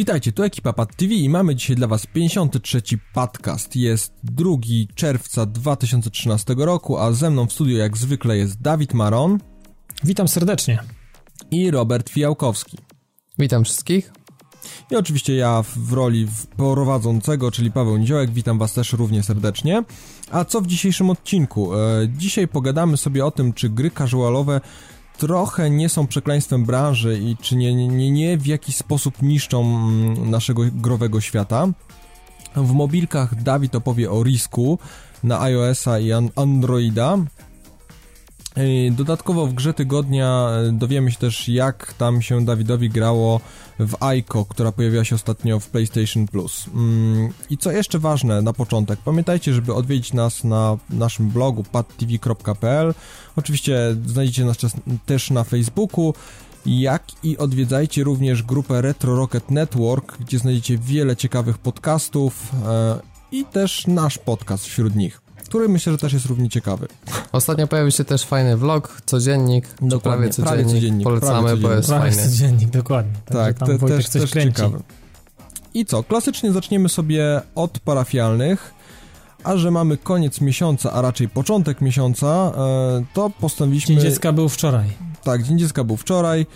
Witajcie, tu ekipa Pad TV i mamy dzisiaj dla Was 53. podcast. Jest 2 czerwca 2013 roku, a ze mną w studiu jak zwykle jest Dawid Maron. Witam serdecznie. I Robert Fijałkowski. Witam wszystkich. I oczywiście ja w roli prowadzącego, czyli Paweł Niziołek, witam Was też równie serdecznie. A co w dzisiejszym odcinku? E, dzisiaj pogadamy sobie o tym, czy gry casualowe trochę nie są przekleństwem branży i czy nie, nie, nie w jakiś sposób niszczą mm, naszego growego świata. W mobilkach Dawid opowie o Risku na iOS-a i Androida. Dodatkowo w grze tygodnia e, dowiemy się też jak tam się Dawidowi grało w Aiko, która pojawiła się ostatnio w PlayStation Plus. Mm, I co jeszcze ważne na początek, pamiętajcie, żeby odwiedzić nas na naszym blogu padtv.pl. Oczywiście znajdziecie nas też na Facebooku, jak i odwiedzajcie również grupę Retro Rocket Network, gdzie znajdziecie wiele ciekawych podcastów e, i też nasz podcast wśród nich który myślę, że też jest równie ciekawy. Ostatnio pojawił się też fajny vlog, codziennik, dokładnie, prawie codziennik, prawie codziennik polecamy, prawie codziennik. bo jest prawie fajny. codziennik, dokładnie. tak, te, też, też ciekawy. I co, klasycznie zaczniemy sobie od parafialnych, a że mamy koniec miesiąca, a raczej początek miesiąca, e, to postanowiliśmy... Dzień Dziecka był wczoraj. Tak, Dzień Dziecka był wczoraj.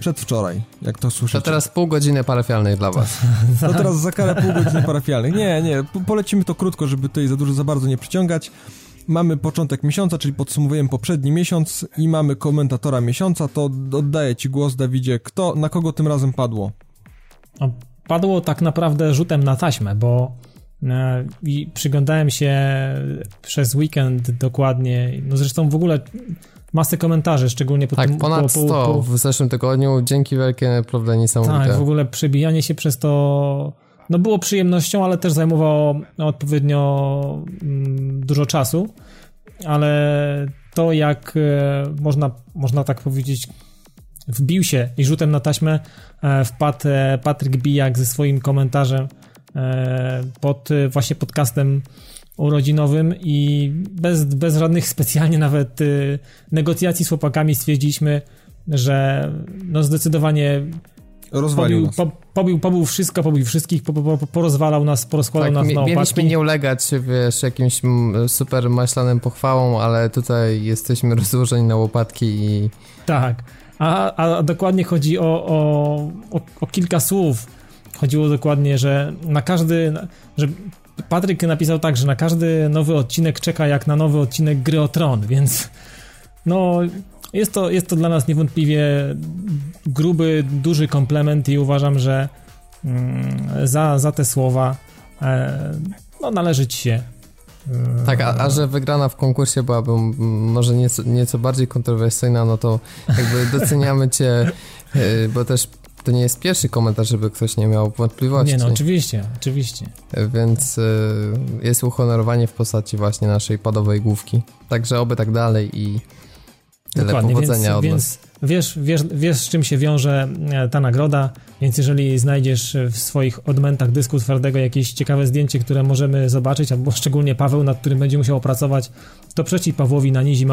Przedwczoraj, jak to słyszycie. To teraz pół godziny parafialnych dla was. To teraz za karę pół godziny parafialnych. Nie, nie, polecimy to krótko, żeby tutaj za dużo, za bardzo nie przyciągać. Mamy początek miesiąca, czyli podsumowujemy poprzedni miesiąc i mamy komentatora miesiąca, to oddaję ci głos, Dawidzie. Kto, na kogo tym razem padło? Padło tak naprawdę rzutem na taśmę, bo e, i przyglądałem się przez weekend dokładnie, no zresztą w ogóle masę komentarzy, szczególnie po tak, tym... ponad po, 100 po, po... w zeszłym tygodniu, dzięki wielkie, prawda, niesamowite. Tak, w ogóle przebijanie się przez to, no było przyjemnością, ale też zajmowało odpowiednio mm, dużo czasu, ale to jak e, można, można tak powiedzieć, wbił się i rzutem na taśmę e, wpadł e, Patryk Bijak ze swoim komentarzem pod właśnie podcastem urodzinowym i bez, bez żadnych specjalnie nawet y, negocjacji z chłopakami stwierdziliśmy, że no zdecydowanie Rozwalił pobił, po, pobił, pobił wszystko, pobił wszystkich, po, po, porozwalał nas, porozkładał tak, nas na łopatki. Mieliśmy nie ulegać, wiesz, jakimś super maślanym pochwałom, ale tutaj jesteśmy rozłożeni na łopatki i... Tak, a, a dokładnie chodzi o, o, o, o kilka słów. Chodziło dokładnie, że na każdy, że Patryk napisał tak, że na każdy nowy odcinek czeka jak na nowy odcinek Gry o Tron, więc no jest to, jest to dla nas niewątpliwie gruby, duży komplement i uważam, że mm, za, za te słowa e, no należy ci się e, tak, a, a, że wygrana w konkursie byłaby może nieco, nieco bardziej kontrowersyjna, no to jakby doceniamy cię, e, bo też to nie jest pierwszy komentarz, żeby ktoś nie miał wątpliwości. Nie, no oczywiście, oczywiście. Więc y, jest uhonorowanie w postaci właśnie naszej padowej główki. Także oby tak dalej i tyle Dokładnie, powodzenia więc, od więc nas. Wiesz, wiesz, wiesz, z czym się wiąże e, ta nagroda, więc jeżeli znajdziesz w swoich odmętach dysku twardego jakieś ciekawe zdjęcie, które możemy zobaczyć, albo szczególnie Paweł, nad którym będzie musiał opracować, to przeciw Pawłowi na nizi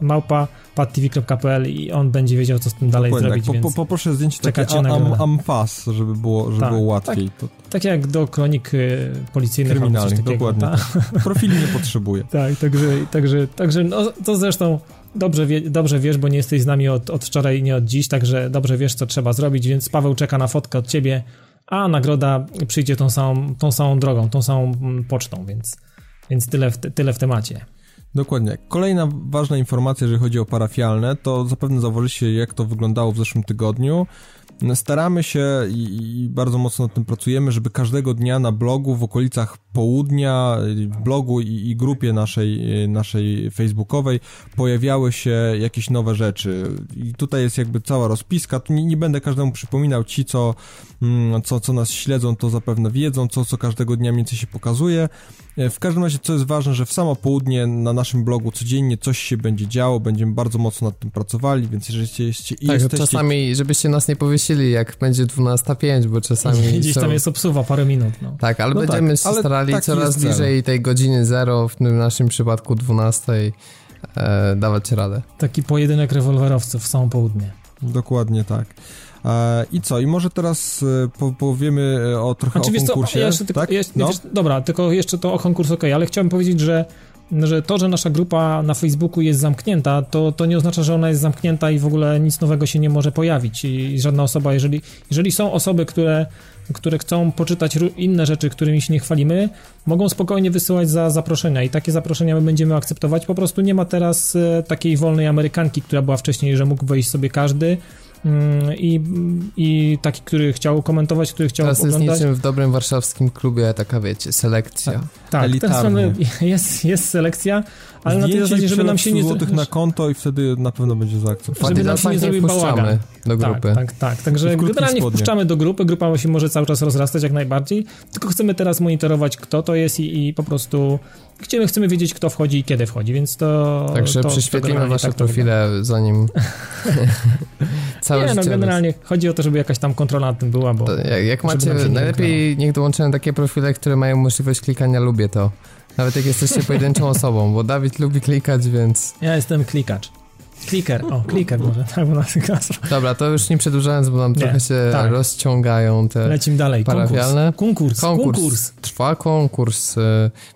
małpa.padtv.pl i on będzie wiedział, co z tym dalej Dokładnie, zrobić. Tak. Po, po, poproszę zdjęcie takie am, am, pas, żeby było, żeby tak, było łatwiej. Tak, tak, jak do kronik y, policyjnych. Kryminalnych, dokładnie. Tak. Profili nie potrzebuje. Tak, także, także, także no, to zresztą dobrze, wie, dobrze wiesz, bo nie jesteś z nami od, od wczoraj, nie od dziś, także dobrze wiesz, co trzeba zrobić, więc Paweł czeka na fotkę od ciebie, a nagroda przyjdzie tą samą, tą samą drogą, tą samą mm, pocztą, więc, więc tyle, w, tyle w temacie. Dokładnie. Kolejna ważna informacja, jeżeli chodzi o parafialne, to zapewne zauważyliście, jak to wyglądało w zeszłym tygodniu. Staramy się i, i, bardzo mocno nad tym pracujemy, żeby każdego dnia na blogu w okolicach południa, w blogu i, i, grupie naszej, naszej facebookowej pojawiały się jakieś nowe rzeczy. I tutaj jest jakby cała rozpiska. Tu nie, nie będę każdemu przypominał. Ci, co, mm, co, co nas śledzą, to zapewne wiedzą, co, co każdego dnia mniej więcej się pokazuje. E, w każdym razie, co jest ważne, że w samo południe na naszym blogu codziennie coś się będzie działo, będziemy bardzo mocno nad tym pracowali, więc jeżeli jesteście... Tak, jesteście... czasami, żebyście nas nie powiesili jak będzie 12.05, bo czasami Gdzieś są... tam jest obsuwa parę minut, no. Tak, ale No będziemy tak, się ale starali taki coraz bliżej tej godziny zero, w tym naszym przypadku 12, e, dawać radę. Taki pojedynek rewolwerowców w samo południe. Dokładnie tak. E, I co? I może teraz e, po, powiemy e, o trochę Znaczy, o wiesz co, konkursie, ja jeszcze tylko, tak? ja, no? wiesz, dobra, tylko jeszcze to o konkurs ok, ale chciałem powiedzieć, że że to, że nasza grupa na Facebooku jest zamknięta, to, to nie oznacza, że ona jest zamknięta i w ogóle nic nowego się nie może pojawić. I żadna osoba, jeżeli, jeżeli są osoby, które, które chcą poczytać inne rzeczy, którymi się nie chwalimy, mogą spokojnie wysyłać za zaproszenia i takie zaproszenia my będziemy akceptować. Po prostu nie ma teraz e, takiej wolnej Amerykanki, która była wcześniej, że mógł wejść sobie każdy. mm, I, I taki, który chciał komentować, który chciał Teraz jest oglądać. niczym w dobrym warszawskim klubie, taka wiecie, selekcja. Tak, tak Elitarnie. teraz mamy, jest, jest selekcja, ale na tej zasadzie, żeby nam się nie... złotych na konto i wtedy na pewno będzie zaakceptowane. Żeby nam się nie zrobił bałagan. do grupy. Tak, tak, tak. Także generalnie spodniach. wpuszczamy do grupy, grupa się może cały czas rozrastać jak najbardziej, tylko chcemy teraz monitorować, kto to jest i, i po prostu chcemy, chcemy wiedzieć, kto wchodzi i kiedy wchodzi, więc to... Także to, prześwietlimy wasze tak profile, zanim całe Nie, no generalnie chodzi o to, żeby jakaś tam kontrola nad tym była, bo... To jak, jak macie, nie najlepiej niech dołączają takie profile, które mają możliwość klikania lubię to. Nawet jak jesteście pojedynczą osobą, bo Dawid lubi klikać, więc... Ja jestem klikacz. Kliker, o, kliker może, tak bo nas. Dobra, to już nie przedłużając, bo nam Nie, trochę się tak. rozciągają te... Lecimy dalej. Parafialne? Konkurs. Konkurs. Konkurs. Konkurs. Trwa konkurs, y,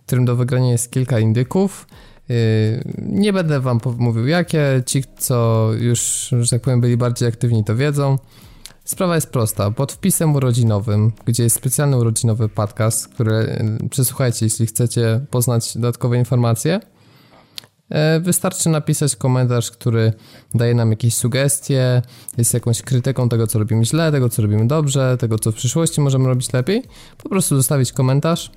w którym do wygrania jest kilka indyków. Y, Nie będę wam mówił jakie, ci co już, że tak powiem, byli bardziej aktywni to wiedzą. Sprawa jest prosta. Pod wpisem urodzinowym, gdzie jest specjalny urodzinowy podcast, który y, przesłuchajcie, jeśli chcecie poznać dodatkowe informacje, y, wystarczy napisać komentarz, który daje nam jakieś sugestie, jest jakąś krytyką tego, co robimy źle, tego, co robimy dobrze, tego, co w przyszłości możemy robić lepiej. Po prostu zostawić komentarz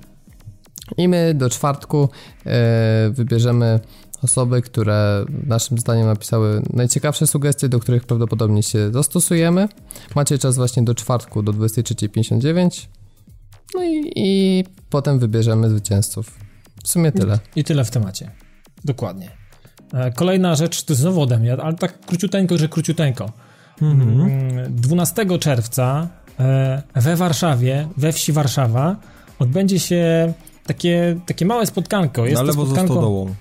i my do czwartku e, wybierzemy osoby, które naszym zdaniem napisały najciekawsze sugestie, do których prawdopodobnie się dostosujemy. Macie czas właśnie do czwartku, do 23.59. No i, i potem wybierzemy zwycięzców. W sumie tyle. I tyle w temacie. Dokładnie. E, Kolejna rzecz, to znowu ode mnie, ale tak króciuteńko, że króciuteńko. Mhm. Mm, 12 czerwca e, we Warszawie, we wsi Warszawa, odbędzie się takie, takie małe spotkanko. Jest Na to lewo spotkanko, stodołą.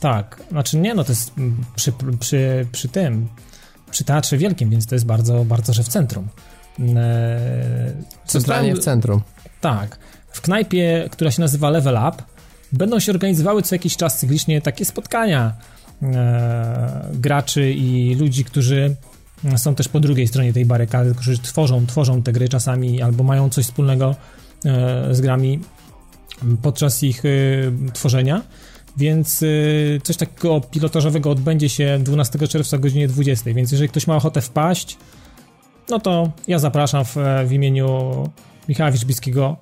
Tak, znaczy nie, no to jest przy, przy, przy tym, przy Teatrze Wielkim, więc to jest bardzo, bardzo, że w centrum. E, Centralnie w centrum. tak. W knajpie, która się nazywa Level Up, będą się organizowały co jakiś czas cyklicznie takie spotkania e, graczy i ludzi, którzy są też po drugiej stronie tej barykady, którzy tworzą, tworzą te gry czasami albo mają coś wspólnego e, z grami podczas ich e, tworzenia. Więc e, coś takiego pilotażowego odbędzie się 12 czerwca o godzinie 20. Więc jeżeli ktoś ma ochotę wpaść, no to ja zapraszam w, w imieniu Michała Wiczbickiego,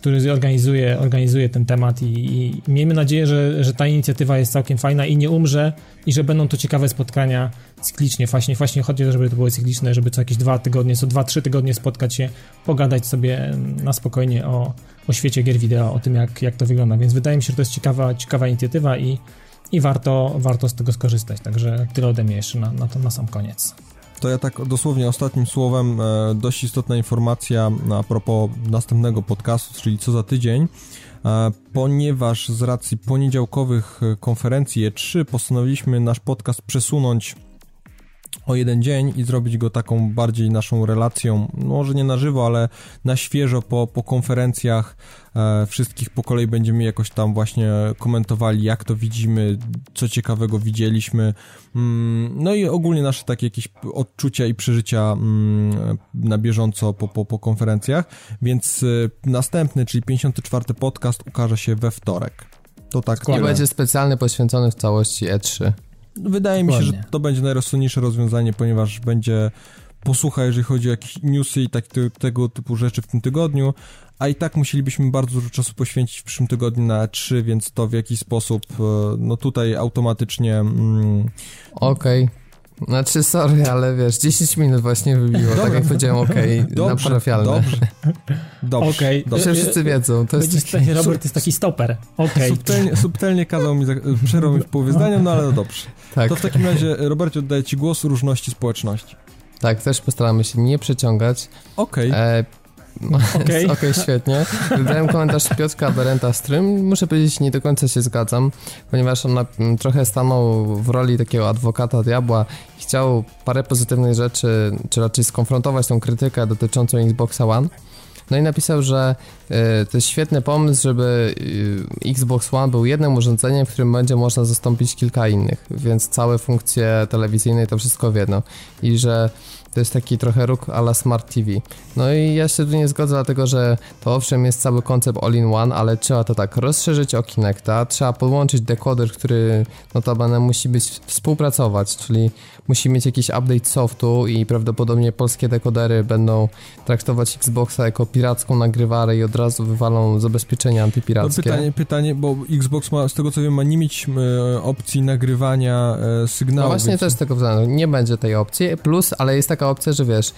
który organizuje, organizuje ten temat i, i miejmy nadzieję, że, że ta inicjatywa jest całkiem fajna i nie umrze i że będą to ciekawe spotkania cyklicznie. Właśnie, właśnie chodzi o to, żeby to były cykliczne, żeby co jakieś dwa tygodnie, co dwa, trzy tygodnie spotkać się, pogadać sobie na spokojnie o, o świecie gier wideo, o tym jak, jak to wygląda. Więc wydaje mi się, że to jest ciekawa, ciekawa inicjatywa i, i warto, warto z tego skorzystać. Także tyle ode mnie jeszcze na, na, to, na sam koniec. To ja tak dosłownie ostatnim słowem, e, dość istotna informacja a propos następnego podcastu, czyli co za tydzień, e, ponieważ z racji poniedziałkowych e, konferencji E3 postanowiliśmy nasz podcast przesunąć o jeden dzień i zrobić go taką bardziej naszą relacją, może nie na żywo, ale na świeżo po, po konferencjach e, wszystkich po kolei będziemy jakoś tam właśnie komentowali, jak to widzimy, co ciekawego widzieliśmy, mm, no i ogólnie nasze takie jakieś odczucia i przeżycia mm, na bieżąco po, po, po konferencjach, więc e, następny, czyli 54 podcast ukaże się we wtorek. To tak I będzie specjalny poświęcony w całości E E3. Wydaje mi się, że Dokładnie. to będzie najrozsądniejsze rozwiązanie, ponieważ będzie posłucha, jeżeli chodzi o jakieś newsy i tak, te, tego typu rzeczy w tym tygodniu, a i tak musielibyśmy bardzo dużo czasu poświęcić w przyszłym tygodniu na E3, więc to w jakiś sposób, e, no tutaj automatycznie... Mm, Okej. Znaczy, sorry, ale wiesz, 10 minut właśnie wybiło, tak jak powiedziałem, okej, na dobrze, dobrze, dobrze, Okej. dobrze. Wszyscy wiedzą, to jest Będziesz taki... Robert jest taki stoper. Okej. Subtelnie, subtelnie kazał mi, przerwał mi w połowie zdania, no ale no dobrze. Tak. To w takim razie, Robercie, oddaję Ci głos różności społeczności. Tak, też postaramy się nie przeciągać. Okej. Okay. Okej, okay. okay, świetnie. Wybrałem komentarz Piotrka Berenta, z którym muszę powiedzieć, nie do końca się zgadzam, ponieważ on na, trochę stanął w roli takiego adwokata diabła i chciał parę pozytywnych rzeczy, czy raczej skonfrontować tą krytykę dotyczącą Xboxa One. No i napisał, że y, to jest świetny pomysł, żeby y, Xbox One był jednym urządzeniem, w którym będzie można zastąpić kilka innych, więc całe funkcje telewizyjne i to wszystko w jedno. I że to jest taki trochę róg ala Smart TV. No i ja się tu nie zgodzę, dlatego że to owszem jest cały koncept all-in-one, ale trzeba to tak rozszerzyć o Kinecta, trzeba podłączyć dekoder, który notabene musi być współpracować, czyli musi mieć jakiś update softu i prawdopodobnie polskie dekodery będą traktować Xboxa jako piracką nagrywarę i od razu wywalą zabezpieczenia antypirackie. No pytanie, pytanie, bo Xbox ma, z tego co wiem, ma nie mieć e, opcji nagrywania e, sygnału. No właśnie więc... też z tego względu nie będzie tej opcji, plus, ale jest taka opcja, że wiesz,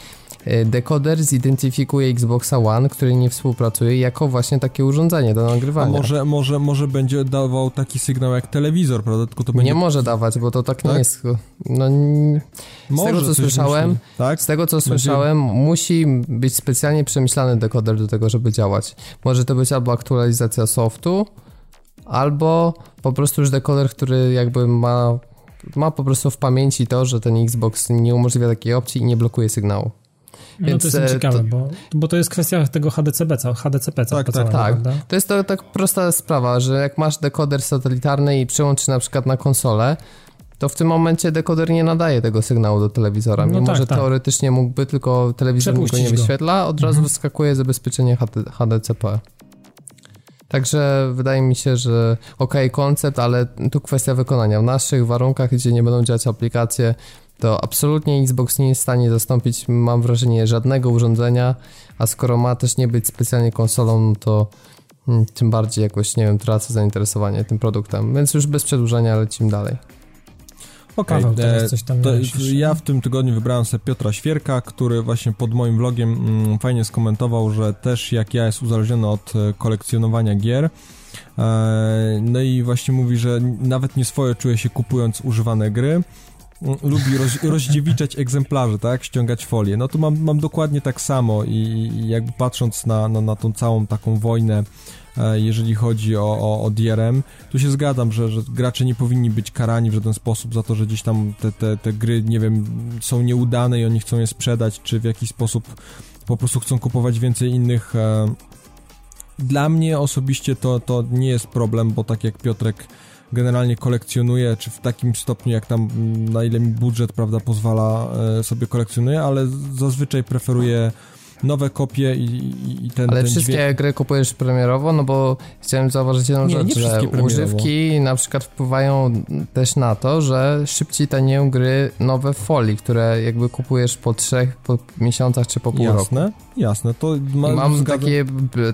dekoder zidentyfikuje Xboxa One, który nie współpracuje, jako właśnie takie urządzenie do nagrywania. A może, może, może będzie dawał taki sygnał jak telewizor, prawda? Tylko to będzie... Nie może dawać, bo to tak, tak? nie jest. No, z może tego co słyszałem, tak? z tego co będzie... słyszałem, musi być specjalnie przemyślany dekoder do tego, żeby działać. Może to być albo aktualizacja softu, albo po prostu już dekoder, który jakby ma ma po prostu w pamięci to, że ten Xbox nie umożliwia takiej opcji i nie blokuje sygnału. No Więc to jest e, ciekawe, to... Bo, bo to jest kwestia tego HDCP, HDCP tak, tak, tak. To jest to tak prosta sprawa, że jak masz dekoder satelitarny i przełączysz na przykład na konsolę, to w tym momencie dekoder nie nadaje tego sygnału do telewizora. No Mimo, tak, że tak. teoretycznie mógłby, tylko telewizor go nie wyświetla, od razu mhm. wyskakuje zabezpieczenie HD, HDCP. Także wydaje mi się, że ok, koncept, ale tu kwestia wykonania. W naszych warunkach, gdzie nie będą działać aplikacje, to absolutnie Xbox nie jest w stanie zastąpić, mam wrażenie, żadnego urządzenia, a skoro ma też nie być specjalnie konsolą, no to hmm, tym bardziej jakoś, nie wiem, tracę zainteresowanie tym produktem. Więc już bez przedłużenia lecimy dalej. Okej, okay, e, ja w tym tygodniu wybrałem sobie Piotra Świerka, który właśnie pod moim vlogiem mm, fajnie skomentował, że też jak ja jest uzależniony od e, kolekcjonowania gier. E, no i właśnie mówi, że nawet nie swoje czuje się kupując używane gry. Lubi roz, rozdziewiczać egzemplarze, tak? Ściągać folię. No tu mam, mam dokładnie tak samo i, i jakby patrząc na, na, na tą całą taką wojnę E, jeżeli chodzi o, o, o DRM. Tu się zgadzam, że, że gracze nie powinni być karani w żaden sposób za to, że gdzieś tam te, te, te gry, nie wiem, są nieudane i oni chcą je sprzedać, czy w jakiś sposób po prostu chcą kupować więcej innych. E, dla mnie osobiście to, to nie jest problem, bo tak jak Piotrek generalnie kolekcjonuje, czy w takim stopniu, jak tam, na ile mi budżet, prawda, pozwala e, sobie kolekcjonuje, ale zazwyczaj preferuję nowe kopie i, i ten Ale ten wszystkie dźwięk... gry kupujesz premierowo? No bo chciałem zauważyć jedną nie, rzecz, nie że używki na przykład wpływają też na to, że szybciej tanieją gry nowe w folii, które jakby kupujesz po trzech po miesiącach czy po pół jasne, roku. Jasne, to ma, mam takie,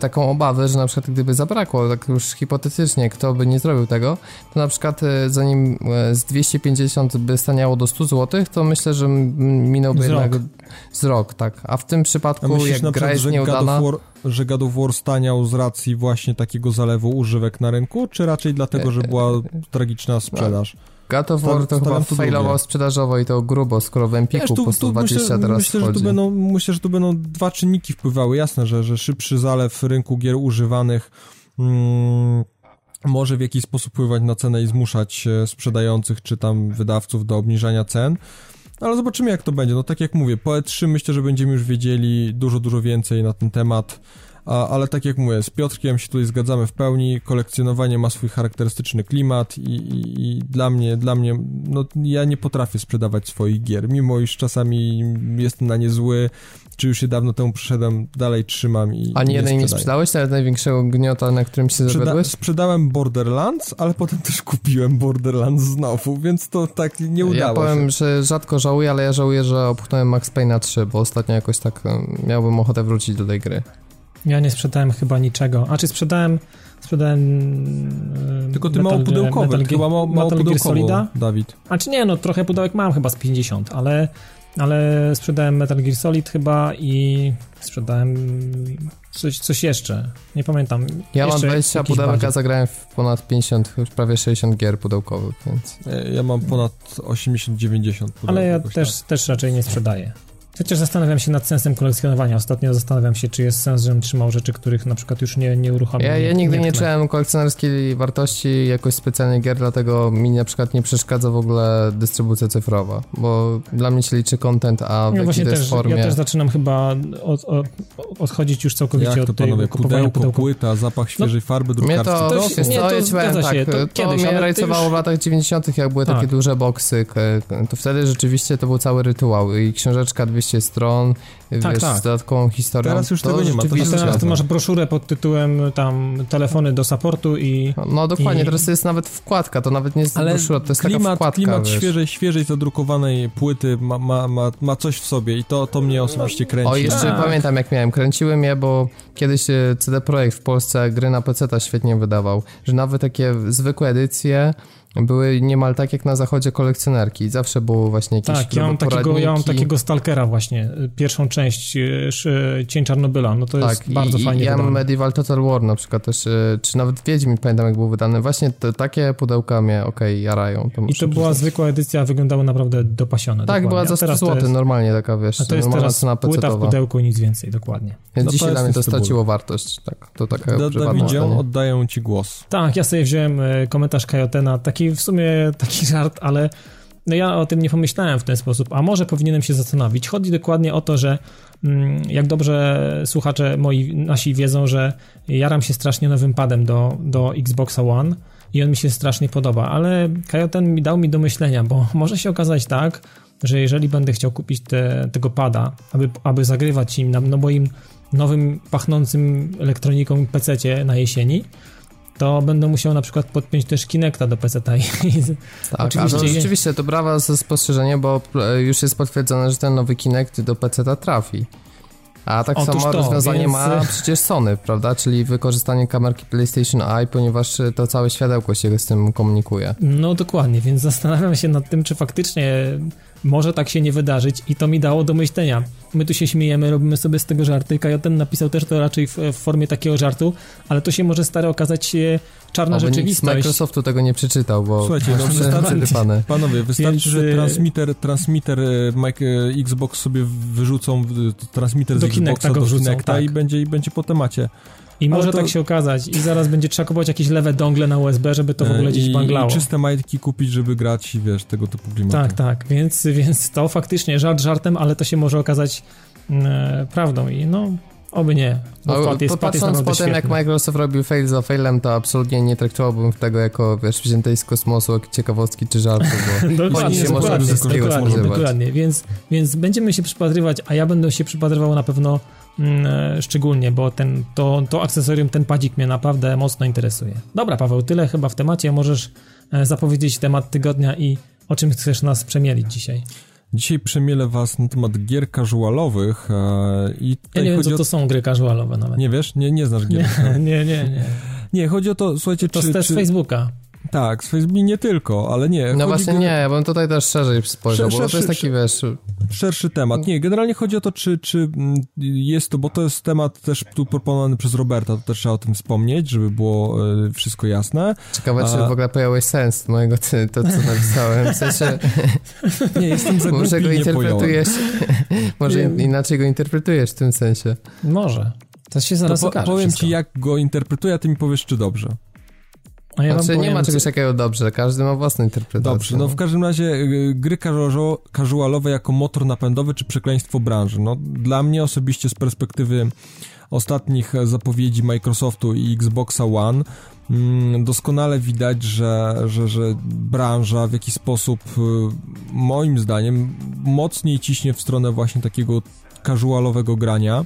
taką obawę, że na przykład gdyby zabrakło, tak już hipotetycznie, kto by nie zrobił tego, to na przykład e, zanim e, z 250 by staniało do 100 zł, to myślę, że minąłby jednak rok. z rok, tak. A w tym przypadku myślisz, jak gra jest że nieudana... God War, że God of War staniał z racji właśnie takiego zalewu używek na rynku, czy raczej dlatego, że była tragiczna sprzedaż? God of War to chyba failował sprzedażowo i to grubo, skoro w Empiku Wiesz, tu, po 120 myślę, teraz myślę, że tu będą, myślę, że tu będą dwa czynniki wpływały. Jasne, że, że szybszy zalew rynku gier używanych mm, może w jakiś sposób wpływać na cenę i zmuszać e, sprzedających czy tam wydawców do obniżania cen. Ale zobaczymy jak to będzie. No tak jak mówię, po E3 myślę, że będziemy już wiedzieli dużo, dużo więcej na ten temat. A, ale tak jak mówię, z Piotrkiem się tutaj zgadzamy w pełni, kolekcjonowanie ma swój charakterystyczny klimat i, i, i, dla mnie, dla mnie, no ja nie potrafię sprzedawać swoich gier, mimo iż czasami jestem na nie zły, czy już się dawno temu przyszedłem, dalej trzymam i Ani jednej nie sprzedałeś, nawet największego gniota, na którym się Sprzeda zawiodłeś? Sprzedałem Borderlands, ale potem też kupiłem Borderlands znowu, więc to tak nie udało Ja powiem, się. że rzadko żałuję, ale ja żałuję, że opchnąłem Max Payne 3, bo ostatnio jakoś tak miałbym ochotę wrócić do tej gry. Ja nie sprzedałem chyba niczego. A czy sprzedałem. Sprzedałem. Tylko ty mało pudełkowy, Metal, chyba mało, mało Metal Gear Solida. Dawid. A czy nie, no trochę pudełek mam, chyba z 50, ale. Ale sprzedałem Metal Gear Solid chyba i sprzedałem coś, coś jeszcze. Nie pamiętam. Ja jeszcze mam 20 pudełek, a zagrałem w ponad 50, już prawie 60 gier pudełkowych, więc. Ja mam ponad 80-90 pudełek. Ale ja też, też raczej nie sprzedaję. Chociaż zastanawiam się nad sensem kolekcjonowania. Ostatnio zastanawiam się, czy jest sens, żebym trzymał rzeczy, których na przykład już nie, nie uruchomię. Ja, ja nigdy nie tknę. czułem kolekcjonerskiej wartości jakoś specjalnie gier, dlatego mi na przykład nie przeszkadza w ogóle dystrybucja cyfrowa, bo dla mnie się liczy content, a w Ja jakiej właśnie to jest też, formie... ja też zaczynam chyba od, od, odchodzić już całkowicie Jak to od tego panowie, kupowania pudełko, pudełka. płyta, zapach świeżej farby Mnie drukarskiej. to, To to, nie, to ja powiem zgadza się, tak, to to, kiedyś, mnie rajcowało już- w latach 90., jak były Tak. takie duże boksy, to wtedy rzeczywiście to był cały rytuał i książeczka 200 stron, Tak, wiesz, tak. z dodatkową historią. Teraz już to tego nie ma, to teraz ty masz broszurę pod tytułem tam telefony do supportu i No dokładnie, I- teraz jest nawet wkładka, to nawet nie jest Ale broszura, to jest taka klimat, wkładka, klimat wiesz. świeżej, świeżej zadrukowanej płyty ma, ma, ma, ma coś w sobie i to, to mnie osobiście kręci. O, jeszcze Tak. pamiętam jak miałem, kręciły mnie, bo kiedyś e, CD Projekt w Polsce gry na PC świetnie wydawał, że nawet takie zwykłe edycje były niemal tak jak na zachodzie kolekcjonerki. Zawsze było właśnie jakieś tak, ja mam, takiego, ja mam takiego Stalkera właśnie, pierwszą część, y, sz- Cień Czarnobyla, no to jest Tak, bardzo i, fajnie i ja mam. Medieval Total War na przykład też, e, czy nawet Wiedźmin pamiętam jak był wydany. Właśnie te, takie pudełka mnie, okej, jarają. To I to była zwykła edycja, wyglądały naprawdę dopasione. Tak, dokładnie. była za 100 teraz to zł, jest- normalnie taka, wiesz, A to jest teraz cena płyta w pecetowa. pudełku i nic więcej, dokładnie. Więc No dzisiaj dla mnie to straciło wartość. Tak, to taka Da, Dawidzie, oddaję ci głos. Tak, ja sobie wziąłem e, komentarz Kajotena, taki w sumie taki żart, ale no ja o tym nie pomyślałem w ten sposób, a może powinienem się zastanowić. Chodzi dokładnie o to, że mm, jak dobrze słuchacze moi, nasi wiedzą, że jaram się strasznie nowym padem do, do Xboxa One i on mi się strasznie podoba, ale Kajoten dał mi do myślenia, bo może się okazać tak, że jeżeli będę chciał kupić te, tego pada, aby, aby zagrywać im na no moim nowym, pachnącym elektroniką PC na jesieni, to będę musiał na przykład podpiąć też Kinecta do PC. I, Tak, Oczywiście to je- rzeczywiście to brawa za spostrzeżenie, bo e, już jest potwierdzone, że ten nowy Kinect do PC trafi. A tak Otóż samo to, rozwiązanie więc- ma przecież Sony, prawda? Czyli wykorzystanie kamerki PlayStation Eye, ponieważ to całe światełko się z tym komunikuje. no dokładnie, więc zastanawiam się nad tym, czy faktycznie może tak się nie wydarzyć i to mi dało do myślenia. My tu się śmiejemy, robimy sobie z tego żarty. Kajoten napisał też to raczej w, w formie takiego żartu, ale to się może stary okazać się czarna Oby nikt z rzeczywistość. Microsoftu tego nie przeczytał, bo Słuchajcie, no, wystarczy- przetypane. Panowie, wystarczy, Więc, że y- transmitter, transmitter y, Mike, Xbox sobie wyrzucą, transmitter Do z Xboxa Kinecta go do Kinecta tak. i będzie, i będzie po temacie. I może to- tak się okazać i zaraz będzie trzeba kupować jakieś lewe dongle na USB, żeby to w ogóle Y, gdzieś I, banglało. I czyste majtki kupić, żeby grać, wiesz, tego typu klimaty. Tak, tak, więc, więc to faktycznie żart żartem, ale to się może okazać e, prawdą i no, oby nie. Bo No, wkład jest, wkład jest patrząc naprawdę po tym, jak świetny. Microsoft robił fail za failem, to absolutnie nie traktowałbym tego jako, wiesz, wziętej z kosmosu, jak ciekawostki czy żartu, bo Dokładnie, Oni się może dokładnie, dokładnie, dokładnie. Więc, więc będziemy się przypatrywać, a ja będę się przypatrywał na pewno mm, e, szczególnie, bo ten, to, to akcesorium, ten padzik mnie naprawdę mocno interesuje. Dobra, Paweł, tyle chyba w temacie. Możesz e, zapowiedzieć temat tygodnia i o czym chcesz nas przemielić dzisiaj. Dzisiaj przemielę was na temat gier casualowych e, i Ja nie wiem, co to są gry casualowe nawet. Nie wiesz? Nie, nie znasz gier. nie, nie, nie. nie. Chodzi o to, słuchajcie, To czy... z, z. Facebooka. Tak, z Facebooka nie tylko, ale nie. No właśnie gen- nie, ja bym tutaj też szerzej spojrzał, bo to jest taki, wiesz, Szerszy temat. Nie, generalnie chodzi o to, czy, czy mm, jest to, bo to jest temat też tu proponowany przez Roberta, to też trzeba o tym wspomnieć, żeby było e, wszystko jasne. ciekawe, czy A- w ogóle pojąłeś sens mojego, ty- to co napisałem, w sensie, Nie, jestem za może go interpretujesz, może Nie. inaczej go interpretujesz w tym sensie. Może. To się To zaraz po, okaże powiem wszystko. ci, jak go interpretuję, a ty mi powiesz, czy dobrze. A ja Znaczy, nie ma co- czegoś takiego dobrze, każdy ma własną interpretację. Dobrze, no w każdym razie y, gry casualo- casualowe jako motor napędowy czy przekleństwo branży. No dla mnie osobiście z perspektywy ostatnich zapowiedzi Microsoftu i Xboxa One mm, doskonale widać, że, że, że branża w jakiś sposób y, moim zdaniem mocniej ciśnie w stronę właśnie takiego casualowego grania.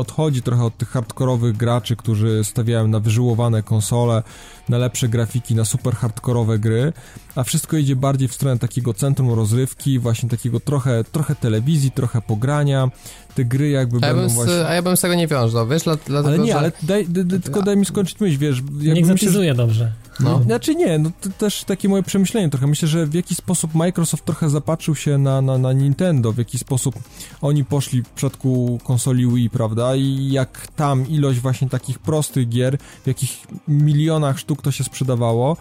Odchodzi trochę od tych hardkorowych graczy, którzy stawiają na wyżyłowane konsole, na lepsze grafiki, na super hardkorowe gry, a wszystko idzie bardziej w stronę takiego centrum rozrywki, właśnie takiego trochę, trochę telewizji, trochę pogrania. Te gry jakby A ja, będą bym właśnie... z, a ja bym z tego nie wiązał, wiesz, dla, dlatego, Ale nie, że... ale daj, d, d, tylko daj mi skończyć myśl, wiesz, Niech myślę, że- dobrze. No. Znaczy nie, no to też takie moje przemyślenie trochę. Myślę, że w jakiś sposób Microsoft trochę zapatrzył się na, na, na Nintendo, w jaki sposób oni poszli w przypadku konsoli Wii, prawda? I jak tam ilość właśnie takich prostych gier, w jakich milionach sztuk to się sprzedawało,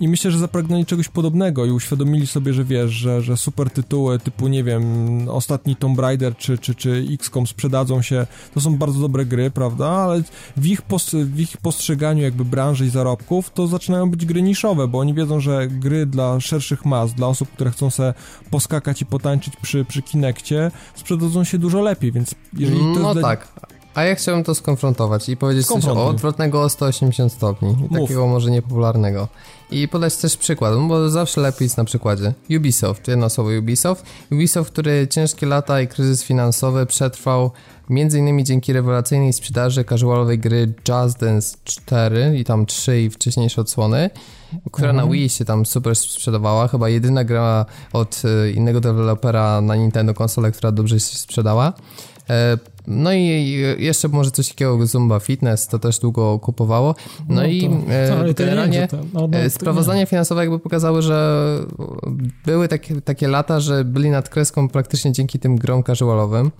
i myślę, że zapragnęli czegoś podobnego i uświadomili sobie, że wiesz, że, że super tytuły typu, nie wiem, ostatni Tomb Raider czy, czy, czy XCOM sprzedadzą się, to są bardzo dobre gry, prawda, ale w ich, post, w ich postrzeganiu jakby branży i zarobków to zaczynają być gry niszowe, bo oni wiedzą, że gry dla szerszych mas, dla osób, które chcą sobie poskakać i potańczyć przy, przy Kinekcie, sprzedadzą się dużo lepiej, więc jeżeli to No jest tak. A ja chciałbym to skonfrontować i powiedzieć coś Skonfrontuj. odwrotnego o 180 stopni. Mów. Takiego może niepopularnego. I podać też przykład, bo zawsze lepiej jest na przykładzie. Ubisoft, jedno słowo Ubisoft. Ubisoft, który ciężkie lata i kryzys finansowy przetrwał m.in. dzięki rewelacyjnej sprzedaży casualowej gry Just Dance 4 i tam 3 i wcześniejsze odsłony, która na Wii się tam super sprzedawała. Chyba jedyna gra od e, innego dewelopera na Nintendo konsolę, która dobrze się sprzedała. No i jeszcze może coś takiego Zumba Fitness, to też długo kupowało. No, No i to- e, to generalnie to- no, no, e, sprawozdania finansowe jakby pokazały, że były takie, takie lata, że byli nad kreską praktycznie dzięki tym grom casualowym.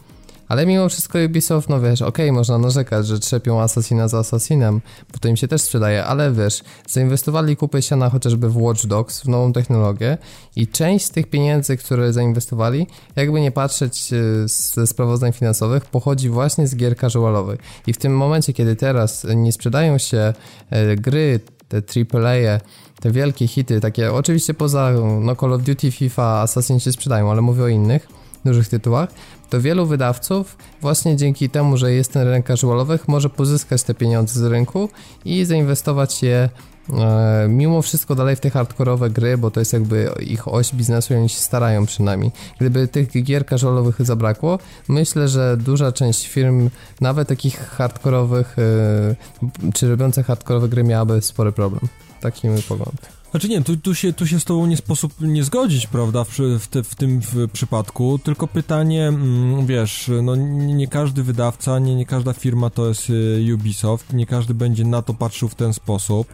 Ale mimo wszystko Ubisoft, no wiesz, okej, można narzekać, że trzepią Assassina za Assassinem, bo to im się też sprzedaje, ale wiesz, zainwestowali kupę siana chociażby w Watch Dogs, w nową technologię i część z tych pieniędzy, które zainwestowali, jakby nie patrzeć e, ze sprawozdań finansowych, pochodzi właśnie z gier casualowych. I w tym momencie, kiedy teraz nie sprzedają się e, gry, te AAA, te wielkie hity, takie oczywiście poza no, Call of Duty, FIFA, Assassin się sprzedają, ale mówię o innych dużych tytułach, to wielu wydawców właśnie dzięki temu, że jest ten rynek casualowych, może pozyskać te pieniądze z rynku i zainwestować je e, mimo wszystko dalej w te hardkorowe gry, bo to jest jakby ich oś biznesu i oni się starają przynajmniej. Gdyby tych gier casualowych zabrakło, myślę, że duża część firm, nawet takich hardkorowych, e, czy robiących hardkorowe gry miałaby spory problem. Taki mój pogląd. Znaczy nie, tu, tu, się, tu się z tobą nie sposób nie zgodzić, prawda, w, w, te, w tym w przypadku, tylko pytanie, mm, wiesz, no nie, nie każdy wydawca, nie, nie każda firma to jest y, Ubisoft, nie każdy będzie na to patrzył w ten sposób.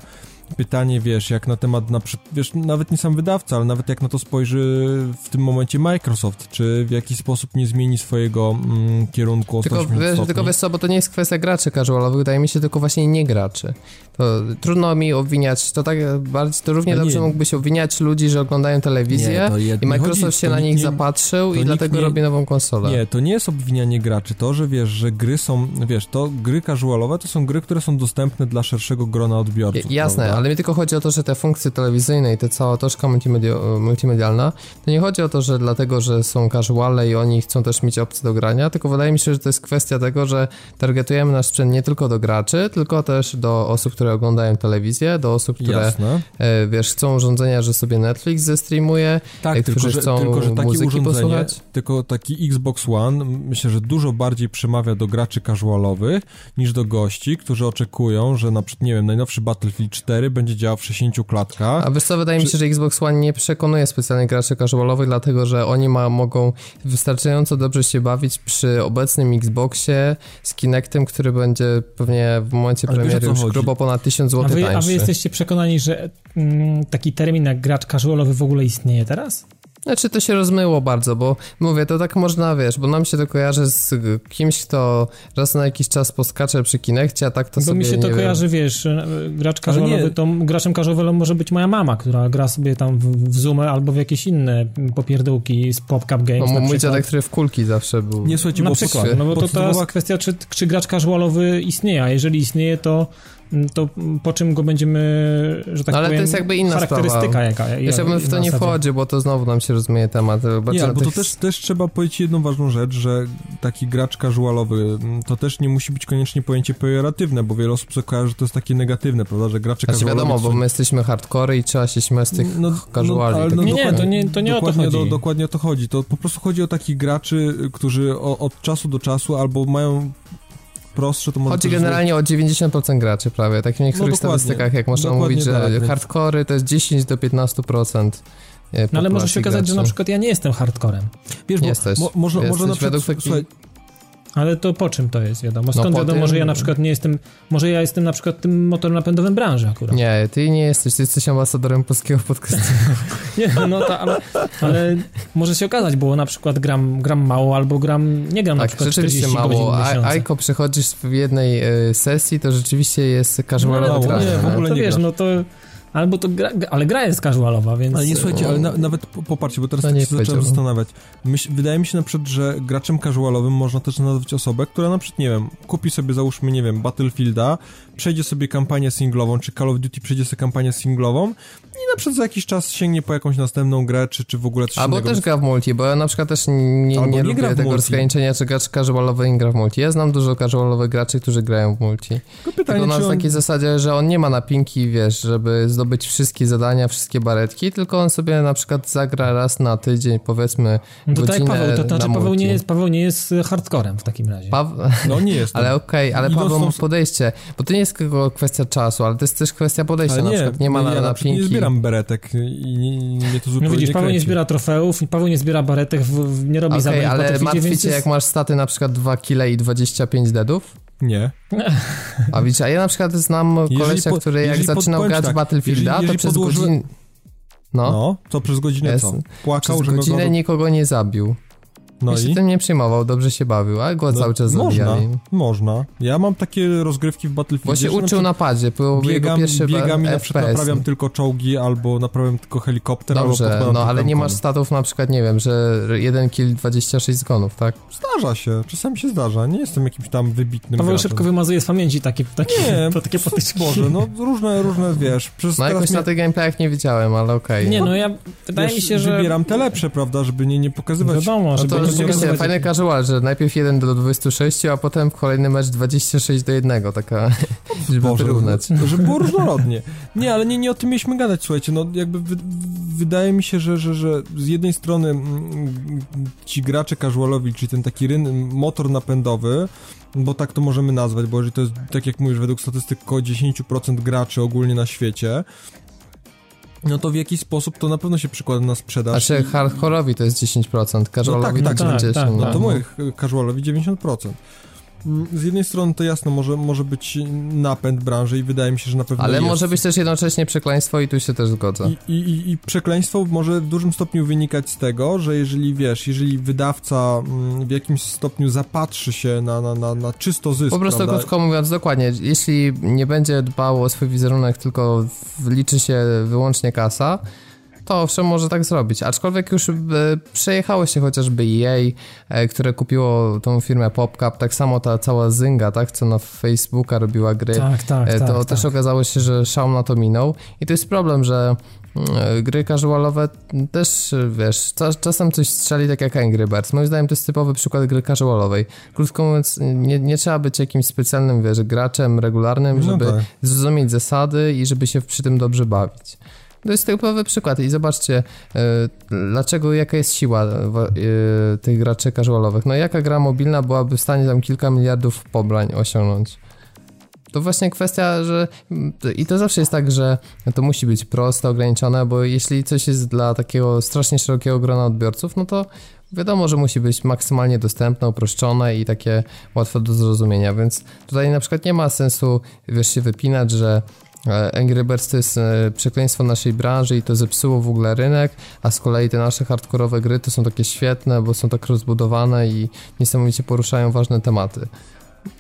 Pytanie, wiesz, jak na temat, na, wiesz, nawet nie sam wydawca, ale nawet jak na to spojrzy w tym momencie Microsoft, czy w jakiś sposób nie zmieni swojego mm, kierunku o Tylko 180 wiesz, tylko wiesz co, bo to nie jest kwestia graczy casualowych, wydaje mi się, tylko właśnie nie graczy. To trudno mi obwiniać, to tak bardziej, to równie nie. dobrze mógłbyś obwiniać ludzi, że oglądają telewizję Nie, i Microsoft chodzi- się na nich nie- zapatrzył i dlatego robi nową konsolę. Nie, to nie jest obwinianie graczy. To, że wiesz, że gry są, wiesz, to gry casualowe to są gry, które są dostępne dla szerszego grona odbiorców. Jasne, prawda? Ale mi tylko chodzi o to, że te funkcje telewizyjne i ta cała toczka multimedia- multimedialna, to nie chodzi o to, że dlatego, że są casuale i oni chcą też mieć opcje do grania, tylko wydaje mi się, że to jest kwestia tego, że targetujemy nasz sprzęt nie tylko do graczy, tylko też do osób, które oglądają telewizję, do osób, które, Jasne. e, wiesz, chcą urządzenia, że sobie Netflix zestreamuje, Tak, jak tylko którzy że, chcą tylko że takie muzyki posłuchać. tylko taki Xbox One, myślę, że dużo bardziej przemawia do graczy casualowych niż do gości, którzy oczekują, że na przykład, nie wiem, najnowszy Battlefield 4 będzie działał w 60 klatkach. A wiesz co, wydaje mi się, że Xbox One nie przekonuje specjalnie graczy casualowych, dlatego że oni ma, mogą wystarczająco dobrze się bawić przy obecnym Xboxie z Kinectem, który będzie pewnie w momencie Ale premiery już chodzi? grubo ponad 1000 A zł wy, a tańszy. wy jesteście przekonani, że mm, taki termin jak gracz casualowy w ogóle istnieje teraz? Znaczy to się rozmyło bardzo, bo mówię, to tak można, wiesz, bo nam się to kojarzy z kimś, kto raz na jakiś czas poskacze przy Kinekcie, a tak to Bo sobie, mi się to wiem, kojarzy, wiesz, e, gracz casualowy, nie. to graczem casualowym może być moja mama, która gra sobie tam w, w Zoomę albo w jakieś inne popierdółki z PopCap Games no, mój dziadek, który w kulki zawsze był. Nie słuchajcie, Na bo przykład, no bo to, jest kwestia, czy, czy gracz casualowy istnieje, a jeżeli istnieje, to, to po czym go będziemy, że tak No, ale to powiem, jest jakby inna charakterystyka sprawa. jaka. Jeszcze bym w to nie wchodził, bo to znowu nam się rozmyje temat. Bo Nie, to bo to tych- też, też trzeba powiedzieć jedną ważną rzecz, że taki gracz casualowy to też nie musi być koniecznie pojęcie pejoratywne, bo wiele osób kojarzy, że to jest takie negatywne, prawda, że gracze Znaczy casualowi wiadomo, bo my jesteśmy hardcore i trzeba się śmiać z tych No, casuali. ale takich. Nie, nie, dokładnie- to nie- to nie o to dokładnie chodzi. dokładnie o to chodzi. To po prostu chodzi o takich graczy, którzy o, od czasu do czasu albo mają prostsze, to może Chodzi generalnie o 90% graczy prawie, tak w niektórych No statystykach, jak można mówić, że tak, więc- hardcore'y to jest 10 do 15%. e, No ale może się okazać, że na graczy. przykład ja nie jestem hardcorem. Wiesz, bo Jesteś. mo, może, Jesteś może na przykład, według takich- słuchaj, Ale to po czym to jest wiadomo? Skąd po wiadomo, tym- że ja na przykład nie jestem, może ja jestem na przykład tym motorem napędowym branży akurat. Nie, ty nie jesteś, ty jesteś ambasadorem polskiego podcastu. Nie, no to, ale, ale może się okazać, bo na przykład gram, gram mało albo gram, nie gram na Tak, przykład rzeczywiście 40 mało. godzin w A, miesiącu. Ajko przechodzisz w jednej e, sesji, to rzeczywiście jest casualowy mało, gracz. nie, w no. ogóle to nie wiesz, grasz. no to... Albo to gra, ale gra jest casualowa, więc... Ale nie słuchajcie, ale na, nawet popatrzcie, bo teraz No tak nie się zacząłem zastanawiać. Myśl, wydaje mi się na przykład, że graczem casualowym można też nazwać osobę, która na przykład, nie wiem, kupi sobie załóżmy, nie wiem, Battlefielda, przejdzie sobie kampanię singlową, czy Call of Duty przejdzie sobie kampanię singlową i na przykład za jakiś czas sięgnie po jakąś następną grę, czy, czy w ogóle coś Albo innego. też gra w multi, bo ja na przykład też nie, nie, nie lubię gra w tego multi. rozgraniczenia, czy gracz casualowy nie gra w multi. Ja znam dużo casualowych graczy, którzy grają w multi. Tylko pytanie, Tylko na czy on... takiej zasadzie, że on nie ma napinki, wiesz, żeby zdobyć wszystkie zadania, wszystkie baretki, tylko on sobie na przykład zagra raz na tydzień, powiedzmy, No to tak jak godzinę Paweł, to na znaczy Paweł nie, jest, Paweł nie jest hardcorem w takim razie. No nie jest. Ale okej, ale Idąc Paweł ma podejście, bo to nie jest tylko kwestia czasu, ale to jest też kwestia podejścia, Ale na nie, przykład nie ma ja na na przykład nie zbieram beretek i nie, nie, mnie to No zupełnie widzisz, Paweł nie zbiera trofeów, Paweł nie zbiera baretek, w, w, nie robi Okej, zadań w ale Battlefieldzie, martwi więc cię, jest... jak masz staty na przykład 2 kile i 25 deadów? Nie. A widzisz, a ja na przykład znam Jeżeli kolesia, po- który jak pod- zaczynał grać tak, w Battlefielda, jeżeli- jeżeli to przez podłożyłem- godzinę... No, No, to przez godzinę Jest. co? Płakał, przez godzinę nikogo nie zabił. No I się i? tym nie przejmował, dobrze się bawił, a go No, cały czas można, zabijali. można. Ja mam takie rozgrywki w Battlefieldzie, Bo się uczył na padzie, był jego biegam, pierwszy biegam i na przykład naprawiam tylko czołgi, albo naprawiam tylko helikopter, albo Dobrze, podkładam no ale nie masz statów na przykład, nie wiem, że 1 kill 26 zgonów, tak? Zdarza się, czasami się zdarza, nie jestem jakimś tam wybitnym Paweł szybko wymazuje z pamięci takie, takie, Nie, to takie potyczki. Boże, no różne, różne, wiesz, przez No jakoś mnie na tych gameplayach nie widziałem, ale okej. Nie, no ja, wydaje wiesz, mi się, że... wybieram te lepsze, prawda, żeby nie, nie pokazywać... Wiadomo, No żeby to rzeczywiście fajny casual, że najpierw 1 do 26, a potem w kolejny mecz 26 do 1, taka, żeby Boże, wyrównać. Żeby było różnorodnie. Nie, ale nie, nie o tym mieliśmy gadać, słuchajcie, no jakby wy, wydaje mi się, że, że, że z jednej strony mm, ci gracze casualowi, czyli ten taki ryn, motor napędowy, bo tak to możemy nazwać, bo jeżeli to jest, tak jak mówisz, według statystyk około 10% graczy ogólnie na świecie, no to w jakiś sposób to na pewno się przekłada na sprzedaż. Znaczy hardkorowi to jest 10%, casualowi tak, to tak, 90%. tak, No tak. to mówię, casualowi 90%. Mm, Z jednej strony to jasno, może, może być napęd branży i wydaje mi się, że na pewno Ale jest. może być też jednocześnie przekleństwo i tu się też zgodzę. I, i, i- przekleństwo może w dużym stopniu wynikać z tego, że jeżeli wiesz, jeżeli wydawca mm, w jakimś stopniu zapatrzy się na, na, na, na czysto zysk, Po prostu prawda? krótko mówiąc, dokładnie, jeśli nie będzie dbał o swój wizerunek, tylko liczy się wyłącznie kasa, to owszem może tak zrobić. Aczkolwiek już e, przejechało się chociażby EA, e, które kupiło tą firmę PopCap, tak samo ta cała Zynga, tak, co na Facebooka robiła gry. Tak, tak, E, tak. to tak. też okazało się, że szał na to minął i to jest problem, że mm, gry casualowe też, wiesz, cza- czasem coś strzeli tak jak Angry Birds. Moim zdaniem to jest typowy przykład gry casualowej. Krótko mówiąc, nie, nie trzeba być jakimś specjalnym, wiesz, graczem regularnym, No żeby tak. zrozumieć zasady i żeby się przy tym dobrze bawić. To jest typowy przykład i zobaczcie, e, dlaczego, jaka jest siła e, e, tych graczy casualowych. No jaka gra mobilna byłaby w stanie tam kilka miliardów pobrań osiągnąć? To właśnie kwestia, że i to zawsze jest tak, że to musi być proste, ograniczone, bo jeśli coś jest dla takiego strasznie szerokiego grona odbiorców, no to wiadomo, że musi być maksymalnie dostępne, uproszczone i takie łatwe do zrozumienia, więc tutaj na przykład nie ma sensu, wiesz, się wypinać, że Angry Birds to jest e, przekleństwo naszej branży i to zepsuło w ogóle rynek, a z kolei te nasze hardkorowe gry to są takie świetne, bo są tak rozbudowane i niesamowicie poruszają ważne tematy.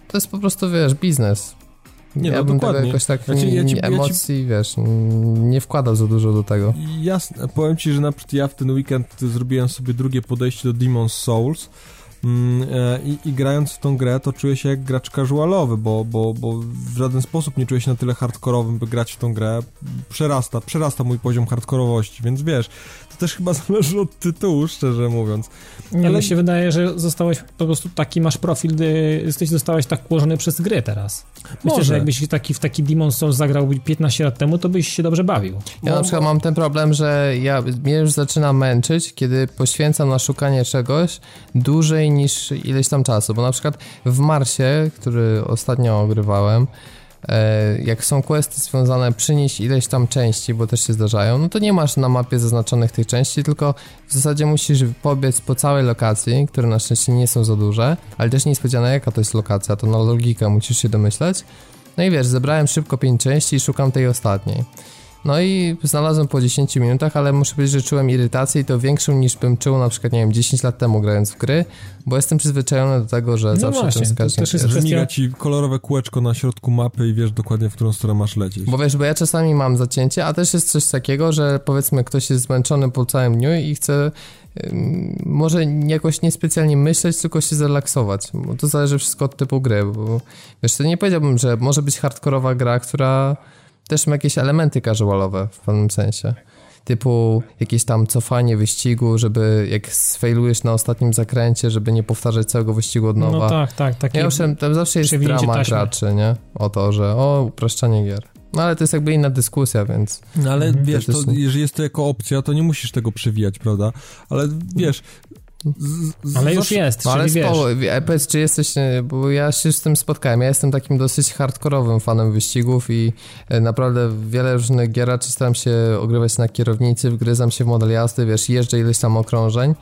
To jest po prostu, wiesz, biznes. Nie, no ja bym tego dokładnie. jakoś tak ci- ja ci- nie- ja ci- emocji, wiesz, nie wkładał za dużo do tego. Jasne, powiem ci, że na przykład ja w ten weekend zrobiłem sobie drugie podejście do Demon's Souls e, i, i grając w tą grę to czuję się jak gracz casualowy, bo, bo, bo w żaden sposób nie czuję się na tyle hardkorowym, by grać w tą grę. Przerasta, przerasta mój poziom hardkorowości, więc wiesz, to też chyba zależy od tytułu, szczerze mówiąc. Nie, Ale- mi się wydaje, że zostałeś po prostu taki, masz profil, gdy jesteś, zostałeś tak ułożony przez gry teraz. Myślę, Może. że jakbyś taki, w taki Demon Souls zagrał 15 lat temu, to byś się dobrze bawił. Ja na przykład mam ten problem, że ja mnie już zaczyna męczyć, kiedy poświęcam na szukanie czegoś dłużej niż ileś tam czasu, bo na przykład w Marsie, który ostatnio ogrywałem, jak są questy związane przynieść ileś tam części, bo też się zdarzają, no to nie masz na mapie zaznaczonych tych części, tylko w zasadzie musisz pobiec po całej lokacji, które na szczęście nie są za duże, ale też niespodziane jaka to jest lokacja, to na logikę musisz się domyśleć. No i wiesz, zebrałem szybko pięć części i szukam tej ostatniej. No i znalazłem po 10 minutach, ale muszę powiedzieć, że czułem irytację i to większą niż bym czuł na przykład, nie wiem, 10 lat temu grając w gry, bo jestem przyzwyczajony do tego, że No zawsze właśnie, to skaczę. też jest Że kwestia- miga ci kolorowe kółeczko na środku mapy i wiesz dokładnie, w którą stronę masz lecieć. Bo wiesz, bo ja czasami mam zacięcie, a też jest coś takiego, że powiedzmy ktoś jest zmęczony po całym dniu i chce może jakoś niespecjalnie myśleć, tylko się zrelaksować. Bo to zależy wszystko od typu gry. Bo, wiesz, to nie powiedziałbym, że może być hardkorowa gra, która też ma jakieś elementy casualowe w pewnym sensie. Typu jakieś tam cofanie wyścigu, żeby jak sfailujesz na ostatnim zakręcie, żeby nie powtarzać całego wyścigu od nowa. No tak, tak. Takie, Ja owszem, tam zawsze jest przewinięcie drama taśmy. graczy, nie? O to, że o, upraszczanie gier. No ale to jest jakby inna dyskusja, więc... No ale Mhm. wiesz, to, jeżeli jest to jako opcja, to nie musisz tego przewijać, prawda? Ale wiesz... Z, z, Ale już jest, No ale wiesz, spo, wie- powiedz, czy jesteś, e, bo ja się z tym spotkałem, ja jestem takim dosyć hardkorowym fanem wyścigów i e, naprawdę wiele różnych gieraczy staram się ogrywać na kierownicy, wgryzam się w model jazdy, wiesz, jeżdżę ileś tam okrążeń.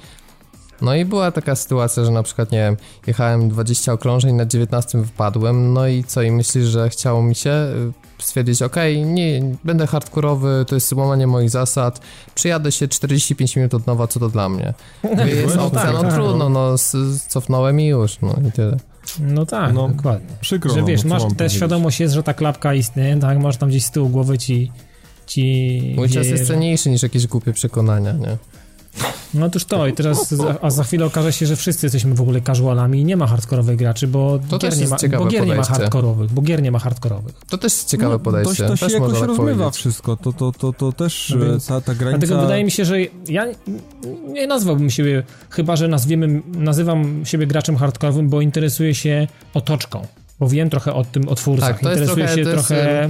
No i była taka sytuacja, że na przykład, nie wiem, jechałem 20 okrążeń, na 19 wypadłem, no i co, i myślisz, że chciało mi się y, stwierdzić, okej, nie, będę hardkorowy, to jest łamanie moich zasad, przyjadę się 45 minut od nowa, co to dla mnie? Jest No opcja, tak, no tak. trudno, no cofnąłem i już, no i tyle. no tak, No, dokładnie. Przykro, Że no, wiesz, co masz, powiedzieć? świadomość jest, że ta klapka istnieje, tak, masz tam gdzieś z tyłu głowy ci ci Mój czas jest cenniejszy niż jakieś głupie przekonania, nie? No otóż to i teraz, a za chwilę okaże się, że wszyscy jesteśmy w ogóle casualami i nie ma hardkorowych graczy, bo To gier nie ma, bo gier nie ma hardkorowych, bo gier nie ma hardkorowych. To też jest ciekawe No, podejście, To, to się też jakoś tak rozmywa powiedzieć. wszystko, to, to, to, to też No e, więc- ta, ta granica... Dlatego wydaje mi się, że ja nie nazwałbym siebie, chyba że nazwiemy, nazywam siebie graczem hardkorowym, bo interesuję się otoczką. Bo wiem trochę o tym, o twórcach. Tak, to jest interesuję trochę- się to jest, trochę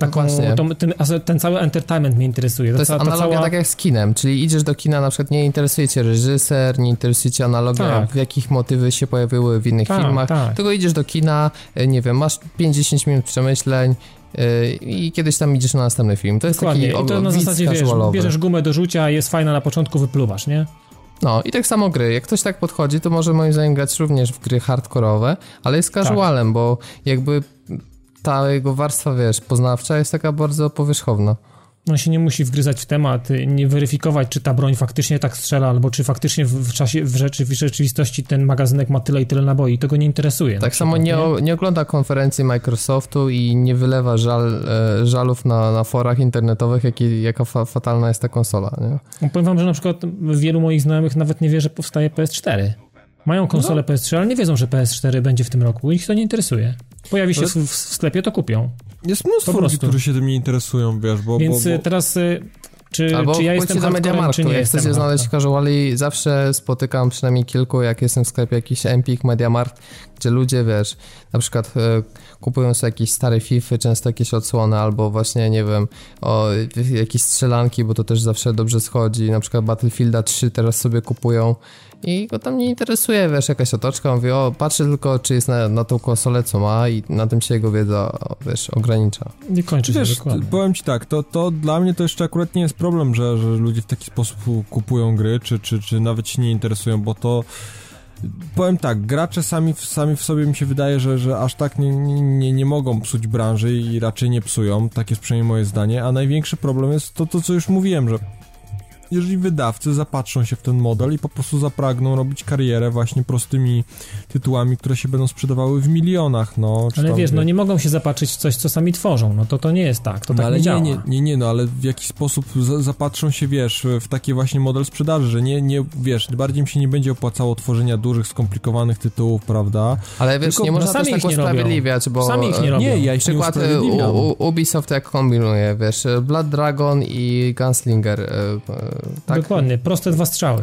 taką, właśnie. tą, ten, ten cały entertainment mnie interesuje. To jest ca- analogia tak jak z kinem, czyli idziesz do kina, na przykład nie interesuje cię reżyser, nie interesuje cię analogia, Tak. w jakich motywy się pojawiły w innych Tak, filmach, tak. tylko idziesz do kina, e, nie wiem, masz 50 minut przemyśleń e, i kiedyś tam idziesz na następny film. To jest Dokładnie. taki I to na zasadzie, wiesz, bierzesz gumę do rzucia, jest fajna na początku, wypluwasz, nie? No i tak samo gry. Jak ktoś tak podchodzi, to może moim zdaniem grać również w gry hardkorowe, ale jest Tak. casualem, bo jakby ta jego warstwa, wiesz, poznawcza jest taka bardzo powierzchowna. On się nie musi wgryzać w temat, y, nie weryfikować, czy ta broń faktycznie tak strzela, albo czy faktycznie w, czasie, w, rzeczy, w rzeczywistości ten magazynek ma tyle i tyle naboi. To go nie interesuje. Tak samo nie, nie ogląda konferencji Microsoftu i nie wylewa żal, e, żalów na, na forach internetowych, jaki, jaka fa, fatalna jest ta konsola. Nie? No, Powiem wam, że na przykład wielu moich znajomych nawet nie wie, że powstaje PS4. Mają konsolę No. PS3, ale nie wiedzą, że PS4 będzie w tym roku. Ich to nie interesuje. Pojawi się Ale- w, w sklepie, to kupią. Jest mnóstwo Po ludzi, prostu. którzy się tym nie interesują, wiesz, bo... Więc bo, y, bo... teraz, y, czy, Albo czy ja jestem do Mediamarktu. czy nie Jak chcecie znaleźć hardcorem. casuali, zawsze spotykam przynajmniej kilku, jak jestem w sklepie jakiś Empik, Mediamarkt, gdzie ludzie, wiesz, na przykład e, kupują sobie jakieś stare FIFA, często jakieś odsłony, albo właśnie, nie wiem, o, jakieś strzelanki, bo to też zawsze dobrze schodzi, na przykład Battlefielda 3 teraz sobie kupują i go tam nie interesuje, wiesz, jakaś otoczka, mówi, o, patrzę tylko, czy jest na, na tą konsolę, co ma i na tym się jego wiedza, wiesz, ogranicza. Nie kończy się Wiesz, dokładnie. powiem ci tak, to, to dla mnie to jeszcze akurat nie jest problem, że, że ludzie w taki sposób kupują gry, czy, czy, czy nawet się nie interesują, bo to powiem tak, gracze sami, w- sami w sobie mi się wydaje, że, że aż tak nie, nie, nie mogą psuć branży i raczej nie psują, tak jest przynajmniej moje zdanie, a największy problem jest to, to co już mówiłem, że jeżeli wydawcy zapatrzą się w ten model i po prostu zapragną robić karierę właśnie prostymi tytułami, które się będą sprzedawały w milionach, no. czy Ale tam, wiesz, wie- no nie mogą się zapatrzyć w coś, co sami tworzą. No to to nie jest tak, to no tak ale nie nie, działa. nie, nie, nie, no ale w jaki sposób za, zapatrzą się, wiesz, w taki właśnie model sprzedaży, że nie, nie, wiesz, bardziej im się nie będzie opłacało tworzenia dużych, skomplikowanych tytułów, prawda? Ale wiesz, Tylko- nie no można sami też tak nie usprawiedliwiać, bo... Sami ich nie robią. Nie, ja ich nie Przykład e, usprawiedliwiam. u, u, Ubisoft jak kombinuje, wiesz, Blood Dragon i Gunslinger, e, e, tak? Dokładnie, proste dwa strzały.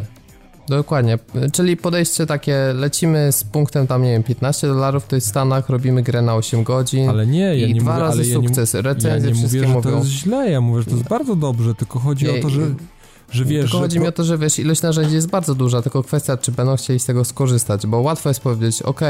Dokładnie, czyli podejście takie, lecimy z punktem tam, nie wiem, 15 dolarów, to jest w Stanach, robimy grę na 8 godzin Ale nie, ja i nie dwa mówię, razy ale ja nie, sukces, ja recenzje nie wszystkie mówię, że to mówią. jest źle, ja mówię, że to jest bardzo dobrze, tylko chodzi Nie, o to, że, że wiesz, tylko że chodzi mi o to, że wiesz, ilość narzędzi jest bardzo duża, tylko kwestia, czy będą chcieli z tego skorzystać, bo łatwo jest powiedzieć, ok,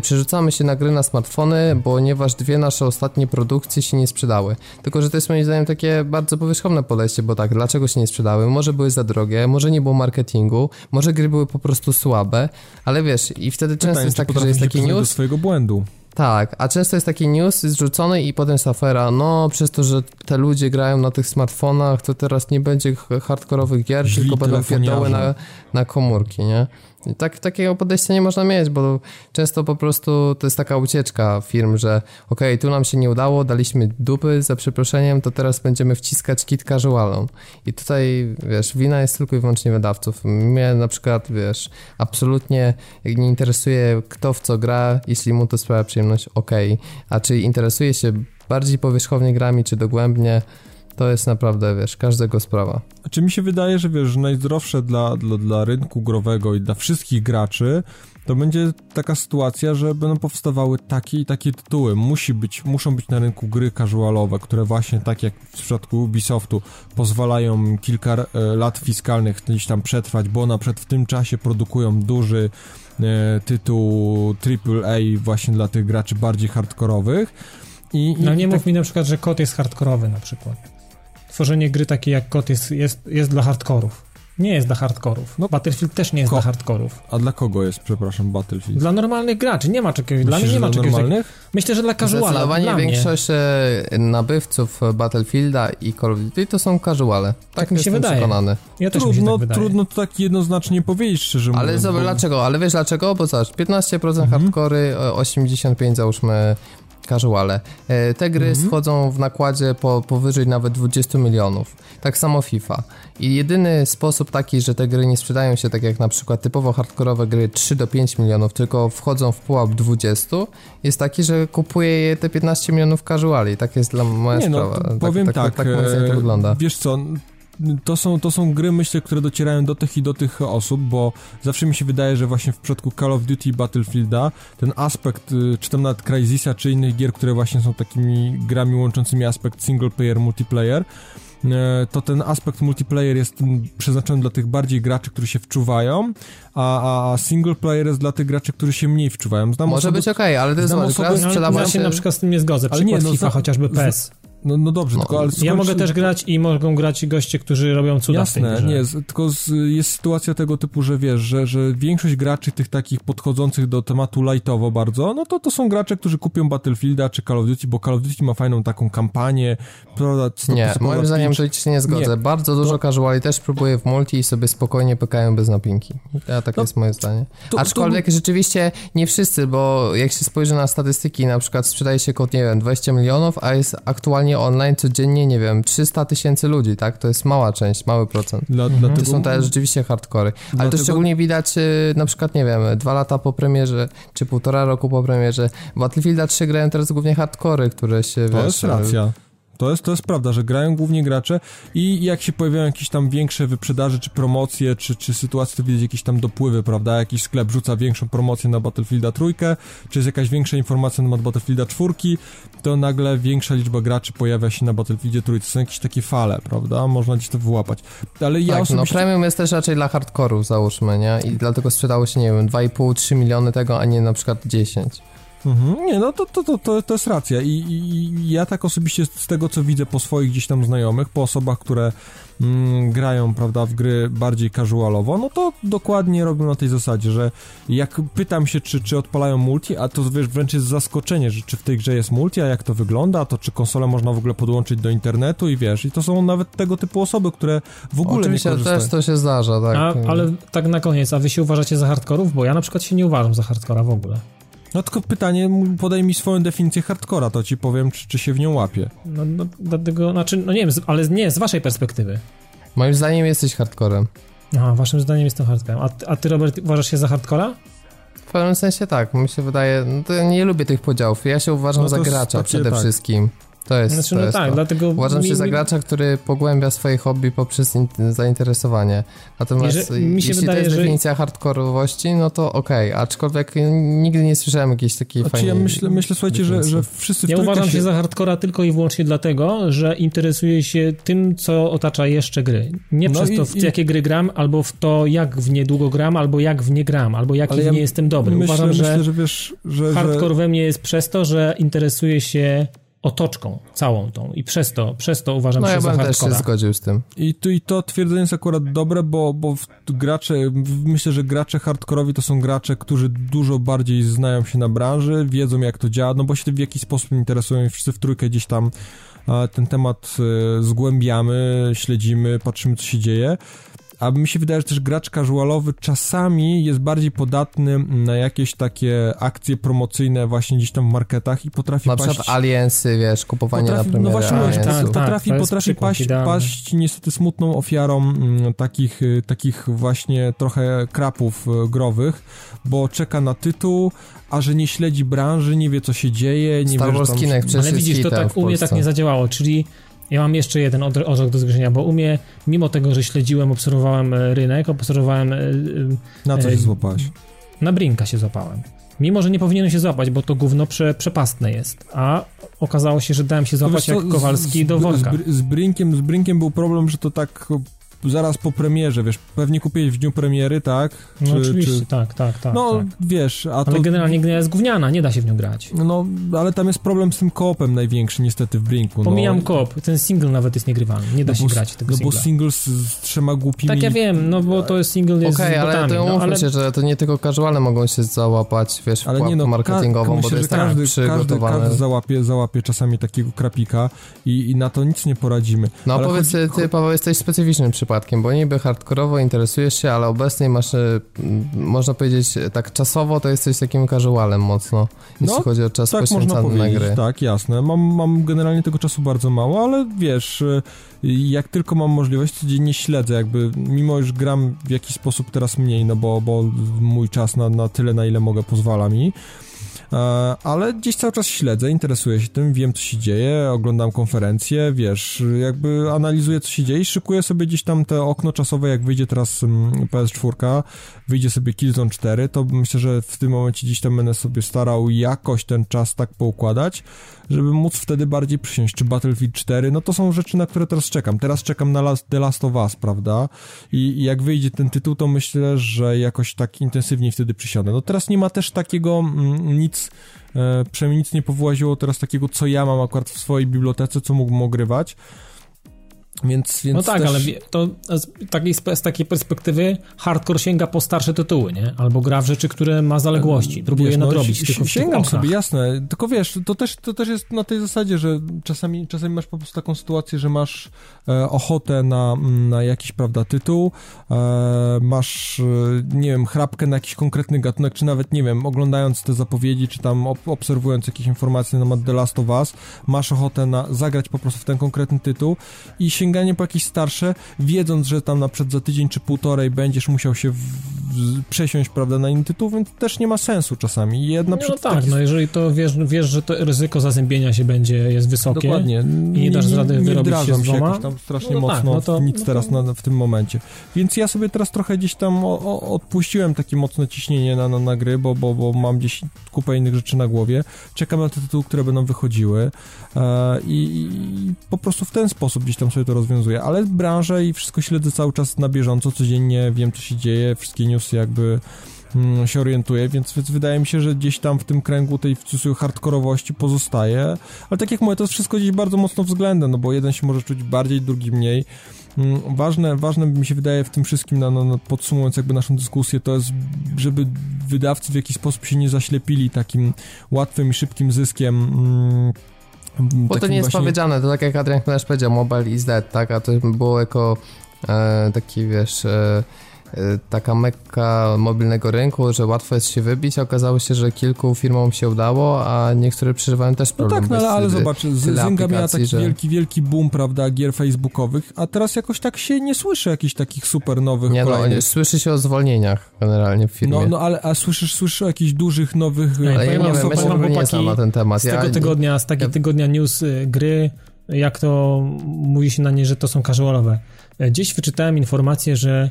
przerzucamy się na gry na smartfony, ponieważ dwie nasze ostatnie produkcje się nie sprzedały. Tylko, że to jest moim zdaniem takie bardzo powierzchowne podejście, bo tak, dlaczego się nie sprzedały? Może były za drogie, może nie było marketingu, może gry były po prostu słabe, ale wiesz, i wtedy często pytanie, jest tak, że jest taki news, swojego błędu. Tak, a często jest taki news zrzucony i potem jest afera, no przez to, że te ludzie grają na tych smartfonach, to teraz nie będzie hardkorowych gier, Źli tylko będą pierdoły na, na komórki, nie? Tak, takiego podejścia nie można mieć, bo często po prostu to jest taka ucieczka firm, że okej, tu nam się nie udało, daliśmy dupy za przeproszeniem, to teraz będziemy wciskać kit casualą. I tutaj, wiesz, wina jest tylko i wyłącznie wydawców. Mnie na przykład, wiesz, absolutnie nie interesuje kto w co gra, jeśli mu to sprawia przyjemność, okej. A czy interesuje się bardziej powierzchownie grami, czy dogłębnie, to jest naprawdę, wiesz, każdego sprawa. Czy mi się wydaje, że wiesz, że najzdrowsze dla, dla, dla rynku growego i dla wszystkich graczy to będzie taka sytuacja, że będą powstawały takie i takie tytuły. Musi być, muszą być na rynku gry casualowe, które właśnie tak jak w przypadku Ubisoftu pozwalają kilka e, lat fiskalnych gdzieś tam przetrwać, bo na przykład w tym czasie produkują duży e, tytuł AAA właśnie dla tych graczy bardziej hardkorowych. I, i No nie tak- mów mi na przykład, że kod jest hardkorowy na przykład. Tworzenie gry takiej jak kod jest, jest, jest dla hardkorów. Nie jest dla hardkorów. No, Battlefield też nie jest ko- dla hardkorów. A dla kogo jest, przepraszam, Battlefield? Dla normalnych graczy nie ma czegoś. Dla mnie Myślisz, nie ma czegoś. normalnych? Myślę, że dla casuala. Zdecydowanie Dla mnie. większość e, nabywców Battlefielda i Call of Duty to są casuale. Tak, Tak mi się jestem wydaje. przekonany. Ja też mi się Trudno, tak wydaje. trudno to tak jednoznacznie powiedzieć, szczerze Ale mówiąc. zobacz, bo- dlaczego? Ale wiesz dlaczego? Bo zobacz, 15% Mhm. hardcory, e, 85 załóżmy casuale. E, Te gry Mhm. schodzą w nakładzie po, powyżej nawet 20 milionów. Tak samo FIFA. I jedyny sposób taki, że te gry nie sprzedają się tak jak na przykład typowo hardkorowe gry 3 do 5 milionów, tylko wchodzą w pułap 20, jest taki, że kupuje je te 15 milionów casuali. Tak jest dla moja Nie no, sprawa. powiem tak, tak, tak, tak wygląda. Wiesz co, to są, to są gry, myślę, które docierają do tych i do tych osób, bo zawsze mi się wydaje, że właśnie w przypadku Call of Duty i Battlefielda ten aspekt, y, czy tam nawet Crysisa, czy innych gier, które właśnie są takimi grami łączącymi aspekt single player, multiplayer, e, to ten aspekt multiplayer jest przeznaczony dla tych bardziej graczy, którzy się wczuwają, a, a single player jest dla tych graczy, którzy się mniej wczuwają. Znam Może osoby, być okej, ale to jest osoby- gra No, ja się na przykład z tym nie zgodzę. Ale Przykład nie, no, FIFA, chociażby PES. No, no dobrze, No, tylko ale Ja skończ- mogę też grać i mogą grać goście, którzy robią cuda w tej Jasne, grze. nie, z, tylko z, jest sytuacja tego typu, że wiesz, że, że większość graczy tych takich podchodzących do tematu lightowo bardzo, no to to są gracze, którzy kupią Battlefielda czy Call of Duty, bo Call of Duty ma fajną taką kampanię, prawda, Nie, moim zdaniem to się nie zgodzę. Nie. Bardzo dużo casuali też próbuje w multi i sobie spokojnie pykają bez napinki. Ja, tak No, jest moje zdanie. to- Aczkolwiek rzeczywiście nie wszyscy, bo jak się spojrzy na statystyki, na przykład sprzedaje się kod, nie wiem, 20 milionów, a jest aktualnie online codziennie, nie wiem, 300 tysięcy ludzi, tak? To jest mała część, mały procent. Dla, Mhm. dlatego, To są te rzeczywiście hardcory. Ale Dlatego- to szczególnie widać y, na przykład, nie wiem, dwa lata po premierze, czy półtora roku po premierze. W Battlefielda 3 grają teraz głównie hardcory, które się, To wiesz... jest racja. To jest, to jest prawda, że grają głównie gracze i jak się pojawiają jakieś tam większe wyprzedaże, czy promocje, czy, czy sytuacje, to widać jakieś tam dopływy, prawda? Jakiś sklep rzuca większą promocję na Battlefielda trójkę, czy jest jakaś większa informacja na temat Battlefielda czwórki, to nagle większa liczba graczy pojawia się na Battlefieldzie trójce. Są jakieś takie fale, prawda? Można gdzieś to wyłapać. Ale ja tak, no osobiście... premium jest też raczej dla hardkorów, załóżmy, nie? I dlatego sprzedało się, nie wiem, 2,5-3 miliony tego, a nie na przykład 10. Mhm, nie, no to, to, to, to, to jest racja I, i, ja tak osobiście z tego, co widzę po swoich gdzieś tam znajomych, po osobach, które mm, grają, prawda, w gry bardziej casualowo, no to dokładnie robią na tej zasadzie, że jak pytam się, czy, czy odpalają multi, a to wiesz, wręcz jest zaskoczenie, że czy w tej grze jest multi, a jak to wygląda, a to czy konsolę można w ogóle podłączyć do internetu i wiesz, i to są nawet tego typu osoby, które w ogóle Oczywiście nie korzystają. też to się zdarza, tak. A, ale tak na koniec, a wy się uważacie za hardkorów? Bo ja na przykład się nie uważam za hardkora w ogóle. No tylko pytanie, podaj mi swoją definicję hardcora, to ci powiem, czy, czy się w nią łapie. No, no dlatego, znaczy, no nie wiem, z- ale nie, z waszej perspektywy. Moim zdaniem jesteś hardcorem. Aha, waszym zdaniem jestem hardcorem. A, ty- a ty, Robert, uważasz się za hardcora? W pewnym sensie tak, mi się wydaje, no to ja nie lubię tych podziałów. Ja się uważam No za gracza przede tak. wszystkim. To jest, Znaczy, to no jest tak, to. dlatego... Uważam mi- się za gracza, który pogłębia swoje hobby poprzez in- zainteresowanie. Natomiast Jeżeli- mi się jeśli wydaje, to jest że- definicja hardkorowości, no to okej, aczkolwiek nigdy nie słyszałem jakiejś takiej Znaczy fajnej ja myślę, myślę słuchajcie, że, że wszyscy w Ja uważam się za hardcora tylko i wyłącznie dlatego, że interesuję się tym, co otacza jeszcze gry. Nie No przez i- to, w i- jakie gry gram, albo w to, jak w nie długo gram, albo jak w nie gram, albo jaki ja nie jestem dobry. Myślę, uważam, że myślę, że wiesz, że... hardcore że... we mnie jest przez to, że interesuję się otoczką całą tą i przez to, przez to uważam, no, że ja za też się zgodził z tym. I, tu, I to twierdzenie jest akurat dobre, bo, bo w- gracze, w- myślę, że gracze hardkorowi to są gracze, którzy dużo bardziej znają się na branży, wiedzą jak to działa, no bo się w jakiś sposób interesują i wszyscy w trójkę gdzieś tam e, ten temat e, zgłębiamy, śledzimy, patrzymy co się dzieje. A mi się wydaje, że też gracz casualowy czasami jest bardziej podatny na jakieś takie akcje promocyjne właśnie gdzieś tam w marketach i potrafi Na paść... przykład Aliensy, wiesz, kupowanie Potrafi, na premierę no właśnie, Aliensów. tak, Aliensów. tak, potrafi, potrafi paść, idealny. paść niestety smutną ofiarą mm, takich, y, takich właśnie trochę krapów y, growych, bo czeka na tytuł, a że nie śledzi branży, nie wie co się dzieje, nie Star wie, Wars że tam... Przecież Ale widzisz, to tak u mnie tak nie zadziałało, czyli ja mam jeszcze jeden orzech do zgryzienia, bo u mnie, mimo tego, że śledziłem, obserwowałem e, rynek, obserwowałem, e, e, Na co się złapałeś? na Brinka się złapałem. Mimo, że nie powinienem się złapać, bo to gówno prze, przepastne jest, a okazało się, że dałem się złapać co, jak Kowalski z, do worka. Z, z, Brinkiem, z Brinkiem był problem, że to tak zaraz po premierze, wiesz, pewnie kupiłeś w dniu premiery, tak? No Czy- oczywiście, czy- tak, tak, tak. No, tak. wiesz, a to... Ale generalnie gra jest gówniana, nie da się w nią grać. No, ale tam jest problem z tym koopem największy niestety w Brinku. Pomijam no. koop, ten single nawet jest niegrywalny, nie da No się bo- grać tego No bo single z, z trzema głupimi... Tak ja wiem, no bo to jest single jest Okej, z ale botami, to no, ale się, że to nie tylko casuale mogą się załapać, wiesz, w Ale nie no, marketingową, ka- bo to myślę, jest tak każdy, każdy, przygotowane. każdy załapie, załapie czasami takiego krapika i, i na to nic nie poradzimy. No Ale powiedz, chodzi- ty Paweł jesteś specyficznym przypadkiem, bo niby hardkorowo interesujesz się, ale obecnie masz, e, można powiedzieć, e, tak czasowo to jesteś takim casualem mocno, jeśli No, chodzi o czas Tak można poświęcany na gry. tak, jasne. Mam, mam generalnie tego czasu bardzo mało, ale wiesz, y, jak tylko mam możliwość, codziennie śledzę, jakby, mimo już gram w jakiś sposób teraz mniej, no bo, bo mój czas na, na tyle, na ile mogę, pozwala mi. E, Ale gdzieś cały czas śledzę, interesuję się tym, wiem co się dzieje, oglądam konferencje, wiesz, jakby analizuję co się dzieje i szykuję sobie gdzieś tam te okno czasowe, jak wyjdzie teraz mm, PS4, wyjdzie sobie Killzone 4, to myślę, że w tym momencie gdzieś tam będę sobie starał jakoś ten czas tak poukładać, żeby móc wtedy bardziej przysiąść. Czy Battlefield 4, no to są rzeczy, na które teraz czekam. Teraz czekam na Last, The Last of Us, prawda? I, I jak wyjdzie ten tytuł, to myślę, że jakoś tak intensywniej wtedy przysiądę. No teraz nie ma też takiego mm, nic, e, przynajmniej nic nie powłaziło teraz takiego, co ja mam akurat w swojej bibliotece, co mógłbym ogrywać. Więc, więc No tak, też... ale to z takiej, z takiej perspektywy hardcore sięga po starsze tytuły, nie? Albo gra w rzeczy, które ma zaległości, próbuje Wiesz, no, nadrobić si- tylko Sięgam sobie, jasne. Tylko wiesz, to też, to też jest na tej zasadzie, że czasami, czasami masz po prostu taką sytuację, że masz e, ochotę na, na jakiś, prawda, tytuł, e, masz, e, nie wiem, chrapkę na jakiś konkretny gatunek, czy nawet, nie wiem, oglądając te zapowiedzi, czy tam ob obserwując jakieś informacje na temat The Last of Us, masz ochotę na zagrać po prostu w ten konkretny tytuł i sięganie po jakieś starsze, wiedząc, że tam na przykład za tydzień czy półtorej będziesz musiał się w, w, przesiąść, prawda, na inny tytuł, więc też nie ma sensu czasami. I Jedna No, tak, taki- no jeżeli to wiesz, wiesz, że to ryzyko zazębienia się będzie, jest wysokie. Dokładnie. nie dasz rady nie wyrobić się z się jakoś tam strasznie no tak, mocno no to- nic no teraz na, w tym momencie. Więc ja sobie teraz trochę gdzieś tam o, o, odpuściłem takie mocne ciśnienie na, na, na gry, bo, bo, bo mam gdzieś kupę innych rzeczy na głowie. Czekam na te tytuły, które będą wychodziły e, i, i po prostu w ten sposób gdzieś tam sobie to rozwiązuję. Ale branżę i wszystko śledzę cały czas na bieżąco, codziennie wiem, co się dzieje, wszystkie newsy jakby mm, się orientuję, więc, więc wydaje mi się, że gdzieś tam w tym kręgu tej w cudzysłowie hardkorowości pozostaje, ale tak jak mówię, to jest wszystko gdzieś bardzo mocno względem, no bo jeden się może czuć bardziej, drugi mniej. Mm, Ważne, ważne mi się wydaje w tym wszystkim, na, na, podsumując jakby naszą dyskusję, to jest, żeby wydawcy w jakiś sposób się nie zaślepili takim łatwym i szybkim zyskiem. mm, Bo to nie jest właśnie- powiedziane, to tak jak Adrian Knesz powiedział, mobile is dead, tak, a to było jako e, taki, wiesz, e, taka mekka mobilnego rynku, że łatwo jest się wybić, okazało się, że kilku firmom się udało, a niektóre przeżywają też No problem. tak, no ale, zobacz, Zynga miała taki że- wielki, wielki boom, prawda, gier facebookowych, a teraz jakoś tak się nie słyszy jakichś takich super nowych Nie no, kolejnych. nie, słyszy się o zwolnieniach generalnie w firmie. No, no ale a słyszysz, słyszysz o jakichś dużych, nowych... E, ale ja nie wiem, ja nie chłopaki, znam na ten temat. Z Ja, tego tygodnia, z takiego ja- tygodnia news y, gry, jak to mówi się na nie, że to są casualowe. E, Gdzieś wyczytałem informację, że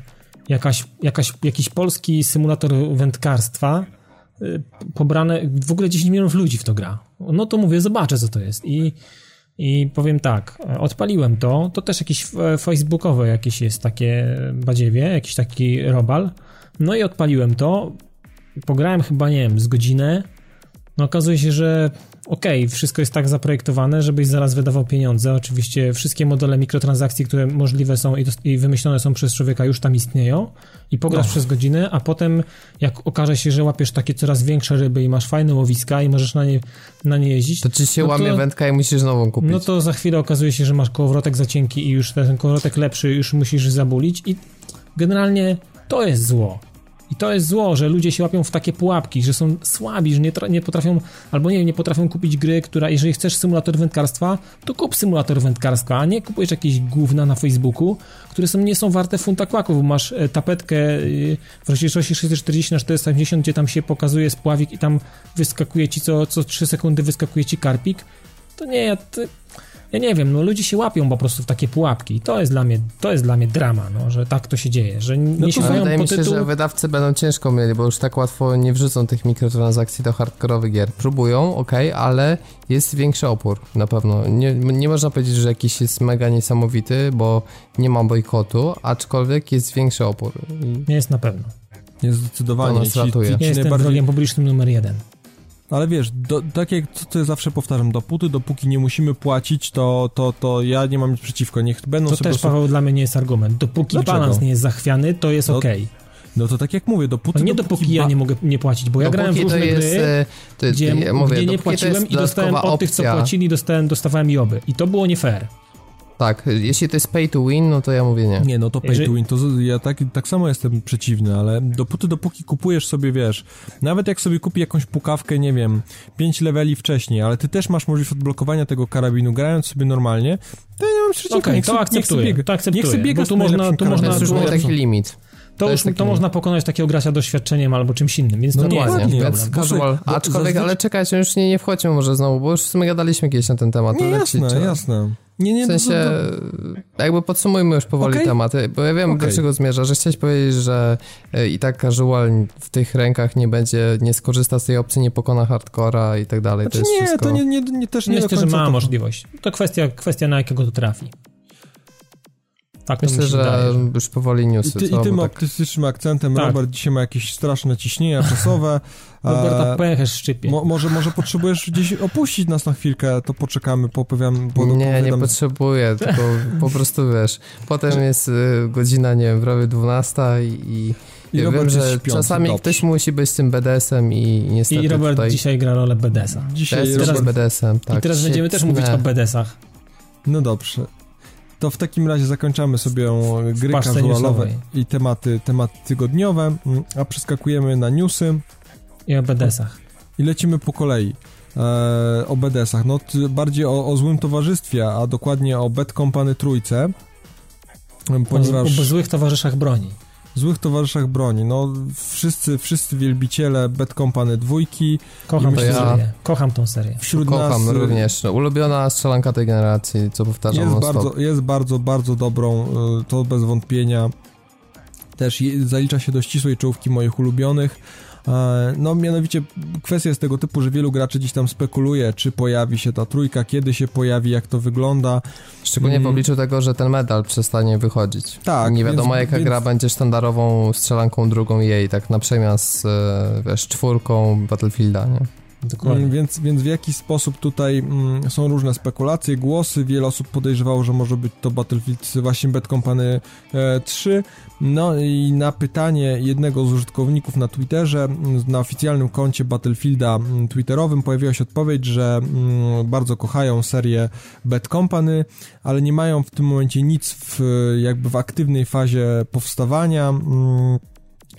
jakaś, jakaś, jakiś polski symulator wędkarstwa y, pobrane, w ogóle 10 milionów ludzi w to gra. No to mówię, zobaczę co to jest. I, i powiem tak, odpaliłem to, to też jakieś e, facebookowe jakieś jest takie badziewie, jakiś taki robal. No i odpaliłem to, pograłem chyba, nie wiem, z godzinę. No okazuje się, że okej, okay, wszystko jest tak zaprojektowane, żebyś zaraz wydawał pieniądze. Oczywiście wszystkie modele mikrotransakcji, które możliwe są i, i wymyślone są przez człowieka, już tam istnieją i pograsz no. przez godzinę, a potem jak okaże się, że łapiesz takie coraz większe ryby i masz fajne łowiska i możesz na nie, na nie jeździć. To czy się no łamie to, wędka i musisz nową kupić? No to za chwilę okazuje się, że masz kołowrotek za cienki i już ten kołowrotek lepszy już musisz zabulić i generalnie to jest zło. I to jest zło, że ludzie się łapią w takie pułapki, że są słabi, że nie, nie potrafią, albo nie nie potrafią kupić gry, która, jeżeli chcesz symulator wędkarstwa, to kup symulator wędkarstwa, a nie kupujesz jakieś gówna na Facebooku, które są, nie są warte funta kłaków. Masz e, tapetkę e, w rozdzielczości 640 na 480, gdzie tam się pokazuje spławik i tam wyskakuje ci co, co 3 sekundy wyskakuje ci karpik. To nie, ja, ja nie wiem, no ludzie się łapią po prostu w takie pułapki i to jest dla mnie, to jest dla mnie drama, no, że tak to się dzieje, że nie no sięgają Wydaje mi się, tytuł... że wydawcy będą ciężko mieli, bo już tak łatwo nie wrzucą tych mikrotransakcji do hardkorowych gier. Próbują, ok, ale jest większy opór na pewno. Nie, nie można powiedzieć, że jakiś jest mega niesamowity, bo nie ma bojkotu, aczkolwiek jest większy opór. I... Jest na pewno. Jest zdecydowanie. To nas ratuje. Ja jestem najbardziej... wrogiem publicznym numer jeden. Ale wiesz, do, tak jak co, co ja zawsze powtarzam, dopóty, dopóki nie musimy płacić, to, to, to ja nie mam nic przeciwko. Niech będą to sobie... To też, Paweł, dla mnie nie jest argument. Dopóki Dlaczego? balans nie jest zachwiany, to jest no, okej. Okay. No to tak jak mówię, dopóty... No nie dopóki, dopóki ja nie mogę nie płacić, bo ja grałem w różne jest, gry, e, to, gdzie, ja mówię, gdzie nie płaciłem i dostałem od tych, co płacili, dostałem, dostawałem joby. I to było nie fair. Tak, jeśli to jest pay to win, no to ja mówię nie. Nie, no to pay Jeżeli... to win, to ja tak, tak samo jestem przeciwny, ale dopóty, dopóki kupujesz sobie, wiesz, nawet jak sobie kupi jakąś pukawkę, nie wiem, 5 leveli wcześniej, ale ty też masz możliwość odblokowania tego karabinu, grając sobie normalnie, to ja nie mam przeciwko. Okay, to akceptuję, biega, to akceptuję, niech sobie biega bo tu można, tu można, tu można taki limit. To, to, już, to można pokonać takiego gracza doświadczeniem albo czymś innym, więc to no nie jest ładnie, więc casual. Aczkolwiek, ale czekajcie, już nie, nie wchodźmy może znowu, bo już w sumie gadaliśmy kiedyś na ten temat. Nie, jasne, jasne. Nie, nie, w sensie, no, no, jakby podsumujmy już powoli okay. tematy, bo ja wiem, okay. do czego zmierza, że chciałeś powiedzieć, że e, i tak casual w tych rękach nie będzie, nie skorzysta z tej opcji, nie pokona hardcora i tak dalej. Znaczy to nie, wszystko... to nie, nie, nie, też nie Myślę, że ma to... możliwość. To kwestia, kwestia na jakiego to trafi. Tak Myślę, że wydaje, że już powoli newsy. I, ty, co, i tym tak... optymistycznym akcentem tak. Robert dzisiaj ma jakieś straszne ciśnienia czasowe. Roberta e, pęcherz szczypie. Mo, może, może potrzebujesz gdzieś opuścić nas na chwilkę, to poczekamy, popowiem. Po, nie, nie potrzebuję, tylko po prostu wiesz, potem jest y, godzina, nie wiem, prawie 12 i... I ja wiem, że śpiący, czasami dobrze. ktoś musi być z tym BDS-em i niestety I Robert tutaj... dzisiaj gra rolę BDS-a. Dzisiaj teraz, teraz BDS-em, tak. I teraz będziemy też mówić o BDS-ach. No dobrze. To w takim razie zakończamy sobie gry casualowe i tematy, tematy tygodniowe, mm, a przeskakujemy na newsy. I o BDS-ach. I lecimy po kolei. E, o BDS-ach. No, bardziej o, o, złym towarzystwie, a dokładnie o Bad Company trójce. Ponieważ... O, o złych towarzyszach broni złych towarzyszach broni. No, wszyscy, wszyscy wielbiciele Bad Company dwójki. Kocham tę serię. Kocham tą serię. Wśród Kocham nas, y, również. No, ulubiona strzelanka tej generacji, co powtarzam jest bardzo, jest bardzo, bardzo dobrą, y, to bez wątpienia. Też zalicza się do ścisłej czołówki moich ulubionych. E, no, mianowicie kwestia jest tego typu, że wielu graczy dziś tam spekuluje, czy pojawi się ta trójka, kiedy się pojawi, jak to wygląda. Szczególnie w mm. obliczu tego, że ten medal przestanie wychodzić. Tak. Nie wiadomo, więc, jaka więc... gra będzie sztandarową strzelanką drugą jej, tak na przemian z, e, wiesz, czwórką Battlefielda, nie? Dokładnie. Mm, więc, więc w jaki sposób tutaj mm, są różne spekulacje, głosy. Wiele osób podejrzewało, że może być to Battlefield właśnie Bad Company e, 3. No i na pytanie jednego z użytkowników na Twitterze, mm, na oficjalnym koncie Battlefielda mm, twitterowym pojawiła się odpowiedź, że mm, bardzo kochają serię Bad Company, ale nie mają w tym momencie nic w, jakby w aktywnej fazie powstawania. Mm,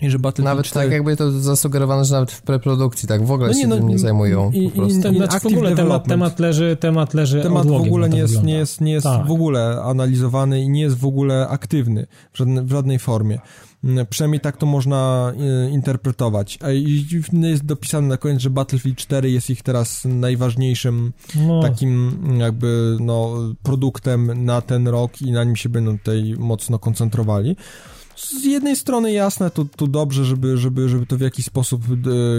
i że Battlefield Nawet 4... tak jakby to zasugerowane, że nawet w preprodukcji tak w ogóle no nie, się no, tym nie zajmują. I, po prostu. I, znaczy w ogóle temat, temat leży, temat leży Temat w ogóle nie jest, nie jest, nie jest tak. w ogóle analizowany i nie jest w ogóle aktywny w, żadne, w żadnej formie. Mm, przynajmniej tak to można y, interpretować. A jest dopisane na koniec, że Battlefield 4 jest ich teraz najważniejszym no. takim jakby no, produktem na ten rok i na nim się będą tutaj mocno koncentrowali z jednej strony jasne, to, to dobrze, żeby, żeby, żeby to w jakiś sposób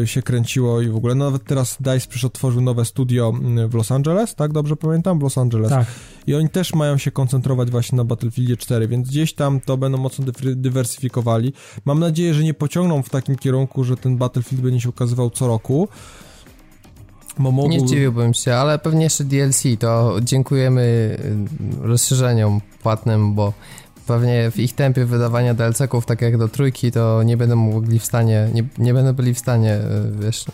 e, się kręciło i w ogóle. Nawet teraz DICE przecież otworzył nowe studio w Los Angeles, tak? Dobrze pamiętam? W Los Angeles. Tak. I oni też mają się koncentrować właśnie na Battlefieldzie 4, więc gdzieś tam to będą mocno dywersyfikowali. Mam nadzieję, że nie pociągną w takim kierunku, że ten Battlefield będzie się ukazywał co roku. Nie zdziwiłbym się, ale pewnie jeszcze DLC, to dziękujemy y, rozszerzeniom płatnym, bo pewnie w ich tempie wydawania DLC-ków, tak jak do trójki, to nie będą mogli w stanie, nie, nie będą byli w stanie, y, wiesz, y,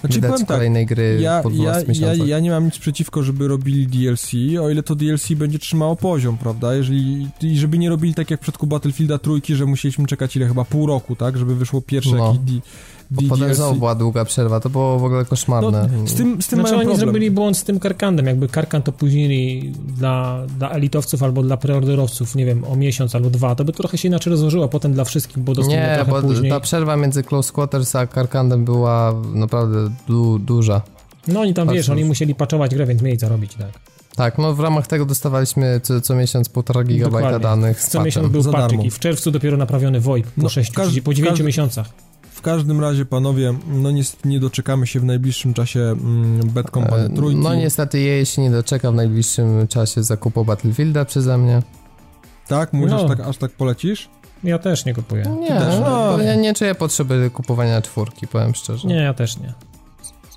Znaczy, wydać tak, kolejnej gry ja, po 12 ja, ja, ja nie mam nic przeciwko, żeby robili DLC, o ile to DLC będzie trzymało poziom, prawda? Jeżeli, I żeby nie robili tak jak w przypadku Battlefielda trójki, że musieliśmy czekać ile chyba pół roku, tak? Żeby wyszło pierwsze No. Bo D, potem DLC. znowu była długa przerwa, to było w ogóle koszmarne. No, z tym, z tym Znaczy oni problem. zrobili błąd z tym karkandem, jakby karkan to później dla, dla elitowców albo dla preorderowców, nie wiem, o miesiąc albo dwa, to by trochę się inaczej rozłożyło, potem dla wszystkich, bo dostępne Nie, trochę bo później. ta przerwa między Close Quarters a Karkandem była naprawdę du duża. No oni tam, wiesz, oni musieli patchować grę, więc mieli co robić, tak. Tak, no w ramach tego dostawaliśmy co, co miesiąc półtora gigabajta Dokładnie. danych z Co miesiąc był darmo. i w czerwcu dopiero naprawiony VoIP po, No, sześciu, po dziewięciu każdy- miesiącach. W każdym razie, panowie, no niestety nie doczekamy się w najbliższym czasie mm, Bad Company E, trójki. No niestety jej się nie doczeka w najbliższym czasie zakupu Battlefielda przeze mnie. Tak? Mówisz, No. aż, tak, aż tak polecisz? Ja też nie kupuję. Nie, też, no, no. ja nie czuję potrzeby kupowania czwórki, powiem szczerze. Nie, ja też nie.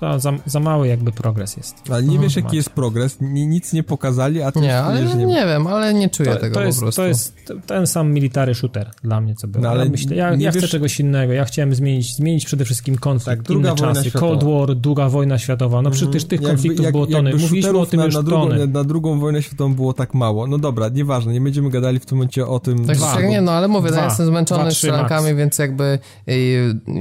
Za, za, za mały jakby progres jest. Ale nie Mhm. wiesz, jaki jest progres, ni, nic nie pokazali, a ty Nie, ale nie, nie wiem, ale nie czuję To, tego to, po jest, prostu. to jest ten sam military shooter dla mnie, co było. No, ale ja myślę, ja, nie ja chcę wiesz- czegoś innego. Ja chciałem zmienić, zmienić przede wszystkim konflikt, Tak, druga inne czasy, światowa. Cold War, druga wojna światowa. No przecież tych Jakby- konfliktów jak- było tony. Mówiliśmy o tym na, już na, drugą, tony. na drugą wojnę światową było tak mało. No dobra, nieważne, nie będziemy gadali w tym momencie o tym. Tak Dwa. siak nie, no ale mówię, no, Dwa. ja jestem zmęczony strzelankami, więc jakby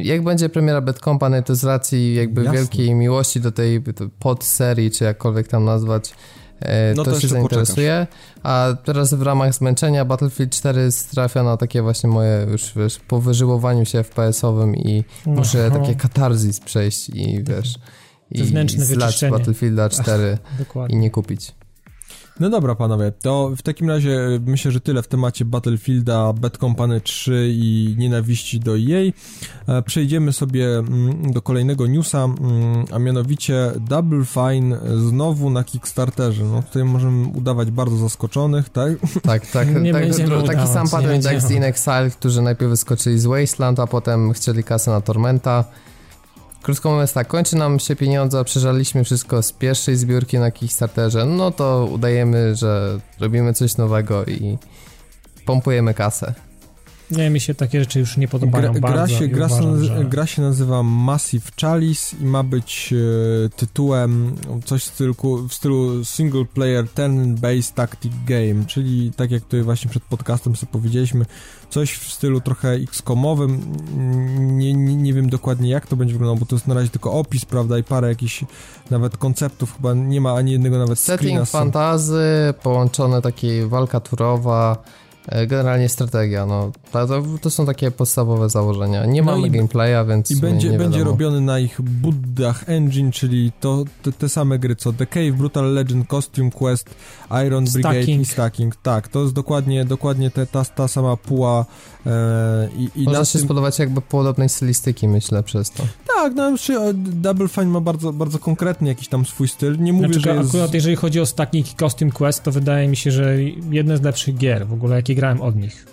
jak będzie premiera Bad Company, to z racji jakby Jasne. Wielkiej miłości do tej podserii, czy jakkolwiek tam nazwać, e, No to to się zainteresuje. A teraz w ramach zmęczenia Battlefield 4 trafia na takie właśnie moje już wiesz, po wyżyłowaniu się FPS-owym i No, muszę no, takie katarzis przejść i wiesz i Wewnętrzne zlać. Battlefielda 4 i Dokładnie. nie kupić. No dobra, panowie, to w takim razie y, myślę, że tyle w temacie Battlefielda, Bad Company 3 i nienawiści do EA. E, Przejdziemy sobie mm, do kolejnego newsa, mm, a mianowicie Double Fine znowu na Kickstarterze. No tutaj możemy udawać bardzo zaskoczonych, tak? Tak, tak, Nie tak taki udawać, sam nie patent jak z. In Exile, którzy najpierw wyskoczyli z Wasteland, a potem chcieli kasę na Tormenta. Krótko mówiąc tak, kończy nam się pieniądze, przeżaliśmy wszystko z pierwszej zbiórki na Kickstarterze, no to udajemy, że robimy coś nowego i pompujemy kasę. Nie, mi się takie rzeczy już nie podobają Gra, bardzo. gra, się, gra, uważam, że... gra się nazywa Massive Chalice i ma być e, tytułem coś w stylu, w stylu single player turn-based tactic game, czyli tak jak tutaj właśnie przed podcastem sobie powiedzieliśmy, coś w stylu trochę X-komowym, nie, nie, nie wiem dokładnie jak to będzie wyglądało, bo to jest na razie tylko opis, prawda, i parę jakichś nawet konceptów, chyba nie ma ani jednego nawet screena. Setting fantazy, połączone takie walka turowa, generalnie strategia, no to, to, są takie podstawowe założenia. Nie No mamy i- gameplaya, więc I będzie, nie będzie robiony na ich Buddach Engine, czyli to te, te same gry co The Cave, Brutal Legend, Costume Quest, Iron Brigade Stacking. i Stacking. Tak, to jest dokładnie, dokładnie te, ta, ta sama puła e, i, i Może na się tym, spodobać jakby podobnej stylistyki, myślę, przez to. Tak, no przy e, Double Fine ma bardzo, bardzo konkretny jakiś tam swój styl. Nie mówię, Znaczy, że jest... akurat jeżeli chodzi o Stacking i Costume Quest, to wydaje mi się, że jedne z lepszych gier w ogóle, jakie grałem od nich.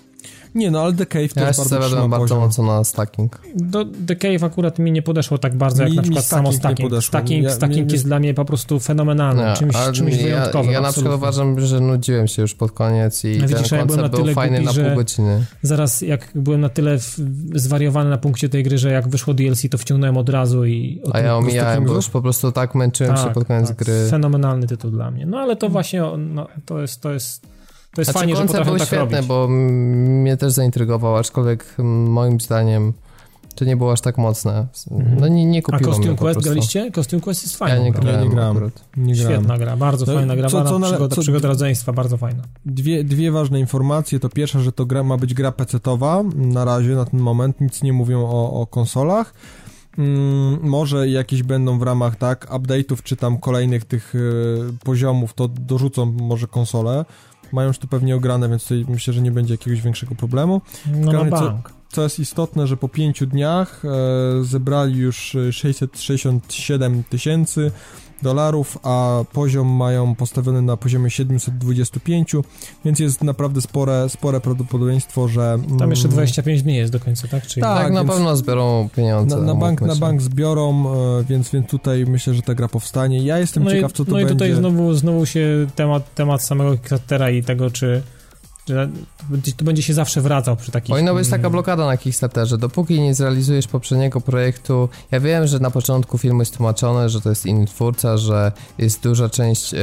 Nie, no ale The Cave to Ja jest się bardzo zawiodłem trzyma bardzo poziom. mocno na stacking. Do The Cave akurat mi nie podeszło tak bardzo, jak Mi- na przykład Stacking samo nie Stacking. podeszło. Stacking, Ja- stacking nie- jest dla mnie po prostu fenomenalnym, Nie, czymś, czymś ja, wyjątkowym. ja na przykład uważam, że nudziłem się już pod koniec i widzisz, ten ja byłem na był tyle fajny głupi, na pół godziny. Zaraz jak byłem na tyle w, zwariowany na punkcie tej gry, że jak wyszło DLC, to wciągnąłem od razu i... o A ja omijałem, bo już po prostu tak męczyłem się pod koniec tak, gry. Fenomenalny tytuł dla mnie. No ale to właśnie, no, to jest, to jest, to jest Znaczy, fajnie, że potrafią był tak świetny, robić. bo mnie też zaintrygował, aczkolwiek moim zdaniem to nie było aż tak mocne. No nie, nie A kupiło mnie Costume Quest graliście? Costume Quest jest fajny. Ja nie grałem, Ja nie grałem. Nie grałem. Świetna gra, bardzo No, fajna gra, co- co, przygoda, co- przygoda rodzeństwa, bardzo fajna. Dwie, dwie ważne informacje. To pierwsza, że to gra, ma być gra PC-towa na razie, na ten moment. Nic nie mówią o, o konsolach. Mm, może jakieś będą w ramach, tak, update'ów, czy tam kolejnych tych y, poziomów, to dorzucą może konsole. Mają już to pewnie ograne, więc tutaj myślę, że nie będzie jakiegoś większego problemu. No na Każdy co- bank. Co jest istotne, że po pięciu dniach e, zebrali już e, 667 tysięcy dolarów, a poziom mają postawiony na poziomie 725, więc jest naprawdę spore, spore prawdopodobieństwo, że... Tam jeszcze 25 dni jest do końca, tak? Czyli... Tak, tak na pewno zbiorą pieniądze. Na, na bank, na bank zbiorą, e, więc, więc tutaj myślę, że ta gra powstanie. Ja jestem no ciekaw, co to będzie. No i tutaj znowu, znowu się temat, temat samego Kickstartera i tego, czy że to będzie się zawsze wracał przy takich... Powinna być taka mm. blokada na Kickstarterze. Dopóki nie zrealizujesz poprzedniego projektu, ja wiem, że na początku filmu jest tłumaczone, że to jest inny twórca, że jest duża część e,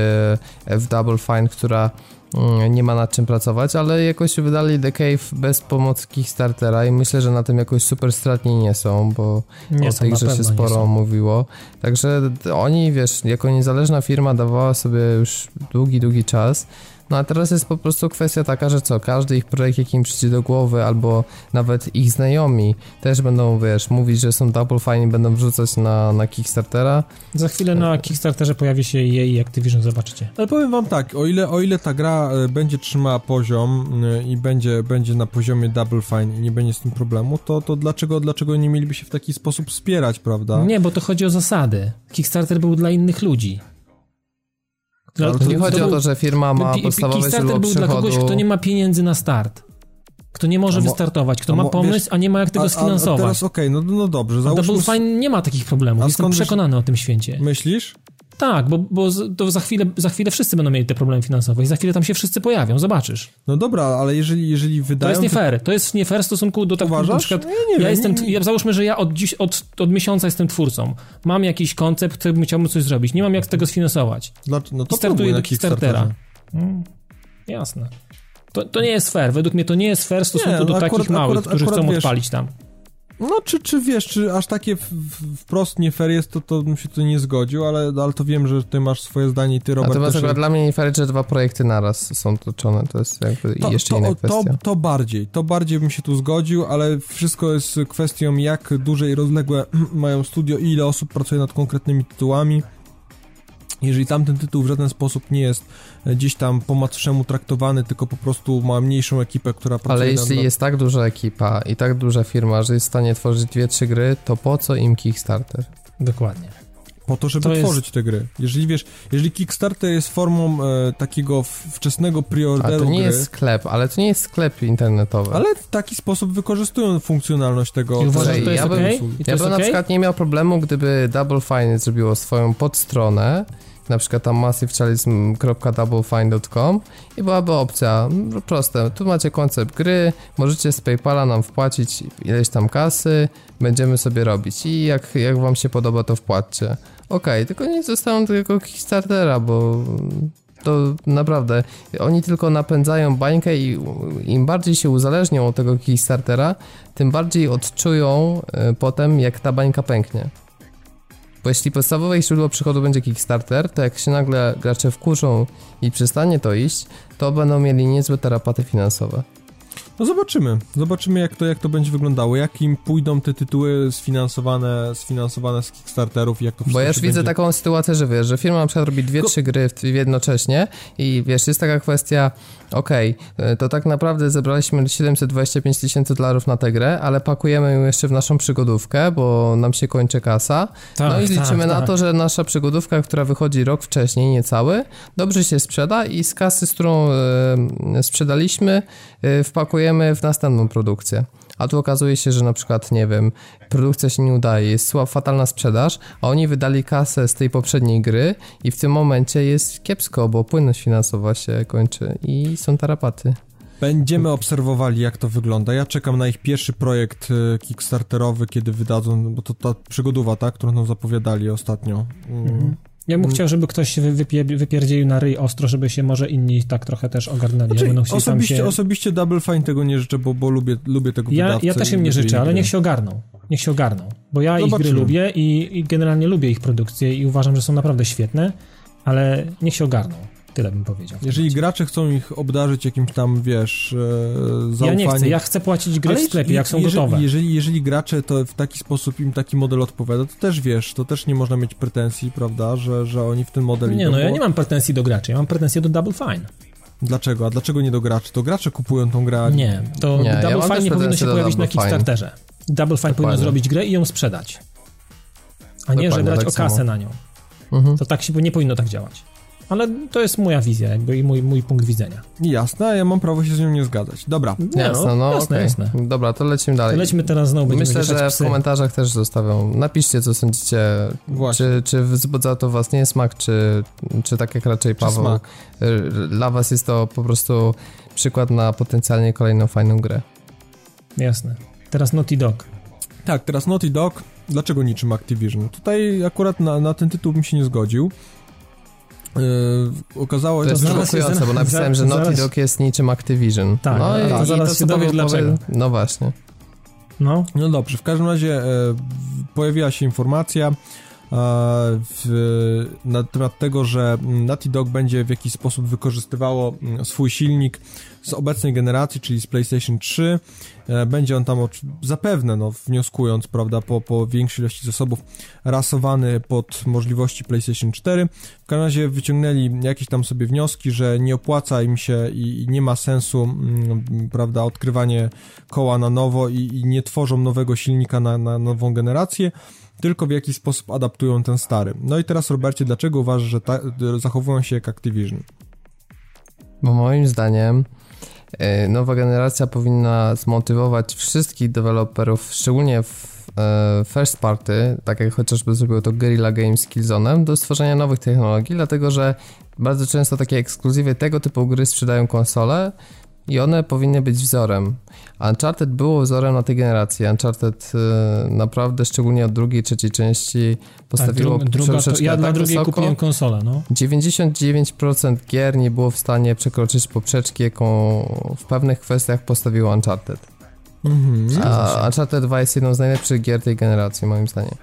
w Double Fine, która mm, nie ma nad czym pracować, ale jakoś wydali The Cave bez pomocy Kickstartera i myślę, że na tym jakoś super stratni nie są, bo nie o są, tej rzeczy sporo mówiło. Także oni, wiesz, jako niezależna firma dawała sobie już długi, długi czas no a teraz jest po prostu kwestia taka, że co, każdy ich projekt, jaki im przyjdzie do głowy, albo nawet ich znajomi też będą, wiesz, mówić, że są double fine i będą wrzucać na, na Kickstartera. Za chwilę na Kickstarterze pojawi się jej Activision, zobaczycie. Ale powiem wam tak, o ile, o ile ta gra e, będzie trzymała poziom e, i będzie, będzie na poziomie double fine i nie będzie z tym problemu, to, to dlaczego, dlaczego nie mieliby się w taki sposób wspierać, prawda? Nie, bo to chodzi o zasady. Kickstarter był dla innych ludzi. No, to nie chodzi to o to, że firma ma podstawowe źródło był przychodu. dla kogoś, kto nie ma pieniędzy na start. Kto nie może mo, wystartować, kto ma pomysł, wiesz, a nie ma jak tego a, sfinansować. A teraz okej, okay, no, no dobrze. Załóżmy... Double Fine nie ma takich problemów, jestem przekonany o tym święcie. Myślisz? Tak, bo, bo to za chwilę, za chwilę wszyscy będą mieli te problemy finansowe i za chwilę tam się wszyscy pojawią, zobaczysz. No dobra, ale jeżeli, jeżeli wydają... To jest nie fair, to jest nie fair w stosunku do tak na przykład, ja, nie ja wiem, jestem, nie, nie. załóżmy, że ja od, dziś, od, od miesiąca jestem twórcą, mam jakiś koncept, który chciałbym coś zrobić, nie mam jak z tego sfinansować. Dlaczego? No to startuję do Kickstartera. Hmm, jasne. To, to nie jest fair, według mnie to nie jest fair w stosunku nie, do akurat, takich małych, akurat, którzy akurat, chcą wiesz, odpalić tam. No, czy, czy wiesz, czy aż takie wprost nie fair jest, to, to bym się tu nie zgodził, ale, ale to wiem, że ty masz swoje zdanie i ty, Robert, Natomiast też... dla mnie nie fair, że dwa projekty naraz są toczone, to jest jakby to, jeszcze to, inna kwestia. To, to bardziej, to bardziej bym się tu zgodził, ale wszystko jest kwestią, jak duże i rozległe mają studio i ile osób pracuje nad konkretnymi tytułami. Jeżeli tamten tytuł w żaden sposób nie jest e, gdzieś tam po macoszemu traktowany, tylko po prostu ma mniejszą ekipę, która pracuje Ale jeśli nad... jest tak duża ekipa i tak duża firma, że jest w stanie tworzyć dwie, trzy gry, to po co im Kickstarter? Dokładnie. Po to, żeby to tworzyć jest... te gry. Jeżeli wiesz, jeżeli Kickstarter jest formą e, takiego wczesnego preorderu A to nie gry, jest sklep, ale to nie jest sklep internetowy. Ale w taki sposób wykorzystują funkcjonalność tego. I uważasz, że to jest ja bym, ja bym na przykład nie miał problemu, gdyby Double Fine zrobiło swoją podstronę, na przykład tam massivechalice.doublefine.com i byłaby opcja, no proste, tu macie koncept gry, możecie z Paypala nam wpłacić ileś tam kasy, będziemy sobie robić i jak, jak wam się podoba to wpłaccie. Ok, tylko nie zostaną tylko Kickstartera, bo to naprawdę oni tylko napędzają bańkę i im bardziej się uzależnią od tego Kickstartera, tym bardziej odczują y, potem jak ta bańka pęknie. Bo jeśli podstawowe źródło przychodu będzie Kickstarter, to jak się nagle gracze wkurzą i przestanie to iść, to będą mieli niezłe tarapaty finansowe. No zobaczymy. Zobaczymy, jak to, jak to będzie wyglądało. Jak im pójdą te tytuły sfinansowane, sfinansowane z Kickstarterów jak to Bo ja już widzę taką sytuację, że wiesz, że firma na przykład robi dwie, trzy gry jednocześnie i wiesz, jest taka kwestia, okej, okay, to tak naprawdę zebraliśmy 725 tysięcy dolarów na tę grę, ale pakujemy ją jeszcze w naszą przygodówkę, bo nam się kończy kasa. Tak, no i tak, liczymy tak, na tak. to, że nasza przygodówka, która wychodzi rok wcześniej, niecały, dobrze się sprzeda i z kasy, z którą e, sprzedaliśmy, e, wpakujemy w następną produkcję. A tu okazuje się, że na przykład, nie wiem, produkcja się nie udaje, jest słaba, fatalna sprzedaż, a oni wydali kasę z tej poprzedniej gry i w tym momencie jest kiepsko, bo płynność finansowa się kończy i są tarapaty. Będziemy obserwowali, jak to wygląda. Ja czekam na ich pierwszy projekt e, kickstarterowy, kiedy wydadzą, bo to ta przygodowa, tak, którą nam zapowiadali ostatnio. Mm. Mhm. Ja bym mm. chciał, żeby ktoś się wypie, wypierdzielił na ryj ostro, żeby się może inni tak trochę też ogarnęli. Znaczy, osobiście, się... osobiście Double Fine tego nie życzę, bo, bo lubię, lubię tego ja, Ja też im nie życzę, ale niech się ogarną. Niech się ogarną. Bo ja Zobaczymy. ich gry lubię i, i generalnie lubię ich produkcje i uważam, że są naprawdę świetne, ale niech się ogarną. Tyle bym powiedział. Jeżeli gracze chcą ich obdarzyć jakimś tam, wiesz, zaufaniem... Ja nie chcę, ja chcę płacić gry Ale w sklepie, jak są jeżeli, gotowe. Jeżeli, jeżeli gracze to w taki sposób im taki model odpowiada, to też wiesz, to też nie można mieć pretensji, prawda, że, że oni w ten model Nie, idą, no ja nie mam pretensji do graczy, ja mam pretensje do Double Fine. Dlaczego? A dlaczego nie do graczy? To gracze kupują tą grę. Nie, to nie, Double ja Fine nie powinno się pojawić na Kickstarterze. Double Fine powinno zrobić grę i ją sprzedać. A nie, że brać o kasę na nią. Mhm. To tak się nie powinno tak działać. Ale to jest moja wizja jakby i mój, mój punkt widzenia. Jasne, ja mam prawo się z nią nie zgadzać. Dobra. Nie, jasne, no, no jasne, okay. jasne. Dobra, to lecimy dalej. To lecimy teraz znowu. Myślę, że psy. w komentarzach też zostawią. Napiszcie, co sądzicie. Właśnie. Czy, czy wzbudza to was niesmak, czy, czy tak jak raczej Paweł. Smak. Dla was jest to po prostu przykład na potencjalnie kolejną fajną grę. Jasne. Teraz Naughty Dog. Tak, teraz Naughty Dog. Dlaczego niczym Activision? Tutaj akurat na, na ten tytuł bym się nie zgodził. Yy, okazało się... To jest szokujące, bo napisałem, że Naughty Dog jest niczym Activision. Tak, no i, to zaraz i to się dowiesz dlaczego. No właśnie. No. no dobrze, w każdym razie e, pojawiła się informacja e, w, na temat tego, że Naughty Dog będzie w jakiś sposób wykorzystywało mm, swój silnik z obecnej generacji, czyli z PlayStation 3. E, będzie on tam zapewne, no, wnioskując, prawda, po, po większej ilości zasobów, rasowany pod możliwości PlayStation 4. W każdym razie wyciągnęli jakieś tam sobie wnioski, że nie opłaca im się i, i nie ma sensu, mm, prawda, odkrywanie koła na nowo i, i nie tworzą nowego silnika na, na nową generację tylko w jakiś sposób adaptują ten stary. No i teraz, Robercie, dlaczego uważasz, że ta, zachowują się jak Activision? Bo moim zdaniem nowa generacja powinna zmotywować wszystkich deweloperów, szczególnie w e, first party, tak jak chociażby zrobiło to Guerrilla Games Killzone'em, do stworzenia nowych technologii, dlatego że bardzo często takie ekskluzywy tego typu gry sprzedają konsole i one powinny być wzorem. Uncharted było wzorem na tej generacji. Uncharted y, naprawdę, szczególnie od drugiej, trzeciej części postawiło tak, dru druga, to, Ja tak na drugiej wysoko. kupiłem konsolę, no. 99% gier nie było w stanie przekroczyć poprzeczki, jaką w pewnych kwestiach postawiło Uncharted. Mhm, A Uncharted 2 jest jedną z najlepszych gier tej generacji, moim zdaniem.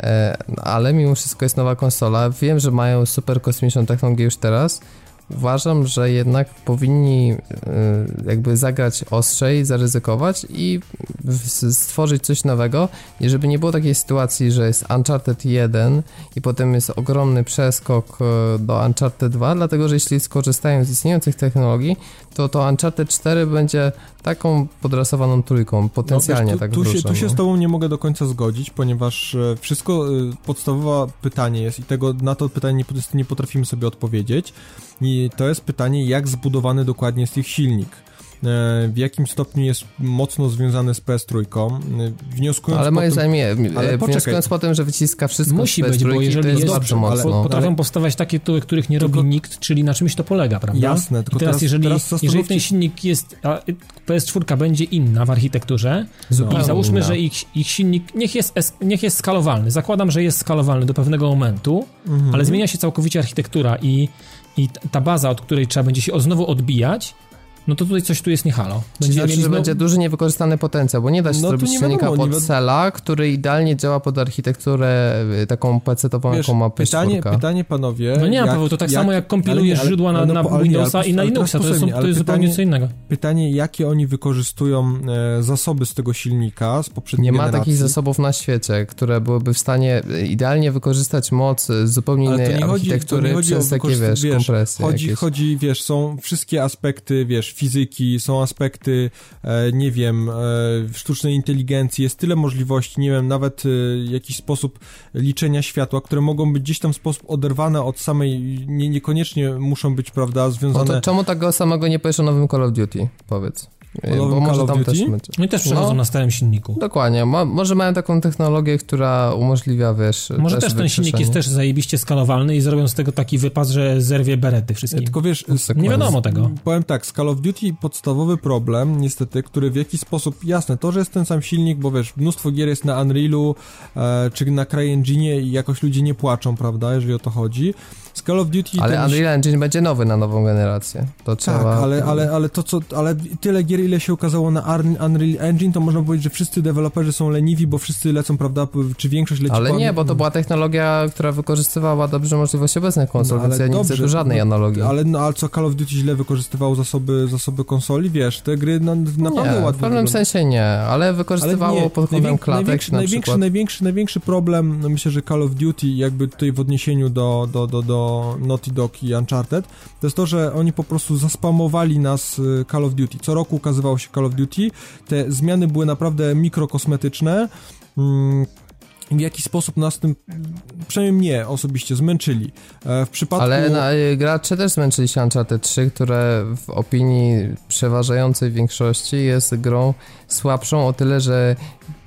E, ale mimo wszystko jest nowa konsola. Wiem, że mają super kosmiczną technologię już teraz, uważam, że jednak powinni y, jakby zagrać ostrzej, zaryzykować i stworzyć coś nowego. I żeby nie było takiej sytuacji, że jest Uncharted 1 i potem jest ogromny przeskok y, do Uncharted 2, dlatego że jeśli skorzystają z istniejących technologii, to to Uncharted 4 będzie taką podrasowaną trójką, potencjalnie no, wiesz, tu, tak tu się, tu się z tobą nie mogę do końca zgodzić, ponieważ e, wszystko, e, podstawowe pytanie jest i tego na to pytanie nie, nie potrafimy sobie odpowiedzieć i to jest pytanie, jak zbudowany dokładnie jest ich silnik E, w jakim stopniu jest mocno związane z PS3. E, wnioskując ale moim zdaniem nie. Ale wnioskując po tym, że wyciska wszystko Musi być, bo jeżeli jest, jest dobrze, mocno. potrafią ale... powstawać takie tytuły, których nie tylko... robi nikt, czyli na czymś to polega, prawda? Jasne, tylko I teraz, teraz jeżeli, teraz jeżeli ten silnik jest, PS4 będzie inna w architekturze Zupełnie i załóżmy, inna. że ich, ich silnik, niech jest, niech jest skalowalny, zakładam, że jest skalowalny do pewnego momentu, mhm. ale zmienia się całkowicie architektura i i ta baza, od której trzeba będzie się znowu odbijać, no to tutaj coś tu jest nie halo. Będzie znaczy, że będzie duży niewykorzystany potencjał, bo nie da się no zrobić silnika pod nie cela, który idealnie działa pod architekturę y, taką PC-tową, jaką ma pytanie, pytanie panowie... No nie, jak, Paweł, to tak jak, samo jak kompilujesz ale, źródła na, no, na Windowsa nie, i na Linuxa, to, jest, to jest zupełnie co innego. Pytanie, jakie oni wykorzystują e, zasoby z tego silnika, z poprzedniej Nie ma generacji. takich zasobów na świecie, które byłyby w stanie idealnie wykorzystać moc zupełnie innej architektury chodzi, przez takie, wiesz, wiesz kompresje. Chodzi, chodzi, wiesz, są wszystkie aspekty, wiesz, fizyki, są aspekty, e, nie wiem, e, sztucznej inteligencji, jest tyle możliwości, nie wiem, nawet e, jakiś sposób liczenia światła, które mogą być gdzieś tam w sposób oderwane od samej, nie, niekoniecznie muszą być, prawda, związane... No to czemu tego samego nie powiesz o nowym Call of Duty, powiedz? Bo może tam też będzie. No i też przechodzą no, na starym silniku. Dokładnie. Ma, może mają taką technologię, która umożliwia, wiesz... Może też, też ten silnik jest też zajebiście skalowalny i zrobią z tego taki wypas, że zerwie berety wszystkie. Tylko wiesz... nie wiadomo tego. Powiem tak, z Call of Duty podstawowy problem, niestety, który w jakiś sposób... Jasne, to, że jest ten sam silnik, bo wiesz, mnóstwo gier jest na Unrealu, e, czy na CryEngine i jakoś ludzie nie płaczą, prawda, jeżeli o to chodzi z Call of Duty... Ale ten... Unreal Engine będzie nowy na nową generację. To tak, trzeba... ale, ale, ale to co... Ale tyle gier, ile się ukazało na Unreal Engine, to można powiedzieć, że wszyscy deweloperzy są leniwi, bo wszyscy lecą, prawda, czy większość leci Ale nie, bo to była technologia, która wykorzystywała dobrze możliwości obecnych konsol, no, więc ja nie dobrze, widzę tu żadnej no, analogii. Ale, no, ale co, Call of Duty źle wykorzystywało zasoby, zasoby konsoli? Wiesz, te gry na, naprawdę nie, ładnie... w pewnym sensie nie, ale wykorzystywało ale nie, pod kątem klatek największy, na największy, największy, największy problem, no myślę, że Call of Duty jakby tutaj w odniesieniu do, do, do, do Naughty Dog i Uncharted, to jest to, że oni po prostu zaspamowali nas y, Call of Duty. Co roku ukazywało się Call of Duty. Te zmiany były naprawdę mikrokosmetyczne. Mm, w jaki sposób nas tym, przynajmniej mnie osobiście, zmęczyli. E, w przypadku... Ale na, y, gracze też zmęczyli się Uncharted 3, które w opinii przeważającej większości jest grą słabszą o tyle, że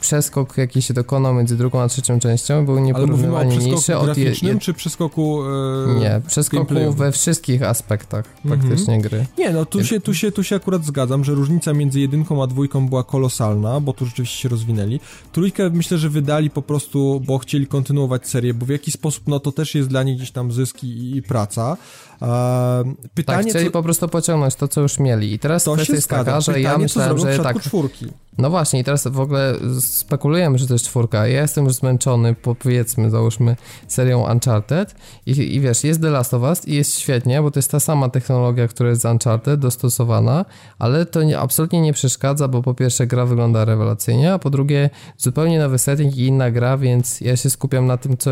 przeskok, jaki się dokonał między drugą a trzecią częścią, był nieporównywalnie mniejszy od je, czy przeskoku e, Nie, przeskoku gameplayu. we wszystkich aspektach mhm. praktycznie gry. Nie, no tu się, tu, się, tu się akurat zgadzam, że różnica między jedynką a dwójką była kolosalna, bo tu rzeczywiście się rozwinęli. Trójkę myślę, że wydali po prostu, bo chcieli kontynuować serię, bo w jaki sposób, no to też jest dla nich gdzieś tam zysk i, i praca. Pytanie, tak, chcieli co... po prostu pociągnąć to, co już mieli. I teraz to kwestia jest taka, że pytanie, ja myślałem, że tak... czwórki. No właśnie, i teraz w ogóle spekulujemy, że to jest czwórka. Ja jestem już zmęczony, powiedzmy, załóżmy, serią Uncharted i, i wiesz, jest The Last of Us i jest świetnie, bo to jest ta sama technologia, która jest z Uncharted, dostosowana, ale to nie, absolutnie nie przeszkadza, bo po pierwsze gra wygląda rewelacyjnie, a po drugie zupełnie nowy setting i inna gra, więc ja się skupiam na tym, co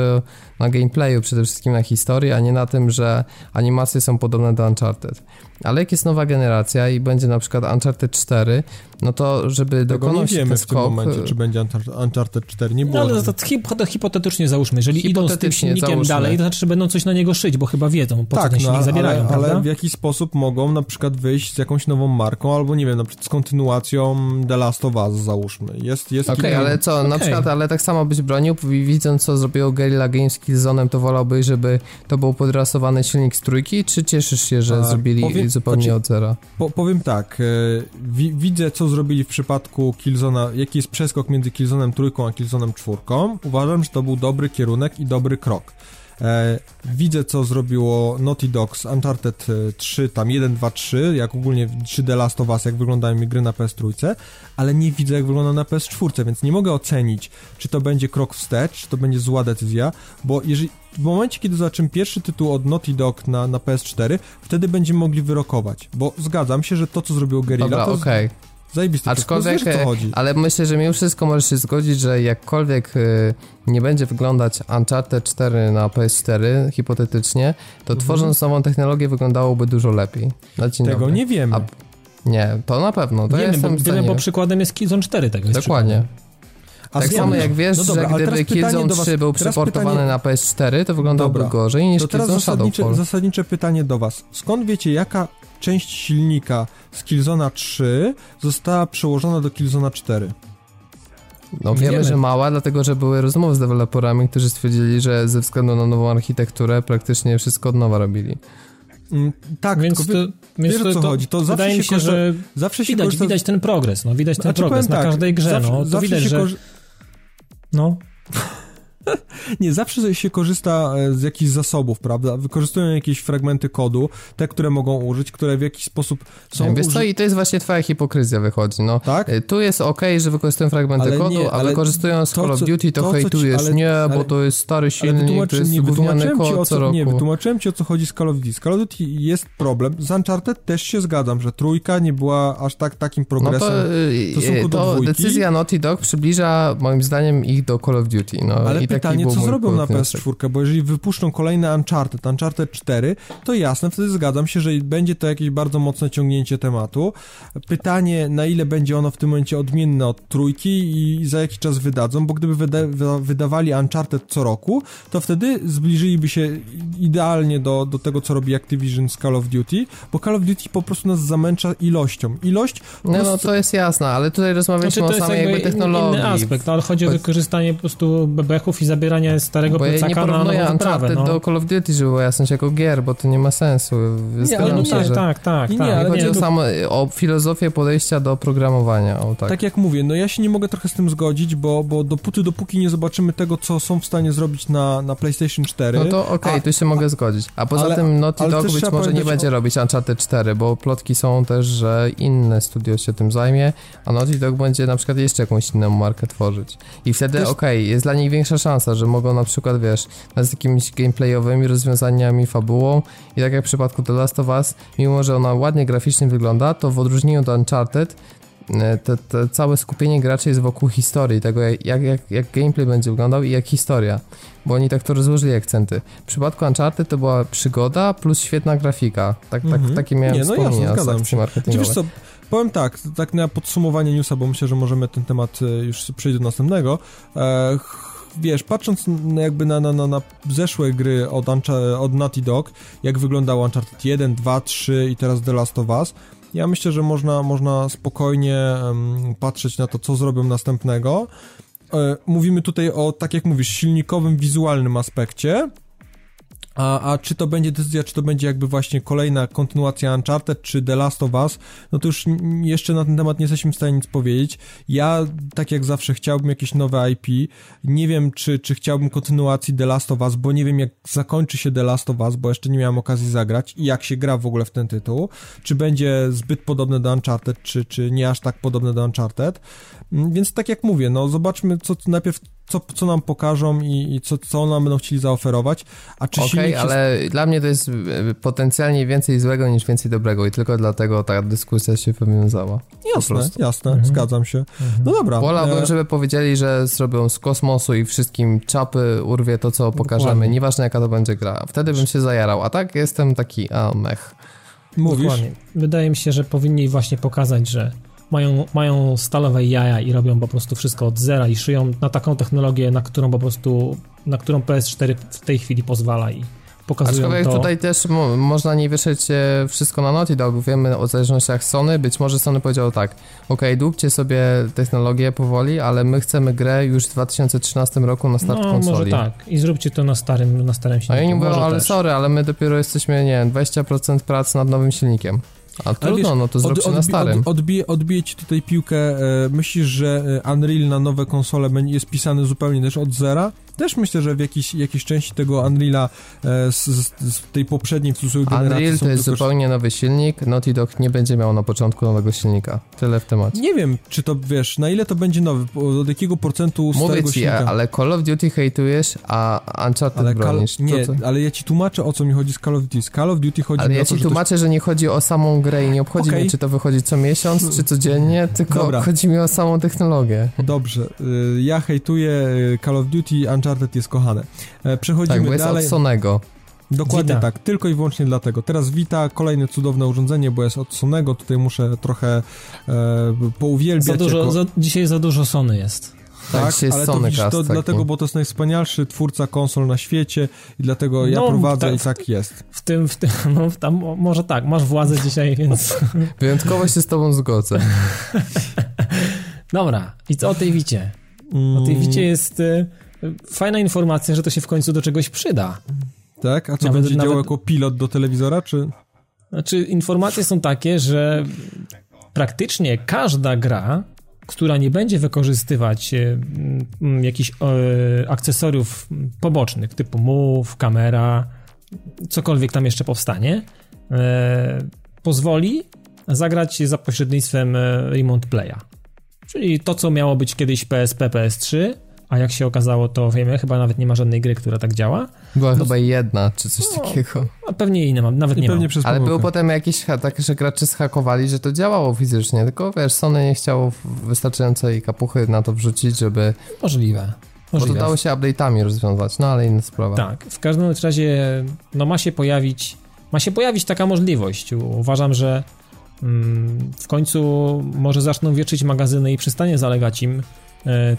na gameplayu, przede wszystkim na historii, a nie na tym, że animacje są podobne do Uncharted. Ale jak jest nowa generacja i będzie na przykład Uncharted 4, no to żeby Tego nie wiemy w tym momencie, czy będzie Uncharted 4, nie było. No, ale to, to hipotetycznie załóżmy, jeżeli idą z tym silnikiem załóżmy. dalej, to znaczy, że będą coś na niego szyć, bo chyba wiedzą, po tak, co ten no, silnik no, zabierają, ale, ale w jaki sposób mogą na przykład wyjść z jakąś nową marką, albo nie wiem, na przykład z kontynuacją The Last of Us, załóżmy. Jest, jest Okej, okay, ale co, okay. na przykład, ale tak samo byś bronił, widząc co zrobiło Guerrilla Games z Killzone'em, to wolałbyś, żeby to był podrasowany silnik z trójki, czy cieszysz się, że A, zrobili powiem, zupełnie znaczy, od zera? Po, powiem tak, e, wi, widzę co zrobili w przypadku Killzona, jaki jest przeskok między Killzonem trójką a Killzonem czwórką. Uważam, że to był dobry kierunek i dobry krok. E, widzę, co zrobiło Naughty Dog z Uncharted 3, e, tam 1, 2, 3, jak ogólnie 3D Last of Us, jak wyglądają mi gry na PS3, ale nie widzę, jak wygląda na PS4, więc nie mogę ocenić, czy to będzie krok wstecz, czy to będzie zła decyzja, bo jeżeli w momencie, kiedy zobaczymy pierwszy tytuł od Naughty Dog na, na PS4, wtedy będziemy mogli wyrokować, bo zgadzam się, że to, co zrobił Guerrilla, Dobra, to. Okay. Zajebisty Aczkolwiek, wiesz, ale myślę, że mimo wszystko możesz się zgodzić, że jakkolwiek y, nie będzie wyglądać Uncharted 4 na PS4, hipotetycznie, to mhm. tworząc nową technologię wyglądałoby dużo lepiej. Tego dobry. nie wiemy. A, nie, to na pewno. To wiemy, bo, wiemy, bo przykładem jest Killzone 4 tego Dokładnie. A tak samo jak wiesz, no dobra, że gdyby Killzone 3 był przeportowany pytanie... na PS4, to wyglądałby dobra. gorzej niż Killzone zasadnicze, zasadnicze pytanie do was. Skąd wiecie, jaka część silnika z Killzona 3 została przełożona do Killzona 4? No wiemy, wiemy, że mała, dlatego że były rozmowy z deweloperami, którzy stwierdzili, że ze względu na nową architekturę praktycznie wszystko od nowa robili. Mm, tak, więc to, wiesz o co to, chodzi. To zawsze się, się korzysta, że zawsze się widać, korzysta... widać ten progres, no widać ten znaczy, progres na tak, każdej grze, zawsze, no to widać, że... No. nie, zawsze się korzysta e, z jakichś zasobów, prawda? Wykorzystują jakieś fragmenty kodu, te, które mogą użyć, które w jakiś sposób są... Wiesz uży... co, i to jest właśnie twoja hipokryzja wychodzi, no. Tak? E, tu jest ok, że wykorzystują fragmenty ale kodu, nie, a wykorzystując Call of Duty to, to hejtujesz, ci, ale, nie, ale, bo to jest stary silnik, to jest nie, wytłumaczyłem kod ci o co, Nie, wytłumaczyłem ci o co chodzi z Call of Duty. Z Call of Duty jest problem, z Uncharted też się zgadzam, że trójka nie była aż tak takim progresem no to, to decyzja Naughty Dog przybliża moim zdaniem ich do Call of Duty, no. Ale i pytanie, co zrobią na PS4, bo jeżeli wypuszczą kolejne Uncharted, Uncharted 4, to jasne, wtedy zgadzam się, że będzie to jakieś bardzo mocne ciągnięcie tematu. Pytanie, na ile będzie ono w tym momencie odmienne od trójki i za jaki czas wydadzą, bo gdyby wyda wydawali Uncharted co roku, to wtedy zbliżyliby się idealnie do, do tego, co robi Activision z Call of Duty, bo Call of Duty po prostu nas zamęcza ilością. Ilość... No, no no to jest jasne, ale tutaj rozmawialiśmy znaczy, o samej jakby technologii. inny aspekt, ale chodzi o wykorzystanie po prostu bebechów i zabieranie starego bo plecaka ja nie porównuję Uncharted no. do Call of Duty, żeby jasność jako gier, bo to nie ma sensu. Nie, ale nie, tak, tak, tak. Nie, tak. chodzi nie, o, samo, o filozofię podejścia do programowania. O, tak. tak jak mówię, no ja się nie mogę trochę z tym zgodzić, bo, bo dopóty, dopóki nie zobaczymy tego, co są w stanie zrobić na, na PlayStation 4. No to okej, okay, tu się mogę zgodzić. A poza ale, tym Naughty Dog być może nie będzie o... robić Uncharted 4, bo plotki są też, że inne studio się tym zajmie, a Naughty Dog będzie na przykład jeszcze jakąś inną markę tworzyć. I wtedy okej, okay, jest dla nich większa szansa, że mogą na przykład, wiesz, z jakimiś gameplayowymi rozwiązaniami, fabułą i tak jak w przypadku The Last of Us, mimo że ona ładnie graficznie wygląda, to w odróżnieniu od Uncharted e, te, te całe skupienie graczy jest wokół historii, tego jak, jak, jak gameplay będzie wyglądał i jak historia, bo oni tak to rozłożyli akcenty. W przypadku Uncharted to była przygoda plus świetna grafika, tak, tak, mm-hmm. takie miałem Nie, no wspomnienia jasne, z akcji marketingowej. Wiesz co, powiem tak, tak na podsumowanie newsa, bo myślę, że możemy ten temat e, już przejść do następnego. E, wiesz, patrząc jakby na, na, na, na zeszłe gry od, od Naughty Dog, jak wyglądało Uncharted 1, 2, 3 i teraz The Last of Us, ja myślę, że można, można spokojnie um, patrzeć na to, co zrobią następnego. E, mówimy tutaj o, tak jak mówisz, silnikowym, wizualnym aspekcie, a, a czy to będzie decyzja, czy to będzie jakby właśnie kolejna kontynuacja Uncharted, czy The Last of Us, no to już jeszcze na ten temat nie jesteśmy w stanie nic powiedzieć. Ja, tak jak zawsze, chciałbym jakieś nowe IP. Nie wiem, czy, czy chciałbym kontynuacji The Last of Us, bo nie wiem, jak zakończy się The Last of Us, bo jeszcze nie miałem okazji zagrać i jak się gra w ogóle w ten tytuł. Czy będzie zbyt podobne do Uncharted, czy, czy nie aż tak podobne do Uncharted. Mm, więc tak jak mówię, no zobaczmy, co najpierw co, co nam pokażą i, i co, co nam będą chcieli zaoferować. A czy Okej, okay, ale dla mnie to jest e, potencjalnie więcej złego niż więcej dobrego i tylko dlatego ta dyskusja się wywiązała. Jasne, jasne, mhm. zgadzam się. Mhm. No dobra. Wolałbym, e... żeby powiedzieli, że zrobią z kosmosu i wszystkim czapy urwie to, co pokażemy, Dokładnie. nieważne jaka to będzie gra. Wtedy bym się zajarał, a tak jestem taki, a mech. Mówisz? Dokładnie. Wydaje mi się, że powinni właśnie pokazać, że mają, mają stalowe jaja i robią po prostu wszystko od zera i szyją na taką technologię, na którą po prostu, na którą PS4 w tej chwili pozwala i pokazują Aczkolwiek to. tutaj też mo można nie wieszać wszystko na Naughty Dog, wiemy o zależnościach Sony, być może Sony powiedział tak, ok, dłubcie sobie technologię powoli, ale my chcemy grę już w 2013 roku na start no, konsoli. może tak i zróbcie to na starym, na starym silniku. A ja nie mówię, ale też. sorry, ale my dopiero jesteśmy, nie wiem, 20% prac nad nowym silnikiem. A trudno, wiesz, no to zróbcie od, na starym. Od, odbije, odbije ci tutaj piłkę. E, myślisz, że e, Unreal na nowe konsole jest pisany zupełnie też od zera? Też myślę, że w jakiejś, jakiejś części tego Unreala e, z, z, tej poprzedniej w cudzysłowie generacji Unreal to jest zupełnie nowy silnik, Naughty Dog nie będzie miał na początku nowego silnika. Tyle w temacie. Nie wiem, czy to, wiesz, na ile to będzie nowy, od jakiego procentu Mówię starego ci, silnika. ale Call of Duty hejtujesz, a Uncharted ale bronisz. nie, to, ale ja ci tłumaczę, o co mi chodzi z Call of Duty. Z Call of Duty chodzi ale ja ci tłumaczę, że nie chodzi o samą grę i nie obchodzi okay. mnie, czy to wychodzi co miesiąc, czy codziennie, tylko Dobra. chodzi mi o samą technologię. Dobrze. Y, ja hejtuję y, Call of Duty, Uncharted jest kochane. E, przechodzimy tak, bo jest dalej. od Sonego. Dokładnie Vita. tak, tylko i wyłącznie dlatego. Teraz Vita, kolejne cudowne urządzenie, bo jest od Sonego, tutaj muszę trochę e, pouwielbiać. Za dużo, jako... za, dzisiaj za dużo Sony jest. Tak, tak ale to, widzisz, to dlatego, bo to jest najwspanialszy twórca konsol na świecie i dlatego no, ja prowadzę ta, i tak jest. W tym, w tym, no tam może tak, masz władzę dzisiaj, więc... Wyjątkowo się z tobą zgodzę. Dobra, i co o tej Wicie? O tej Wicie jest y, fajna informacja, że to się w końcu do czegoś przyda. Tak? A co nawet, będzie nawet... jako pilot do telewizora, czy... Znaczy, informacje są takie, że praktycznie każda gra, która nie będzie wykorzystywać e, jakichś e, akcesoriów pobocznych, typu move, kamera, cokolwiek tam jeszcze powstanie, e, pozwoli zagrać za pośrednictwem Remote Playa. Czyli to, co miało być kiedyś PSP, PS3, a jak się okazało, to wiemy, chyba nawet nie ma żadnej gry, która tak działa. Była no, chyba jedna, czy coś no, takiego. A pewnie inne mam, nawet I nie pewnie mam. Przez Ale były potem jakieś takie, że gracze schakowali, że to działało fizycznie, tylko wiesz, Sony nie chciało wystarczającej kapuchy na to wrzucić, żeby... Możliwe. Możliwe. Bo to dało się update'ami rozwiązać, no ale inna sprawa. Tak, w każdym razie no ma się pojawić ma się pojawić taka możliwość. Uważam, że mm, w końcu może zaczną wieczyć magazyny i przestanie zalegać im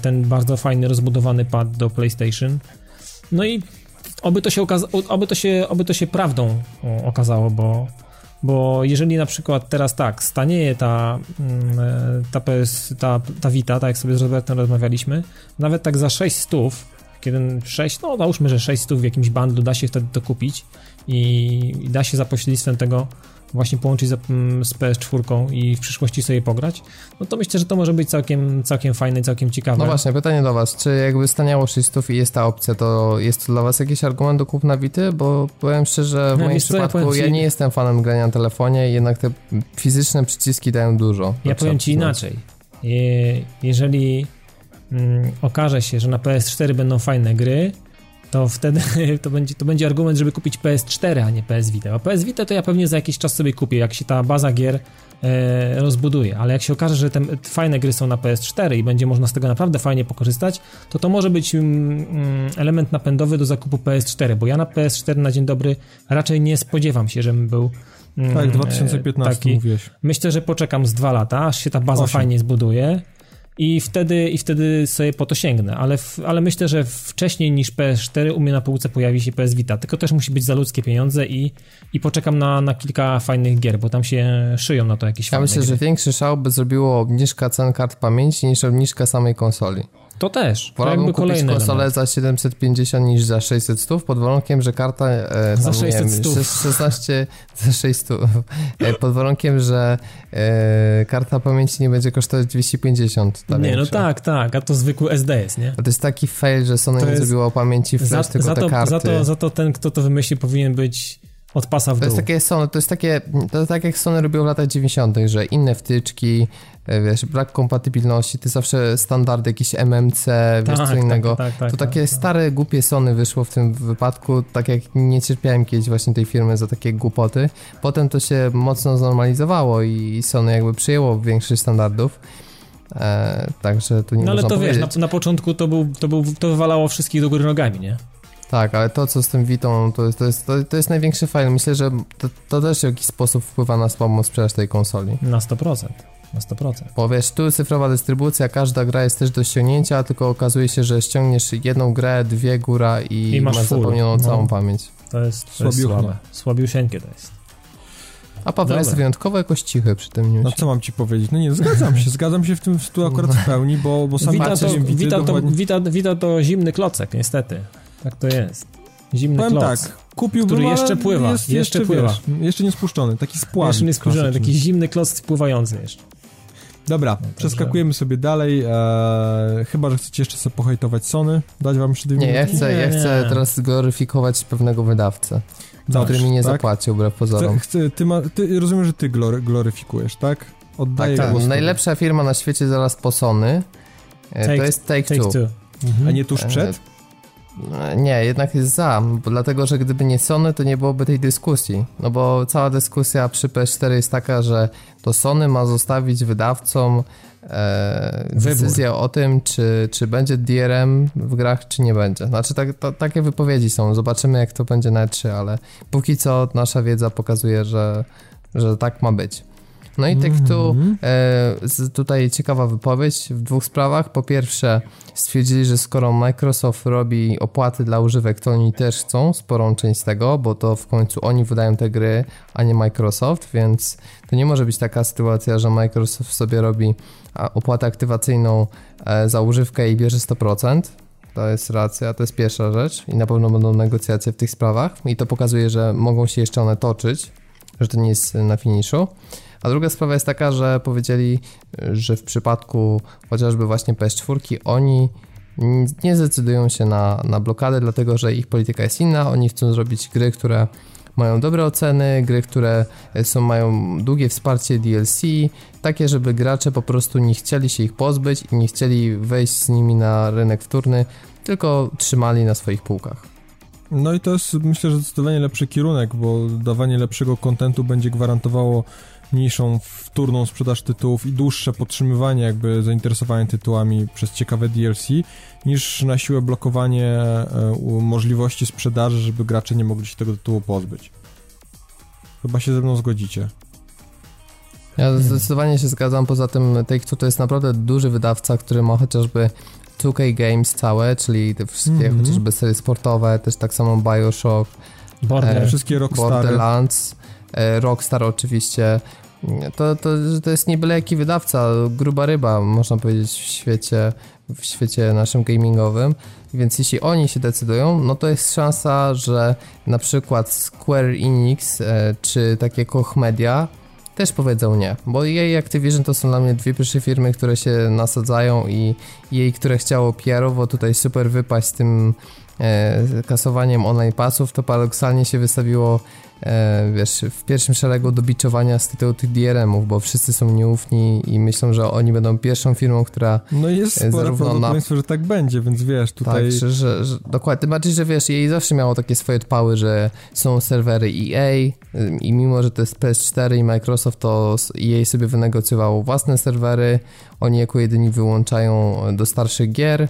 ten bardzo fajny, rozbudowany pad do PlayStation. No i oby to się, okaza- oby to się, oby to się prawdą okazało, bo, bo jeżeli na przykład teraz tak, stanieje ta, mm, e, ta, PS, ta, ta Vita, tak jak sobie z Robertem rozmawialiśmy, nawet tak za 6 stów, kiedy 6, no załóżmy, że 6 stów w jakimś bundlu da się wtedy to kupić i, i da się za pośrednictwem tego właśnie połączyć mm, z PS4 i w przyszłości sobie pograć, no to myślę, że to może być całkiem, całkiem fajne, całkiem ciekawe. No właśnie, pytanie do was, czy jakby staniało 600 i jest ta opcja, to jest to dla was jakiś argument do kupna Vity? Bo powiem szczerze, w no, moim przypadku ja, ci... ja, nie jestem fanem grania na telefonie, jednak te fizyczne przyciski dają dużo. Ja powiem ci inaczej. jeżeli mm, okaże się, że na PS4 będą fajne gry, to wtedy to będzie, to będzie argument, żeby kupić PS4, a nie PS Vita. A PS Vita to ja pewnie za jakiś czas sobie kupię, jak się ta baza gier e, rozbuduje, ale jak się okaże, że te fajne gry są na PS4 i będzie można z tego naprawdę fajnie pokorzystać, to to może być mm, mm element napędowy do zakupu PS4, bo ja na PS4 na dzień dobry raczej nie spodziewam się, żebym był mm, tak, 2015 taki. mówiłeś. Myślę, że poczekam z dwa lata, aż się ta baza 8. fajnie zbuduje i wtedy, i wtedy sobie po to sięgnę, ale, w, ale myślę, że wcześniej niż PS4 u mnie na półce pojawi się PS Vita, tylko też musi być za ludzkie pieniądze i, i poczekam na, na kilka fajnych gier, bo tam się szyją na to jakieś Ja fajne myślę, gry. że większy szał by zrobiło obniżka cen kart pamięci niż obniżka samej konsoli. To też, Wolałbym kupić kolejny konsolę element. za 750 niż za 600 stów, pod warunkiem, że karta e, Za tam, nie 600 wiem, stów. szes- 16 za 600 e, pod warunkiem, że e, karta pamięci nie będzie kosztować 250. ta Nie, no większa. tak, tak, a to zwykły SD jest, nie? A to jest taki fail, że Sony To nie jest- zrobiło pamięci Za, flash, tylko za, te to, karty. za, to, za to ten, kto to wymyślił, powinien być od pasa w To dół. jest takie Sony, to jest takie, to jest tak jak Sony robiło w latach 90., że inne wtyczki, e, wiesz, brak kompatybilności, to zawsze standardy, jakieś MMC, wiesz, Tak, co tak, innego. tak, tak, to tak, takie tak. stare, głupie Sony wyszło w tym wypadku, tak jak nie cierpiałem kiedyś właśnie tej firmy za takie głupoty. Potem to się mocno znormalizowało i Sony jakby przyjęło większość standardów. E, także tu nie No ale to wiesz, powiedzieć. na, na początku to, był, to, był, to wywalało wszystkich do góry nogami, nie? Tak, ale to co z tym Witą, to jest, to jest, to, to jest największy fajl. Myślę, że to, to też w jakiś sposób wpływa na słabą sprzedaż tej konsoli. Na 100%. Na 100%. Bo wiesz, tu cyfrowa dystrybucja, każda gra jest też do ściągnięcia, tylko okazuje się, że ściągniesz jedną grę, dwie góra i, I masz masz zapełnioną no. całą pamięć. To jest, to jest słabe. Słabiusieńkie to jest. A Paweł Dobra. jest wyjątkowo jakoś cichy przy tym No newsie. co mam ci powiedzieć? No nie, zgadzam się, zgadzam się w tym tu akurat w pełni, bo, bo sam Wita to, Wita, to, Wita, Wita to zimny klocek, niestety. Tak to jest. Zimny Powiem kloc. tak, kupiłbym, który jeszcze pływa, jest jeszcze jeszcze, pływa. Wiesz, jeszcze nie spuszczony, taki spławik. Jeszcze nie klasyczny. taki zimny kloc pływający jeszcze. Dobra, przeskakujemy sobie dalej, e, chyba, że chcecie jeszcze sobie pohejtować Sony, dać wam jeszcze dwie Nie, ja chcę, ja Nie, chcę nie. teraz gloryfikować pewnego wydawcę, Dobrze, który mi nie tak? zapłacił, wbrew pozorom. Chcę, chcę, ty, ma, ty rozumiem, że ty glory, gloryfikujesz, tak? Oddaję Tak, tak. głos Najlepsza firma na świecie zaraz po Sony e, Take- to jest Take, Take Two. two. tobie. A nie tuż przed? E, Nie, jednak jest za, bo dlatego, że gdyby nie Sony, to nie byłoby tej dyskusji. No bo cała dyskusja przy PS4 jest taka, że to Sony ma zostawić wydawcom e, decyzję o tym, czy, czy będzie DRM w grach, czy nie będzie. Znaczy, tak, to, takie wypowiedzi są. Zobaczymy, jak to będzie na 3, ale póki co nasza wiedza pokazuje, że, że tak ma być. No i Take Two, Mhm. e, tutaj ciekawa wypowiedź w dwóch sprawach. Po pierwsze, stwierdzili, że skoro Microsoft robi opłaty dla używek, to oni też chcą sporą część z tego, bo to w końcu oni wydają te gry, a nie Microsoft, więc to nie może być taka sytuacja, że Microsoft sobie robi opłatę aktywacyjną e, za używkę i bierze 100%. To jest racja, to jest pierwsza rzecz i na pewno będą negocjacje w tych sprawach i to pokazuje, że mogą się jeszcze one toczyć, że to nie jest na finiszu. A druga sprawa jest taka, że powiedzieli, że w przypadku chociażby właśnie PS4 oni nie zdecydują się na, na blokadę, dlatego że ich polityka jest inna. Oni chcą zrobić gry, które mają dobre oceny, gry, które są, mają długie wsparcie DLC, takie, żeby gracze po prostu nie chcieli się ich pozbyć i nie chcieli wejść z nimi na rynek wtórny, tylko trzymali na swoich półkach. No i to jest myślę, że zdecydowanie lepszy kierunek, bo dawanie lepszego kontentu będzie gwarantowało mniejszą wtórną sprzedaż tytułów i dłuższe podtrzymywanie jakby zainteresowania tytułami przez ciekawe DLC, niż na siłę blokowanie e, możliwości sprzedaży, żeby gracze nie mogli się tego tytułu pozbyć. Chyba się ze mną zgodzicie. Ja zdecydowanie się zgadzam, poza tym Take-Two to jest naprawdę duży wydawca, który ma chociażby 2K Games całe, czyli te wszystkie Mhm. chociażby serie sportowe, też tak samo Bioshock, Border. E, Wszystkie Rockstary. Borderlands, e, Rockstar oczywiście. To, to, to jest nie byle jaki wydawca, gruba ryba, można powiedzieć, w świecie, w świecie naszym gamingowym. Więc jeśli oni się decydują, no to jest szansa, że na przykład Square Enix e, czy takie Koch Media też powiedzą nie, bo EA i Activision to są dla mnie dwie pierwsze firmy, które się nasadzają i jej, które chciało PR-owo tutaj super wypaść z tym e, kasowaniem online passów, to paradoksalnie się wystawiło wiesz, w pierwszym szeregu do biczowania z tytułu tych DRM-ów, bo wszyscy są nieufni i myślą, że oni będą pierwszą firmą, która No jest E, spore zarówno na- że tak będzie, więc wiesz, tutaj... tak, że, że, że dokładnie, tym bardziej, że wiesz, jej zawsze miało takie swoje odpały, że są serwery EA ym, i mimo, że to jest PS4 i Microsoft, to EA sobie wynegocjowało własne serwery, oni jako jedyni wyłączają do starszych gier,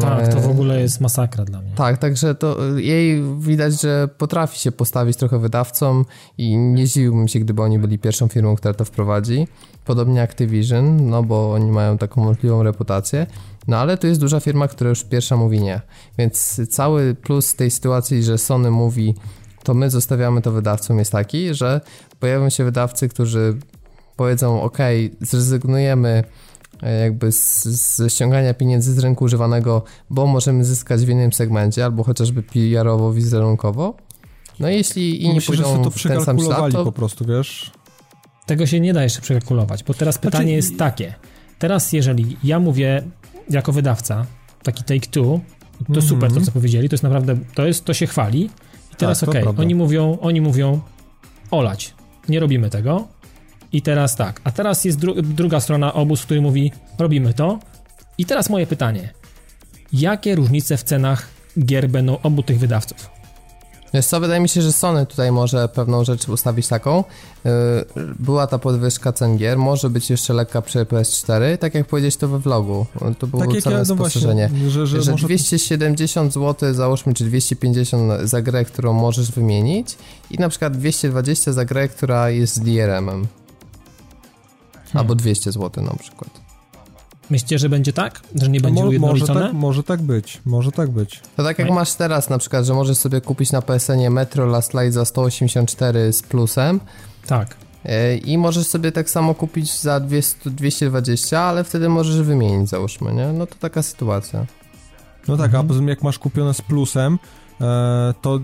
Tak, to w ogóle jest masakra dla mnie. Tak, także to jej widać, że potrafi się postawić trochę wydawcom i nie zdziwiłbym się, gdyby oni byli pierwszą firmą, która to wprowadzi. Podobnie Activision, no bo oni mają taką możliwą reputację. No ale to jest duża firma, która już pierwsza mówi nie. Więc cały plus tej sytuacji, że Sony mówi, to my zostawiamy to wydawcom, jest taki, że pojawią się wydawcy, którzy powiedzą, ok, zrezygnujemy e, jakby z, ze ściągania pieniędzy z rynku używanego, bo możemy zyskać w innym segmencie, albo chociażby PR-owo, wizerunkowo. No jeśli inni Myślę, pójdą że to w ten sam ślad, to... po prostu, wiesz? Tego się nie da jeszcze przekalkulować, bo teraz pytanie znaczy... jest takie. Teraz jeżeli ja mówię jako wydawca, taki take two, to mm -hmm. super to, co powiedzieli, to jest naprawdę, to jest, to się chwali. I teraz tak, okej, okay, oni mówią, oni mówią olać, nie robimy tego. I teraz tak, a teraz jest dru druga strona obóz, który mówi robimy to. I teraz moje pytanie. Jakie różnice w cenach gier będą obu tych wydawców? Wiesz co, wydaje mi się, że Sony tutaj może pewną rzecz ustawić taką. Yy, była ta podwyżka cen gier, może być jeszcze lekka przy PS4, tak jak powiedzieć to we vlogu. To było tak całe ja, no spostrzeżenie. Właśnie, że, że, że może... 270 zł załóżmy, czy 250 za grę, którą możesz wymienić i na przykład 220 za grę, która jest z DRM-em. Hmm. Albo 200 zł na przykład. Myślicie, że będzie tak? Że nie będzie ujednolicone? Może tak, może tak być, może tak być. To tak jak masz teraz na przykład, że możesz sobie kupić na PSN-ie Metro Last Light za 184 z plusem. Tak. E, I możesz sobie tak samo kupić za 200, 220, ale wtedy możesz wymienić, załóżmy, nie? No to taka sytuacja. No tak, mhm. a poza tym jak masz kupione z plusem, to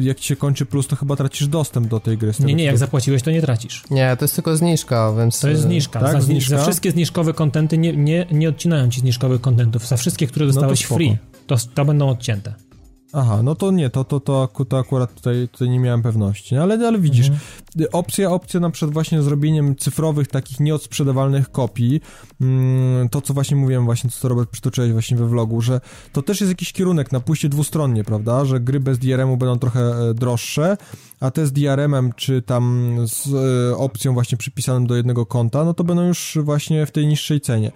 jak ci się kończy plus, to chyba tracisz dostęp do tej gry. Nie, nie, jak zapłaciłeś, to nie tracisz. Nie, to jest tylko zniżka, więc... To jest zniżka. Tak? Za, zniżka? za wszystkie zniżkowe kontenty nie, nie, nie odcinają ci zniżkowych kontentów. Za wszystkie, które dostałeś no to free, to, to będą odcięte. Aha, no to nie, to, to, to, to akurat tutaj, tutaj nie miałem pewności, ale, ale widzisz, mhm. opcja, opcja na przykład właśnie zrobieniem cyfrowych, takich nieodsprzedawalnych kopii, mm, to co właśnie mówiłem, właśnie co Robert przytoczyłeś właśnie we vlogu, że to też jest jakiś kierunek na pójście dwustronnie, prawda, że gry bez DRM-u będą trochę e, droższe, a te z DRM-em, czy tam z e, opcją właśnie przypisaną do jednego konta, no to będą już właśnie w tej niższej cenie.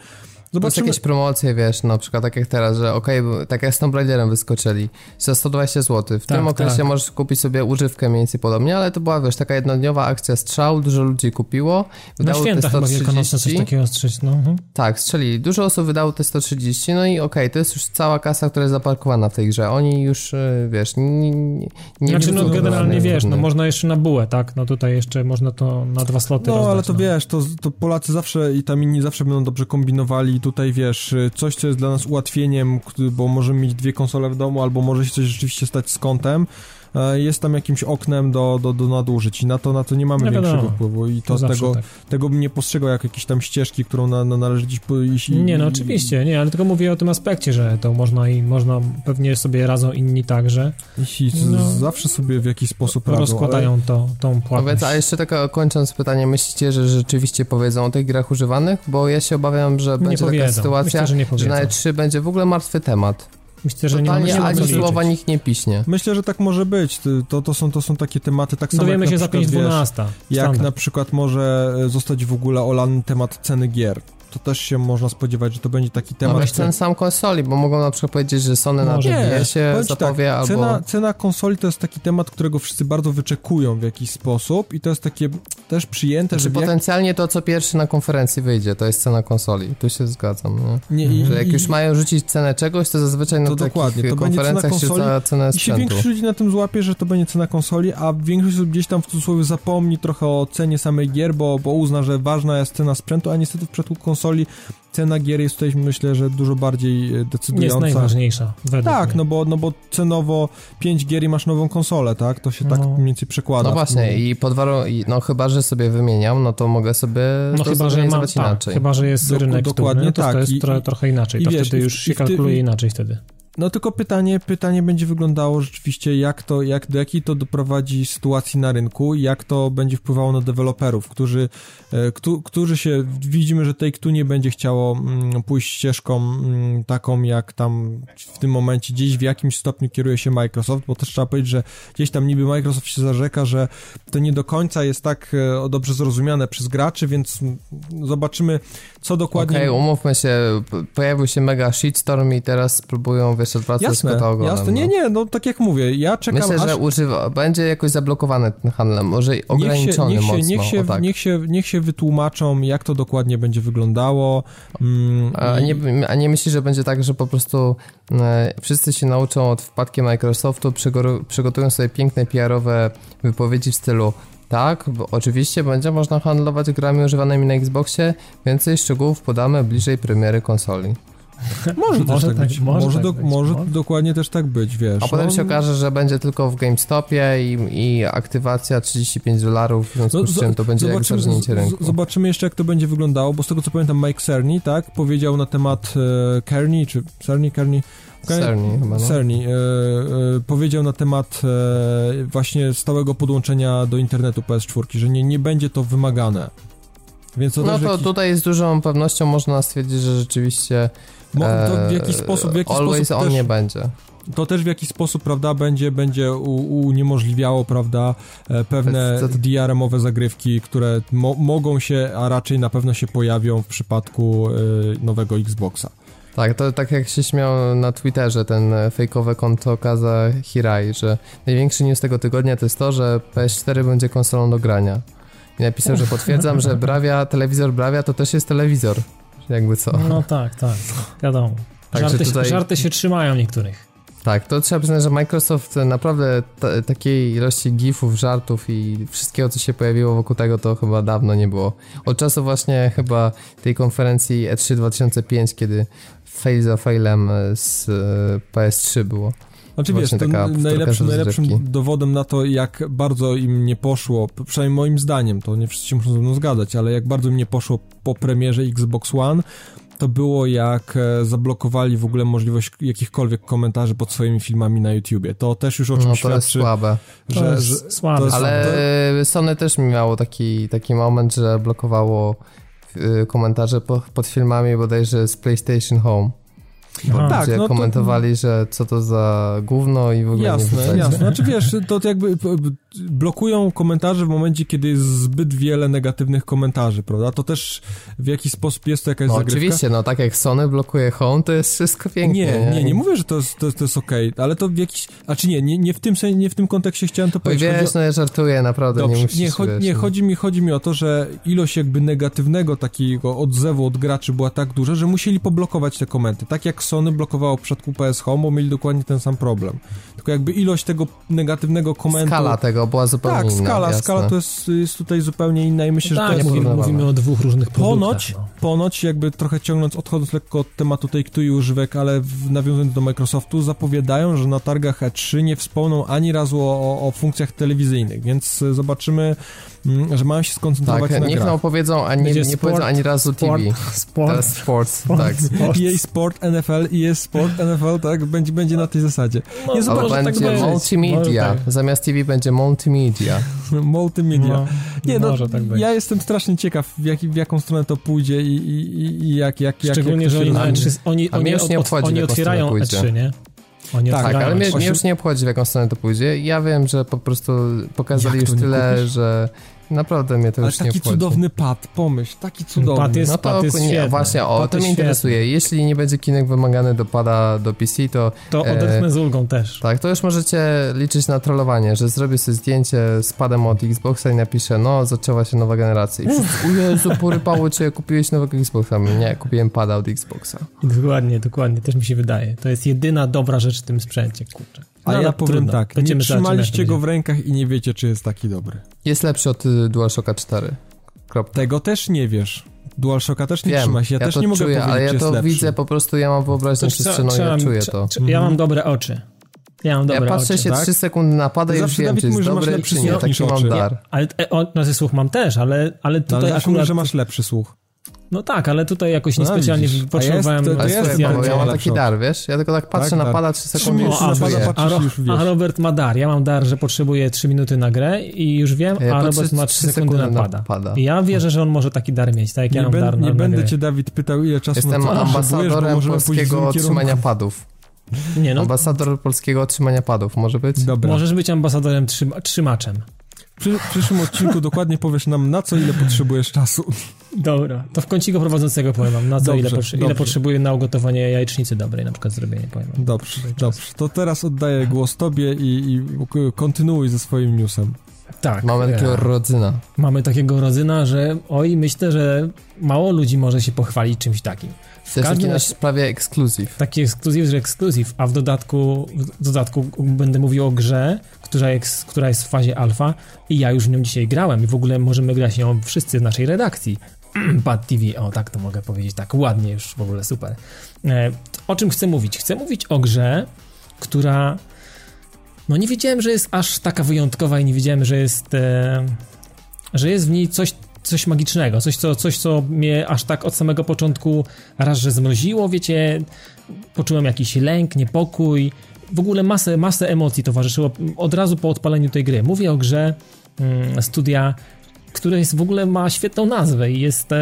Zobaczymy. jakieś promocje, wiesz, na przykład tak jak teraz, że okej, okay, tak jak z Tomb Raiderem wyskoczyli, za 120 zł. W tak, tym okresie tak. możesz kupić sobie używkę mniej więcej podobnie, ale to była, wiesz, taka jednodniowa akcja strzał, dużo ludzi kupiło. Wydało na święta te 130. coś takiego strzeć, no. Mhm. Tak, strzeli. Dużo osób wydało te 130, no i okej, okay, to jest już cała kasa, która jest zaparkowana w tej grze. Oni już, e, wiesz, nie... nie, nie znaczy, no generalnie, wiesz, no można jeszcze na bułę, tak? No tutaj jeszcze można to na dwa sloty No, rozdać, ale to no. wiesz, to, to Polacy zawsze i tam inni zawsze będą dobrze kombinowali i tutaj, wiesz, coś, co jest dla nas ułatwieniem, bo możemy mieć dwie konsole w domu, albo może się coś rzeczywiście stać z kątem, jest tam jakimś oknem do, do, do nadużyć i na to, na to nie mamy nie większego wiadomo. wpływu i to, to tego, tak. tego bym nie postrzegał jak jakieś tam ścieżki, którą na, na należy gdzieś pójść. Nie, no oczywiście, nie, ale tylko mówię o tym aspekcie, że to można i można, pewnie sobie radzą inni także. I no, zawsze sobie w jakiś sposób radzą. Rozkładają ale... to, tą płatność. Powiedz, a jeszcze taka kończąc pytanie, myślicie, że rzeczywiście powiedzą o tych grach używanych? Bo ja się obawiam, że będzie taka sytuacja, Myślę, że, że na E3 będzie w ogóle martwy temat. Myślę, że Totalnie nie ma ani słowa nikt nie piśnie. Myślę, że tak może być. To, to, są, to są takie tematy tak samo Dowiemy jak się za 5.12. Jak na przykład może zostać w ogóle olany temat ceny gier to też się można spodziewać, że to będzie taki temat. No ten sam konsoli, bo mogą na przykład powiedzieć, że Sony na się tak, zapowie tak, albo... Cena, cena konsoli to jest taki temat, którego wszyscy bardzo wyczekują w jakiś sposób i to jest takie też przyjęte, znaczy, że... potencjalnie to, co pierwszy na konferencji wyjdzie, to jest cena konsoli. Tu się zgadzam, nie? nie i, że jak i, już mają rzucić cenę czegoś, to zazwyczaj na to dokładnie, to konferencjach będzie cena konsoli, się cena sprzętu. I się większość ludzi na tym złapie, że to będzie cena konsoli, a większość osób gdzieś tam w cudzysłowie zapomni trochę o cenie samej gier, bo, bo uzna, że ważna jest cena sprzętu, a niestety w przypadku konsoli cena gier jest tutaj myślę, że dużo bardziej e, decydująca. Jest najważniejsza. tak, no bo, no bo cenowo 5 gier i masz nową konsolę, tak? To się tak no. tak mniej więcej przekłada. No właśnie i pod warunkiem, no chyba, że sobie wymieniam, no to mogę sobie no chyba, że ma, tak, inaczej. Chyba, że jest rynek dokładnie wtórny, tak. to, to jest I, trochę inaczej. I to wiesz, wtedy już się kalkuluje inaczej wtedy. No tylko pytanie, pytanie będzie wyglądało rzeczywiście, jak to, jak, do jakiej to doprowadzi sytuacji na rynku jak to będzie wpływało na deweloperów, którzy, e, któ, którzy się, widzimy, że Take-Two nie będzie chciało mm, pójść ścieżką mm, taką, jak tam w tym momencie gdzieś w jakimś stopniu kieruje się Microsoft, bo też trzeba powiedzieć, że gdzieś tam niby Microsoft się zarzeka, że to nie do końca jest tak e, dobrze zrozumiane przez graczy, więc zobaczymy, co dokładnie... Okej, okay, umówmy się, pojawił się mega shitstorm i teraz próbują, wiesz, odwracać jasne, kota ogonem. Jasne, nie, nie, no tak jak mówię, ja czekam Myślę, aż... że używa, będzie jakoś zablokowany ten handel, może ograniczony niech się, mocno, niech się, tak. niech, się, niech się wytłumaczą, jak to dokładnie będzie wyglądało. Mm, a, nie, a nie myślisz, że będzie tak, że po prostu e, wszyscy się nauczą od wpadki Microsoftu, przygotują sobie piękne PR-owe wypowiedzi w stylu tak, bo oczywiście będzie można handlować grami używanymi na Xboxie. Więcej szczegółów podamy bliżej premiery konsoli. Może, może tak, tak być. Może, może, tak do, być. może, dokładnie też tak być, wiesz. A potem no, się okaże, że będzie tylko w GameStopie i, i aktywacja 35 dolarów, w związku no, z czym to będzie zobaczymy, jak rynku. Zobaczymy jeszcze, jak to będzie wyglądało, bo z tego co pamiętam Mike Cerny, tak, powiedział na temat e, Kearney, czy Cerny, Kearney, Cerny chyba, no. Cerny e, e, powiedział na temat e, właśnie stałego podłączenia do internetu PS4, że nie, nie będzie to wymagane. Więc to no to jakiś... tutaj z dużą pewnością można stwierdzić, że rzeczywiście to w jakiś sposób, w jaki always sposób on też, nie będzie. To też w jakiś sposób, prawda, będzie, będzie uniemożliwiało, prawda, pewne DRM-owe zagrywki, które mo mogą się, a raczej na pewno się pojawią w przypadku y, nowego Xboxa. Tak, to tak jak się śmiał na Twitterze ten fejkowe konto Kaza Hirai, że największy news tego tygodnia to jest to, że PS4 będzie konsolą do grania. I napisał, że potwierdzam, że Bravia, telewizor Bravia to też jest telewizor. Jakby co. No tak, tak, wiadomo. Żarty, tutaj... żarty się trzymają niektórych. Tak, to trzeba przyznać, że Microsoft naprawdę takiej ilości gifów, żartów i wszystkiego, co się pojawiło wokół tego, to chyba dawno nie było. Od czasu właśnie chyba tej konferencji E3 2005, kiedy fail za failem z e, PS3 było. Znaczy wiesz, najlepszym, najlepszym dowodem na to, jak bardzo im nie poszło, przynajmniej moim zdaniem, to nie wszyscy muszą ze mną zgadzać, ale jak bardzo im nie poszło po premierze Xbox One, to było jak e, zablokowali w ogóle możliwość jakichkolwiek komentarzy pod swoimi filmami na YouTubie. To też już o czymś no, to świadczy. Jest słabe. Że, to jest że, słabe. To jest, ale to... Sony też miało taki, taki moment, że blokowało e, komentarze pod filmami bodajże z PlayStation Home. Bo tak, no komentowali, to... że co to za gówno i w ogóle jasne, nie Jasne, Znaczy wiesz, to jakby blokują komentarze w momencie, kiedy jest zbyt wiele negatywnych komentarzy, prawda? To też w jakiś sposób jest to jakaś no, zagrywka. Oczywiście, no tak jak Sony blokuje Home, to jest wszystko pięknie. Nie, nie, nie mówię, że to jest, to, to jest okej, okay, ale to w jakiś, a czy nie, nie, nie, w tym nie w tym kontekście chciałem to powiedzieć. Wiesz, no ja żartuję, naprawdę, Dobrze, nie musisz, nie, cho nie, no. chodzi mi, chodzi mi o to, że ilość jakby negatywnego takiego odzewu od graczy była tak duża, że musieli poblokować te komenty. Tak jak Sony blokowało w przypadku PS Home, bo mieli dokładnie ten sam problem. Tylko jakby ilość tego negatywnego komentu... Skala tego była zupełnie tak, inna. skala, jasne. skala to jest, jest tutaj zupełnie inna i myślę, tak, że to jest... Mówimy, mówimy o dwóch różnych produktach. Ponoć, no. ponoć jakby trochę ciągnąc, odchodząc lekko od tematu tej i używek, ale w, nawiązując do Microsoftu, zapowiadają, że na targach E3 nie wspomną ani razu o, o funkcjach telewizyjnych, więc zobaczymy że mają się skoncentrować tak, na niech grach. nam opowiedzą, a nie, nie powiedzą ani razu sport, TV. Sport, sport, sport, tak. Sport. EA Sport NFL, EA Sport NFL, tak, będzie, będzie na tej zasadzie. No, nie zobacz, tak będzie tak multimedia. Tak. Zamiast TV będzie multimedia. multimedia. No, nie, no, tak ja jestem strasznie ciekaw, w, jak, w jaką stronę to pójdzie i, i, i jak, jak, Szczególnie, jak że oni, oni, oni, już nie obchodzi, oni otwierają E3, nie? Oni tak, ale mnie, mnie, już nie obchodzi, w jaką stronę to pójdzie. Ja wiem, że po prostu pokazali już tyle, kupisz? że Naprawdę mnie to Ale już taki cudowny pad, pomyśl, taki cudowny. Pad jest, no to pad jest nie, właśnie, o, pad to mnie interesuje. Jeśli nie będzie kinek wymagany do pada do PC, to... To e, odetchnę z ulgą też. Tak, to już możecie liczyć na trollowanie, że zrobię sobie zdjęcie z padem od Xboxa i napiszę, no, zaczęła się nowa generacja. I wszyscy, o Jezu, porypało cię, kupiłeś nowego Xboxa. Nie, kupiłem pada od Xboxa. Dokładnie, dokładnie, też mi się wydaje. To jest jedyna dobra rzecz w tym sprzęcie, kurczę. A no, ja powiem trudno. tak, Będziemy nie trzymaliście go w rękach i nie wiecie, czy jest taki dobry. Jest lepszy od y, DualShocka 4. Kropka. Tego też nie wiesz. DualShocka też nie Wiem, trzyma się. Ja, ja też nie mogę czuję, powiedzieć, ale ja to lepszy. widzę, po prostu ja mam wyobraźnię przestrzenną i ja czuję to. Ja mam dobre oczy. Ja mam dobre Ja patrzę oczy, się tak? 3 sekundy napada i już wiem, czy jest dobry, czy nie. Taki mam dar. Ale, o, no, słuch mam też, ale, ale tutaj no, ale akurat... że masz lepszy słuch. No tak, ale tutaj jakoś No, niespecjalnie widzisz. potrzebowałem jest- to- to jest Paweł, ja mam taki od- dar, wiesz? Ja tylko tak patrzę, Tak, dar. napada 3 sekundy minuty a, a, Ro- już wiesz. a Robert ma dar. Ja mam dar, że potrzebuję 3 minuty na grę i już wiem, Ja a Robert ma trzy 3 sekundy sekundy napada. napada. I ja wierzę, że on może taki dar mieć, tak jak ja Nie, mam ben, dar na, nie na będę gry. cię, Dawid, pytał, ile czasu Jestem na ambasadorem polskiego otrzymania padów. Nie no, Ambasador polskiego otrzymania padów, może być? Dobra. możesz być ambasadorem trzyma, trzymaczem. Przy, w przyszłym odcinku dokładnie powiesz nam, na co ile potrzebujesz czasu. Dobra, to w kąciku prowadzącego powiem wam, na co Dobrze, ile, potrze- ile dobrze. potrzebuję na ugotowanie jajecznicy dobrej, na przykład zrobienie, powiem wam. Dobrze, dobrze. To teraz oddaję głos tobie i, i kontynuuj ze swoim newsem. Tak. Mamy e, takiego rodzyna. mamy takiego rodzyna, że oj, myślę, że mało ludzi może się pochwalić czymś takim. W To jest taki każdym nasz prawie ekskluzyw. taki ekskluzyw, że ekskluzyw, a w dodatku, w dodatku będę mówił o grze, która jest, która jest w fazie alfa i ja już w nią dzisiaj grałem i w ogóle możemy grać nią wszyscy w naszej redakcji. Bad TV, o tak to mogę powiedzieć, tak ładnie już w ogóle super. E, o czym chcę mówić? Chcę mówić o grze, która no nie wiedziałem, że jest aż taka wyjątkowa i nie wiedziałem, że jest e, że jest w niej coś coś magicznego, coś co, coś, co mnie aż tak od samego początku raz, że zmroziło, wiecie, poczułem jakiś lęk, niepokój, w ogóle masę, masę emocji towarzyszyło od razu po odpaleniu tej gry. Mówię o grze mm, studia, które jest w ogóle ma świetną nazwę i jest e,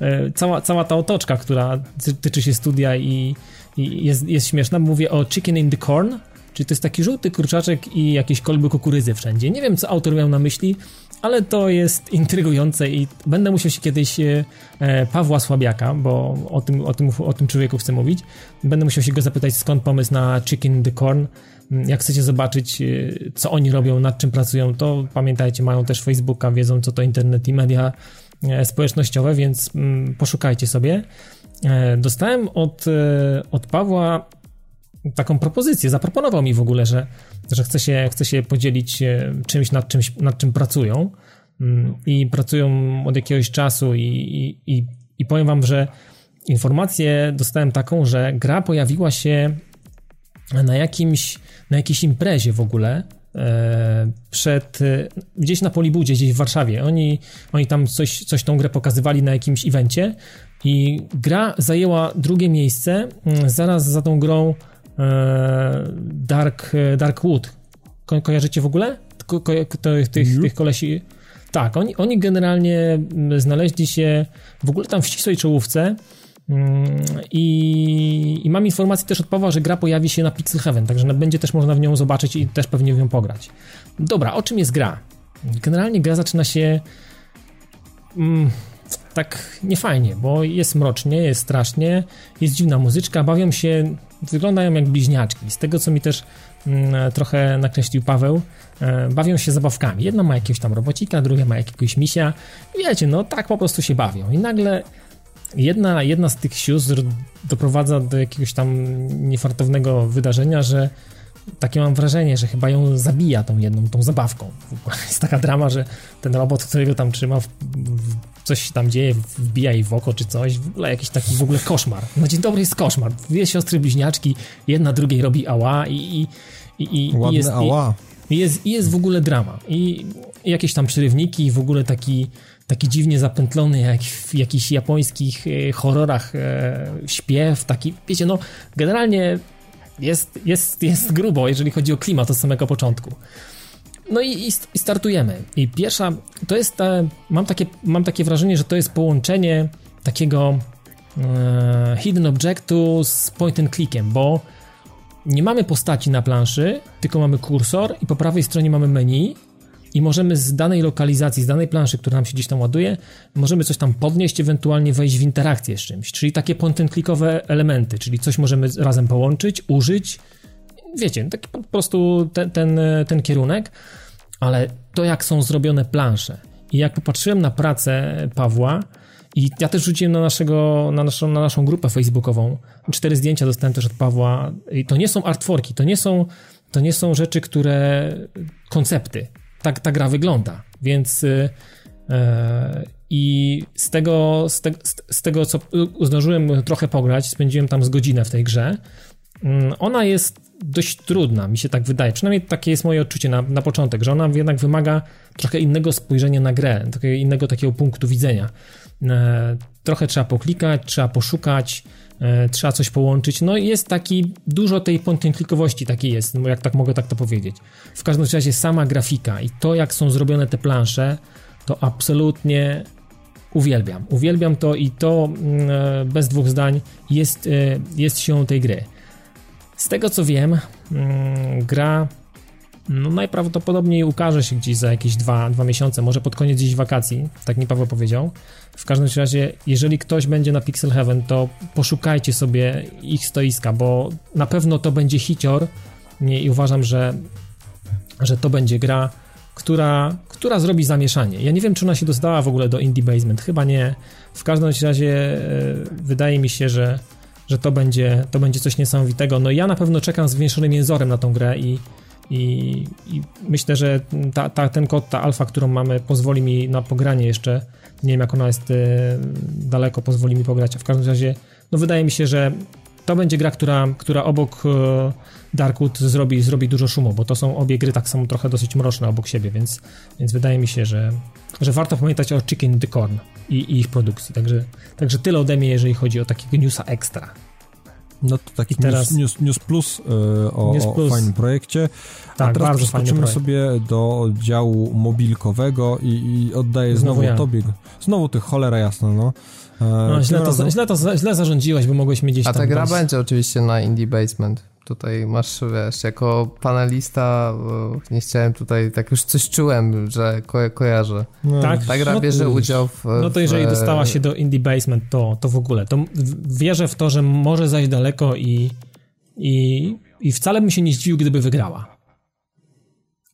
e, cała, cała ta otoczka, która ty- tyczy się studia i, i jest, jest śmieszna. Mówię o Chicken in the Corn, czyli to jest taki żółty kurczaczek i jakieś kolby kukurydzy wszędzie. Nie wiem, co autor miał na myśli, ale to jest intrygujące i będę musiał się kiedyś e, e, Pawła Słabiaka, bo o tym, o, tym, o tym człowieku chcę mówić, będę musiał się go zapytać, skąd pomysł na Chicken the Corn. Mm, Jak chcecie zobaczyć, e, co oni robią, nad czym pracują, to pamiętajcie, mają też Facebooka, wiedzą, co to internet i media e, społecznościowe, więc mm, poszukajcie sobie. Dostałem od, od Pawła taką propozycję, zaproponował mi w ogóle, że, że chce, się, chce się podzielić e, czymś nad, czymś, nad czym pracują Mm, i pracują od jakiegoś czasu i, i, i, powiem wam, że informację dostałem taką, że gra pojawiła się na jakimś, na jakiejś imprezie w ogóle e, przed, e, gdzieś na Polibudzie, gdzieś w Warszawie. Oni, oni tam coś, coś tą grę pokazywali na jakimś evencie i gra zajęła drugie miejsce mm, zaraz za tą grą Dark, Dark Wood. Ko kojarzycie w ogóle? Ko ko tych, Nie. tych kolesi? Tak, oni, oni generalnie mm, znaleźli się w ogóle tam w ścisłej czołówce mm, i, i mam informację też od Pawła, że gra pojawi się na Pixel Heaven, także będzie też można w nią zobaczyć i też pewnie w nią pograć. Dobra, o czym jest gra? Generalnie gra zaczyna się mm, tak niefajnie, bo jest mrocznie, jest strasznie, jest dziwna muzyczka, bawią się, wyglądają jak bliźniaczki. Z tego, co mi też mm, trochę nakreślił Paweł, e, bawią się zabawkami. Jedna ma jakiegoś tam robocika, druga ma jakiegoś misia. Wiecie, no tak po prostu się bawią. I nagle jedna, jedna z tych sióstr doprowadza do jakiegoś tam niefartownego wydarzenia, że takie mam wrażenie, że chyba ją zabija tą jedną, tą zabawką. Jest taka drama, że ten robot, którego tam trzyma, w, w, coś się tam dzieje, wbija jej w oko czy coś, w ogóle jakiś taki w ogóle koszmar. Na dzień dobry jest koszmar. Dwie siostry bliźniaczki, jedna drugiej robi ała i, i, i, i Ładne jest, ała. i jest, i jest w ogóle drama. I, i jakieś tam przerywniki, w ogóle taki, taki dziwnie zapętlony, jak w jakichś japońskich e, horrorach e, śpiew, taki, wiecie, no generalnie jest, jest, jest grubo, jeżeli chodzi o klimat od samego początku. No i, i i startujemy. I pierwsza, to jest, te, mam, takie, mam takie wrażenie, że to jest połączenie takiego e, hidden objectu z point and clickiem, bo nie mamy postaci na planszy, tylko mamy kursor i po prawej stronie mamy menu i możemy z danej lokalizacji, z danej planszy, która nam się gdzieś tam ładuje, możemy coś tam podnieść, ewentualnie wejść w interakcję z czymś, czyli takie point and clickowe elementy, czyli coś możemy razem połączyć, użyć, wiecie, taki po prostu ten, ten, ten kierunek, ale to jak są zrobione plansze. I jak popatrzyłem na pracę Pawła i ja też rzuciłem na, naszego, na, naszą, na naszą grupę facebookową, cztery zdjęcia dostałem też od Pawła i to nie są artworki, to nie są, to nie są rzeczy, które, koncepty, tak ta gra wygląda, więc y, e, i z tego, z, te, z- tego, co zdążyłem trochę pograć, spędziłem tam z godzinę w tej grze, ona jest dość trudna, mi się tak wydaje. Przynajmniej takie jest moje odczucie na, na początek, że ona jednak wymaga trochę innego spojrzenia na grę, takiego innego takiego punktu widzenia. E, trochę trzeba poklikać, trzeba poszukać, e, trzeba coś połączyć. No i jest taki, dużo tej pontyklikowości takiej jest, no jak tak mogę tak to powiedzieć. W każdym razie sama grafika i to, jak są zrobione te plansze, to absolutnie uwielbiam. Uwielbiam to i to mm, e, bez dwóch zdań jest, jest siłą tej gry. Z tego co wiem, mm, gra no najprawdopodobniej ukaże się gdzieś za jakieś dwa, dwa miesiące, może pod koniec gdzieś wakacji, tak mi Paweł powiedział. W każdym razie, jeżeli ktoś będzie na Pixel Heaven, to poszukajcie sobie ich stoiska, bo na pewno to będzie hicior i uważam, że, że to będzie gra, która, która zrobi zamieszanie. Ja nie wiem, czy ona się dostała w ogóle do Indie Basement, chyba nie. W każdym razie e, wydaje mi się, że że to będzie, to będzie coś niesamowitego. No ja na pewno czekam z zwiększonym jęzorem na tą grę i, i, i myślę, że ta, ta, ten kod, ta alfa, którą mamy, pozwoli mi na pogranie jeszcze. Nie wiem, jak ona jest y, daleko, pozwoli mi pograć. A w każdym razie, no wydaje mi się, że to będzie gra, która, która obok y, Darkwood zrobi, zrobi dużo szumu, bo to są obie gry tak samo trochę dosyć mroczne obok siebie, więc, więc wydaje mi się, że, że warto pamiętać o Chicken the Corn i, i ich produkcji. Także, także tyle ode mnie, jeżeli chodzi o takiego newsa ekstra. No to taki teraz... news, news, news Plus yy, o, news plus. o fajnym projekcie. Tak, A teraz przeskoczymy sobie do działu mobilkowego i, i oddaję znowu, znowu ja. tobie. Znowu tych cholera jasno, no. E, no źle, to, źle, to, źle zarządziłeś, bo mogłeś mieć gdzieś A ta gra będzie oczywiście na Indie Basement. Tutaj masz, wiesz, jako panelista nie chciałem tutaj, tak już coś czułem, że ko kojarzę. No. Tak? Ta gra no, bierze udział w... No to jeżeli w... dostała się do Indie Basement, to, to w ogóle. To wierzę w to, że może zajść daleko i, i, i wcale bym się nie zdziwił, gdyby wygrała.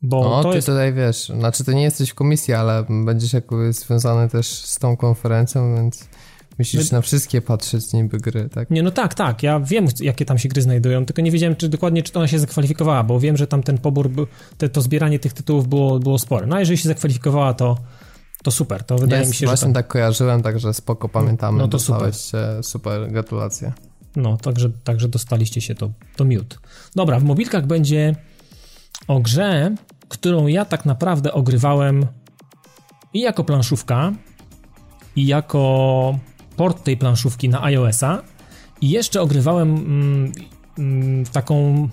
Bo no, ty jest... tutaj wiesz, znaczy ty nie jesteś w komisji, ale będziesz jakby związany też z tą konferencją, więc Musisz My... na wszystkie patrzeć niby gry, tak? Nie, no tak, tak. Ja wiem, jakie tam się gry znajdują, tylko nie wiedziałem, czy dokładnie, czy ona się zakwalifikowała, bo wiem, że tam ten pobór, te, to zbieranie tych tytułów było, było spore. No a jeżeli się zakwalifikowała, to, to super. To wydaje Jest, mi się, właśnie że. Właśnie tak kojarzyłem, także spoko pamiętamy. No to super. super, gratulacje. No, także, także dostaliście się to, to miód. Dobra, w mobilkach będzie o grze, którą ja tak naprawdę ogrywałem i jako planszówka, i jako port tej planszówki na iOS-a i jeszcze ogrywałem mm, mm, taką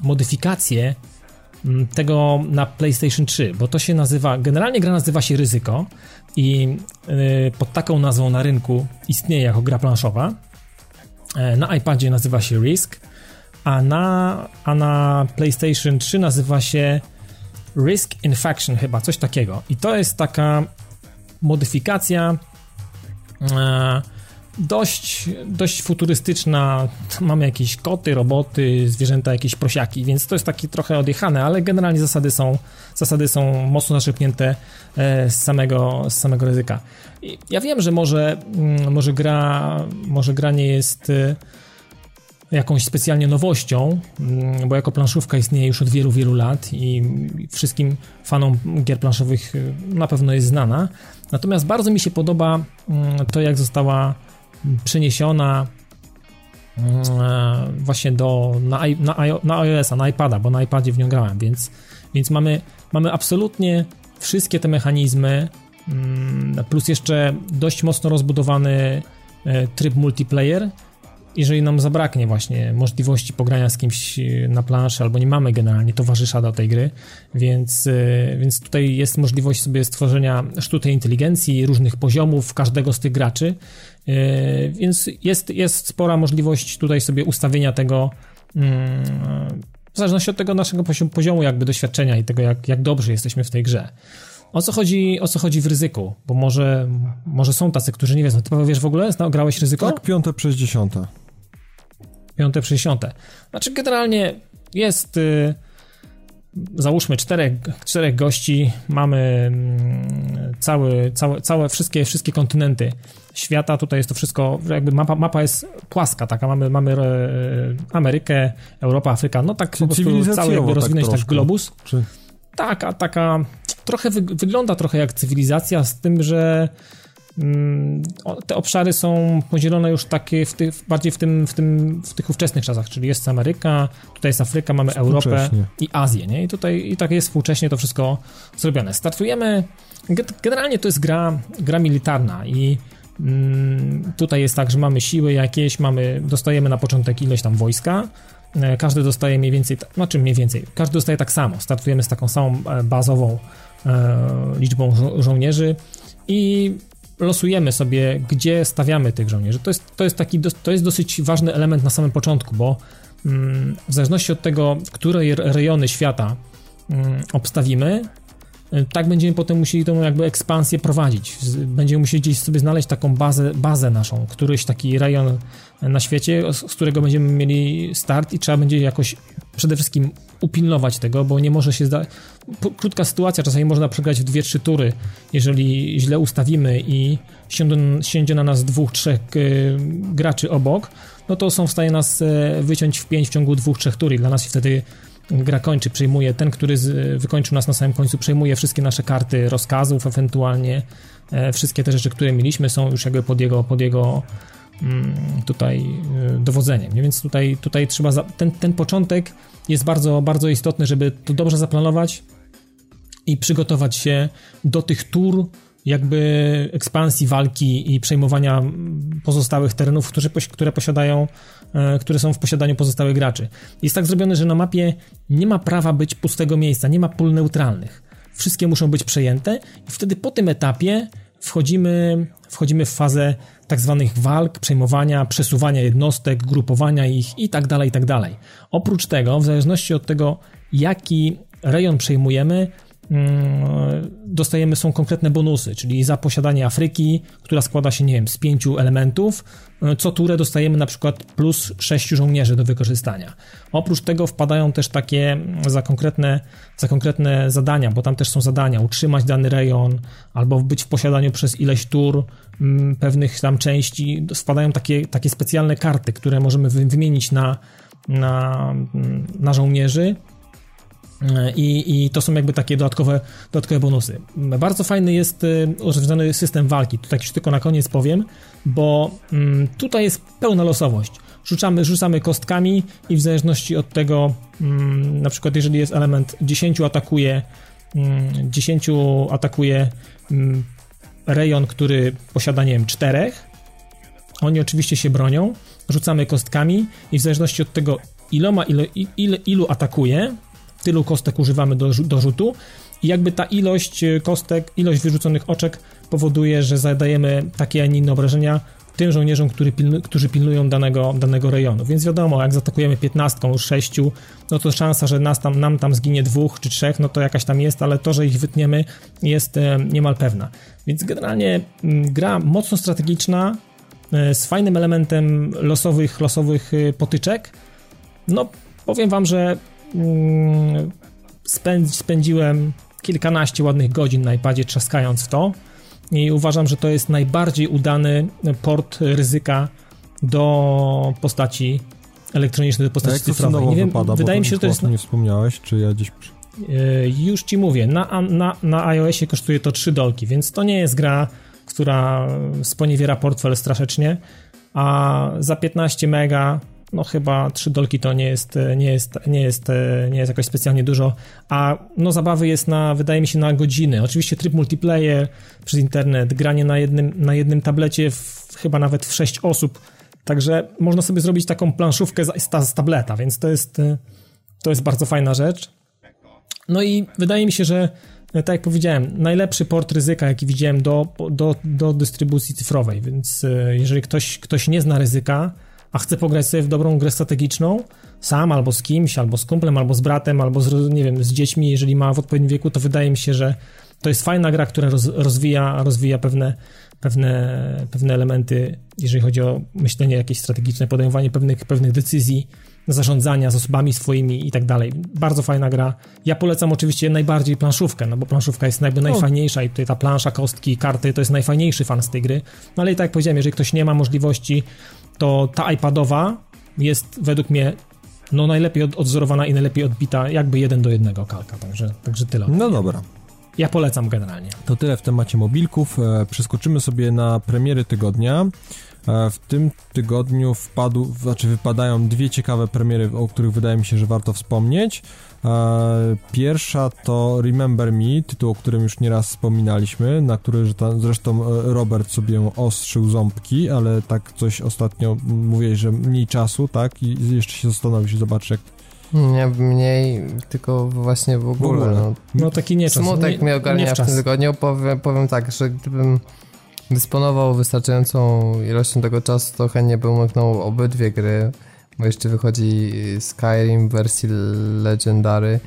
modyfikację mm, tego na PlayStation 3, bo to się nazywa, generalnie gra nazywa się Ryzyko i y, pod taką nazwą na rynku istnieje jako gra planszowa. E, na iPadzie nazywa się Risk, a na, a na PlayStation 3 nazywa się Risk Infection chyba, coś takiego. I to jest taka modyfikacja dość, dość futurystyczna. Mamy jakieś koty, roboty, zwierzęta, jakieś prosiaki, więc to jest takie trochę odjechane, ale generalnie zasady są, zasady są mocno naszepnięte e, z samego, z samego ryzyka. Ja wiem, że może, mm, może, gra, może gra nie jest e, jakąś specjalnie nowością, mm, bo jako planszówka istnieje już od wielu, wielu lat i wszystkim fanom gier planszowych na pewno jest znana. Natomiast bardzo mi się podoba mm, to, jak została przeniesiona mm, właśnie do, na, na, na iOS-a, na iPada, bo na iPadzie w nią grałem, więc, więc mamy, mamy absolutnie wszystkie te mechanizmy, mm, plus jeszcze dość mocno rozbudowany e, tryb multiplayer, jeżeli nam zabraknie właśnie możliwości pogrania z kimś e, na planszy, albo nie mamy generalnie towarzysza do tej gry, więc, e, więc tutaj jest możliwość sobie stworzenia sztucznej inteligencji, różnych poziomów każdego z tych graczy, e, więc jest, jest spora możliwość tutaj sobie ustawienia tego mm, w zależności od tego naszego poziomu jakby doświadczenia i tego, jak, jak dobrze jesteśmy w tej grze. O co chodzi, o co chodzi w ryzyku? Bo może, może są tacy, którzy nie wiedzą. Ty wiesz w ogóle? Grałeś ryzyko? Tak, piąte przez dziesiąte piąte, sześćdziesiąte. Znaczy generalnie jest y, załóżmy czterech, czterech gości, mamy mm, cały, całe, całe wszystkie, wszystkie kontynenty świata, tutaj jest to wszystko, jakby mapa, mapa jest płaska taka, mamy, mamy e, Amerykę, Europa, Afryka, no tak po prostu cały jakby tak rozwinąć tak, tak globus. Czy... Tak, a taka trochę wy, wygląda trochę jak cywilizacja z tym, że te obszary są podzielone już takie w ty, bardziej w, tym, w, tym, w tych ówczesnych czasach, czyli jest Ameryka, tutaj jest Afryka, mamy Europę i Azję, nie? I tutaj i tak jest współcześnie to wszystko zrobione. Startujemy, generalnie to jest gra, gra militarna i mm, tutaj jest tak, że mamy siły jakieś, mamy, dostajemy na początek ilość tam wojska, e, każdy dostaje mniej więcej, znaczy mniej więcej, każdy dostaje tak samo, startujemy z taką samą e, bazową e, liczbą żo żołnierzy i losujemy sobie, gdzie stawiamy tych żołnierzy. To jest, to jest taki, to jest dosyć ważny element na samym początku, bo mm, w zależności od tego, które rejony świata mm, obstawimy, tak będziemy potem musieli tą jakby ekspansję prowadzić. Będziemy musieli gdzieś sobie znaleźć taką bazę, bazę naszą, któryś taki rejon na świecie, z którego będziemy mieli start i trzeba będzie jakoś przede wszystkim upilnować tego, bo nie może się zdać. Krótka sytuacja, czasami można przegrać w dwie, trzy tury, jeżeli źle ustawimy i siądą, siędzie na nas dwóch, trzech y, graczy obok, no to są w stanie nas y, wyciąć w pięć w ciągu dwóch, trzech tur i dla nas wtedy gra kończy, przejmuje ten, który z, wykończył nas na samym końcu, przejmuje wszystkie nasze karty rozkazów, ewentualnie e, wszystkie te rzeczy, które mieliśmy są już jakby pod jego, pod jego mm, tutaj y, dowodzeniem. Nie? Więc tutaj, tutaj trzeba, za, ten, ten początek jest bardzo, bardzo istotny, żeby to dobrze zaplanować i przygotować się do tych tur, jakby ekspansji, walki i przejmowania pozostałych terenów, które, które posiadają, e, które są w posiadaniu pozostałych graczy. Jest tak zrobione, że na mapie nie ma prawa być pustego miejsca, nie ma pól neutralnych. Wszystkie muszą być przejęte i wtedy po tym etapie wchodzimy, wchodzimy w fazę tak zwanych walk, przejmowania, przesuwania jednostek, grupowania ich i tak dalej, i tak dalej. Oprócz tego, w zależności od tego, jaki rejon przejmujemy, dostajemy są konkretne bonusy, czyli za posiadanie Afryki, która składa się, nie wiem, z pięciu elementów, co turę dostajemy na przykład plus sześciu żołnierzy do wykorzystania. Oprócz tego wpadają też takie za konkretne, za konkretne zadania, bo tam też są zadania, utrzymać dany rejon, albo być w posiadaniu przez ileś tur, Mm, pewnych tam części wpadają takie, takie specjalne karty, które możemy wymienić na, na, na żołnierzy. I, I to są jakby takie dodatkowe, dodatkowe bonusy. Bardzo fajny jest y, rozwiązany system walki. Tutaj już tylko na koniec powiem, bo mm, tutaj jest pełna losowość. Rzucamy, rzucamy kostkami i w zależności od tego, mm, na przykład jeżeli jest element 10 atakuje, 10 atakuje rejon, który posiada, nie wiem, czterech. Oni oczywiście się bronią, rzucamy kostkami i w zależności od tego, iloma, ile, ile, ilu atakuje, tylu kostek używamy do, do rzutu i jakby ta ilość kostek, ilość wyrzuconych oczek powoduje, że zadajemy takie, a nie inne obrażenia tym żołnierzom, który pilnu, którzy pilnują danego, danego rejonu. Więc wiadomo, jak zaatakujemy 15 już 6, no to szansa, że nas tam, nam tam zginie dwóch czy trzech, no to jakaś tam jest, ale to, że ich wytniemy jest niemal pewna. Więc generalnie m, gra mocno strategiczna, e, z fajnym elementem losowych, losowych e, potyczek. No, powiem wam, że mm, spędziłem kilkanaście ładnych godzin na iPadzie trzaskając w to i uważam, że to jest najbardziej udany port ryzyka do postaci elektronicznej, do postaci cyfrowej. Nie wiem, wypada, wydaje mi się, że to jest... nie wspomniałeś, czy ja gdzieś... E, już ci mówię, na, na, na iOSie kosztuje to 3 dolki, więc to nie jest gra, która sponiewiera portfel strasznie, a za 15 mega no chyba 3 dolki to nie jest, nie jest, nie jest, nie jest jakoś specjalnie dużo, a no zabawy jest na, wydaje mi się, na godziny. Oczywiście tryb multiplayer przez internet, granie na jednym, na jednym tablecie, w, chyba nawet w 6 osób, także można sobie zrobić taką planszówkę z, z tableta, więc to jest, to jest bardzo fajna rzecz. No i wydaje mi się, że tak jak powiedziałem, najlepszy port ryzyka, jaki widziałem do, do, do dystrybucji cyfrowej, więc e, jeżeli ktoś, ktoś nie zna ryzyka, a chce pograć sobie w dobrą grę strategiczną, sam albo z kimś, albo z kumplem, albo z bratem, albo z, nie wiem, z dziećmi, jeżeli ma w odpowiednim wieku, to wydaje mi się, że to jest fajna gra, która roz, rozwija, rozwija pewne, pewne, pewne elementy, jeżeli chodzi o myślenie jakieś strategiczne, podejmowanie pewnych, pewnych decyzji, zarządzania zasobami swoimi i tak dalej. Bardzo fajna gra. Ja polecam oczywiście najbardziej planszówkę, no bo planszówka jest jakby najfajniejsza i tutaj ta plansza, kostki, karty to jest najfajniejszy fan z tej gry. No ale i tak jak powiedziałem, jeżeli ktoś nie ma możliwości to ta iPadowa jest według mnie no najlepiej od, odzorowana i najlepiej odbita, jakby jeden do jednego kalka, także, także tyle. No dobra. Ja polecam generalnie. To tyle w temacie mobilków. E, przeskoczymy sobie na premiery tygodnia. E, w tym tygodniu wpadł, znaczy wypadają dwie ciekawe premiery, o których wydaje mi się, że warto wspomnieć. E, pierwsza to Remember Me, tytuł, o którym już nieraz wspominaliśmy, na który zresztą Robert sobie ostrzył ząbki, ale tak coś ostatnio mówiłeś, że mniej czasu, tak? I jeszcze się zastanowić, zobaczyć jak nie, mniej, tylko właśnie w ogóle. W ogóle. No. no taki nie Smutek mnie ogarnia w, w tym tygodniu. Powiem, powiem tak, że gdybym dysponował wystarczającą ilością tego czasu, to chętnie bym umknął obydwie gry, bo jeszcze wychodzi Skyrim w wersji Legendary.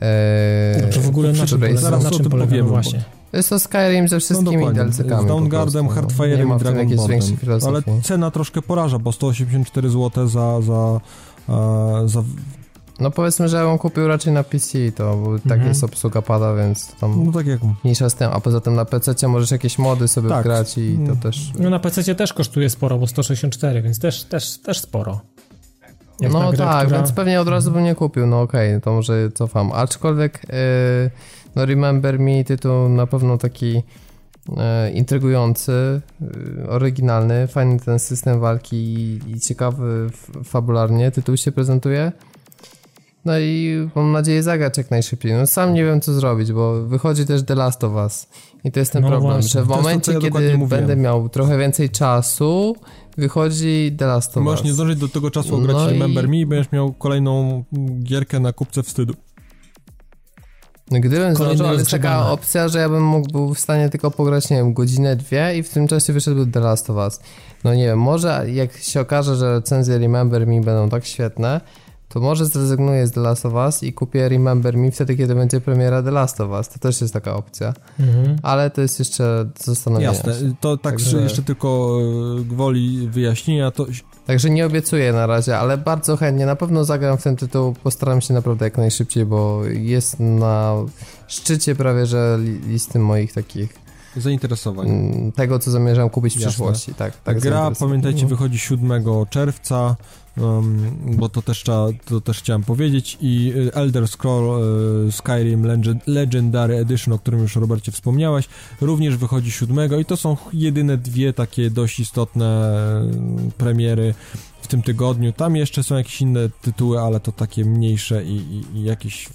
Eee, znaczy w ogóle na czym, polega, na czym polega właśnie? Jest to Skyrim ze wszystkimi no DLC-kami. Z Downguardem, Hardfire'em i Dragonboardem. Ale cena troszkę poraża, bo 184 zł za, za, za no powiedzmy, że ja bym kupił raczej na PC, to bo mhm. tak jest obsługa pada, więc tam no tak jak... mniejsza z tym, a poza tym na PC możesz jakieś mody sobie tak. grać i to mm. też... No na PC też kosztuje sporo, bo 164, więc też, też, też sporo. Jak no grę, tak, która... więc pewnie od razu bym nie kupił, no okej, okay, to może cofam. Aczkolwiek, yy, no Remember Me tytuł na pewno taki yy, intrygujący, yy, oryginalny, fajny ten system walki i, i ciekawy fabularnie tytuł się prezentuje. No i mam nadzieję zagrać jak najszybciej. No sam nie wiem co zrobić, bo wychodzi też The Last of Us. I to jest ten no problem, właśnie. że w momencie, to, kiedy ja będę miał trochę więcej czasu, wychodzi The Last of Us. Możesz nie zdążyć do tego czasu ograć no Remember i... Me i będziesz miał kolejną gierkę na kupce wstydu. No gdybym zdążył, ale jest taka opcja, że ja bym mógł był w stanie tylko pograć, nie wiem, godzinę, dwie i w tym czasie wyszedł The Last of Us. No nie wiem, może jak się okaże, że recenzje Remember Me będą tak świetne, to może zrezygnuję z The Last of Us i kupię Remember Me wtedy, kiedy będzie premiera The Last of Us. To też jest taka opcja. Mhm. Ale to jest jeszcze zastanowienie. Jasne. To tak Także... jeszcze tylko e, gwoli wyjaśnienia. To... Także nie obiecuję na razie, ale bardzo chętnie. Na pewno zagram w ten tytuł. Postaram się naprawdę jak najszybciej, bo jest na szczycie prawie, że listy moich takich zainteresowań. Mm, tego, co zamierzam kupić w Jasne. przyszłości. Tak, tak Gra, pamiętajcie, mhm. wychodzi 7 czerwca um, bo to też, trzeba, to też chciałem powiedzieć i y, Elder Scroll y, Skyrim Legend, Legendary Edition, o którym już Robercie wspomniałeś, również wychodzi 7 i to są jedyne dwie takie dość istotne y, premiery w tym tygodniu. Tam jeszcze są jakieś inne tytuły, ale to takie mniejsze i, i, i jakieś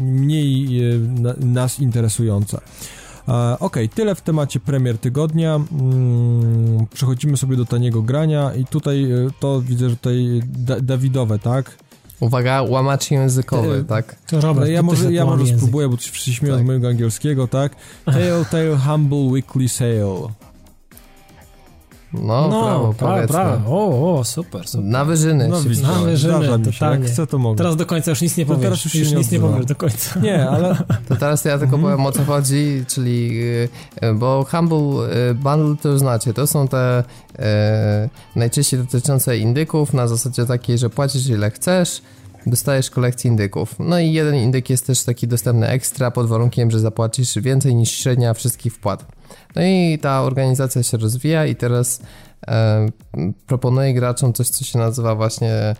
mniej, nas interesujące. Ok, tyle w temacie premier tygodnia. Mm, przechodzimy sobie do taniego grania i tutaj e, to widzę, że tutaj da Dawidowe, tak? Uwaga, łamacz językowy, Ty, tak? To Robert, ja może, ja może spróbuję, bo wszyscy śmieją tak. z mojego angielskiego, tak? Telltale Humble Weekly Sale. No, no prawo, prawo, prawo. O, o, super, super. Na wyżyny. No, widzisz, na wyżyny, totalnie. Jak chcę, to mogę. Teraz do końca już nic nie powiesz. teraz już, już nie nic nie powiesz do końca. Nie, ale... To teraz ja tylko powiem o co chodzi, czyli... Y, bo Humble y, Bundle to już znacie, to są te e, najczęściej dotyczące indyków na zasadzie takiej, że płacisz ile chcesz, dostajesz kolekcję indyków. No i jeden indyk jest też taki dostępny ekstra pod warunkiem, że zapłacisz więcej niż średnia wszystkich wpłat. No i ta organizacja się rozwija i teraz e, proponuje graczom coś, co się nazywa właśnie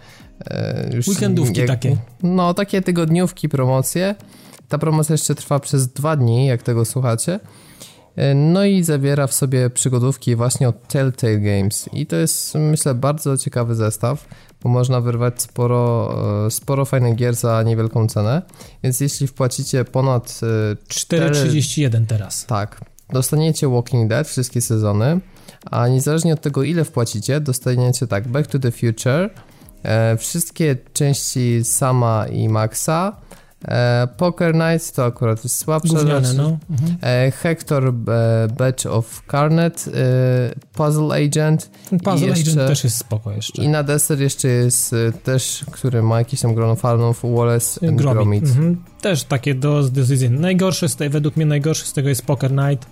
e, już Weekendówki jak, takie. No, takie tygodniówki, promocje. Ta promocja jeszcze trwa przez dwa dni, jak tego słuchacie. E, no i zawiera w sobie przygodówki właśnie od Telltale Games. I to jest, myślę, bardzo ciekawy zestaw, bo można wyrwać sporo, e, sporo fajnych gier za niewielką cenę. Więc jeśli wpłacicie ponad 4,31 4... teraz. Tak, dostaniecie Walking Dead, wszystkie sezony, a niezależnie od tego, ile wpłacicie, dostaniecie tak Back to the Future, e, wszystkie części Sama i Maxa, e, Poker Night to akurat jest Gówniane, rzecz. No. Mhm. E, Hector e, Batch of Carnet, e, Puzzle Agent. Puzzle jeszcze, Agent też jest spoko jeszcze. I na deser jeszcze jest e, też, który ma jakieś tam grono fanów, Wallace and Gromit. Gromit. Mhm. Też takie do decyzji. Najgorszy z tej, według mnie najgorszy z tego jest Poker Night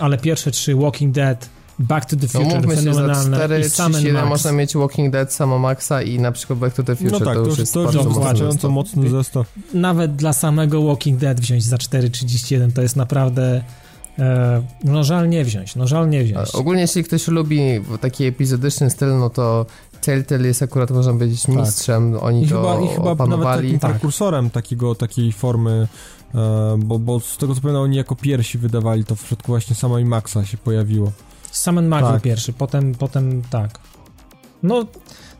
ale pierwsze trzy Walking Dead, Back to the no, Future, no, fenomenalne. Się, za 4, i można mieć Walking Dead, samo Maxa i na przykład Back to the Future no tak, to, już jest to bardzo mocny, mocny zestaw. Nawet dla samego Walking Dead wziąć za 4,31 to jest naprawdę e, no żal nie wziąć, no żal nie wziąć. A ogólnie jeśli ktoś lubi taki epizodyczny styl, no to Telltale jest akurat, można powiedzieć, tak. mistrzem. Tak. Oni I to chyba, i chyba opanowali. nawet takim tak. prekursorem takiego, takiej formy bo, bo z tego co pamiętam oni jako pierwsi wydawali to w przypadku właśnie samej Maxa się pojawiło. Sam Max Tak. pierwszy, potem, potem tak. No,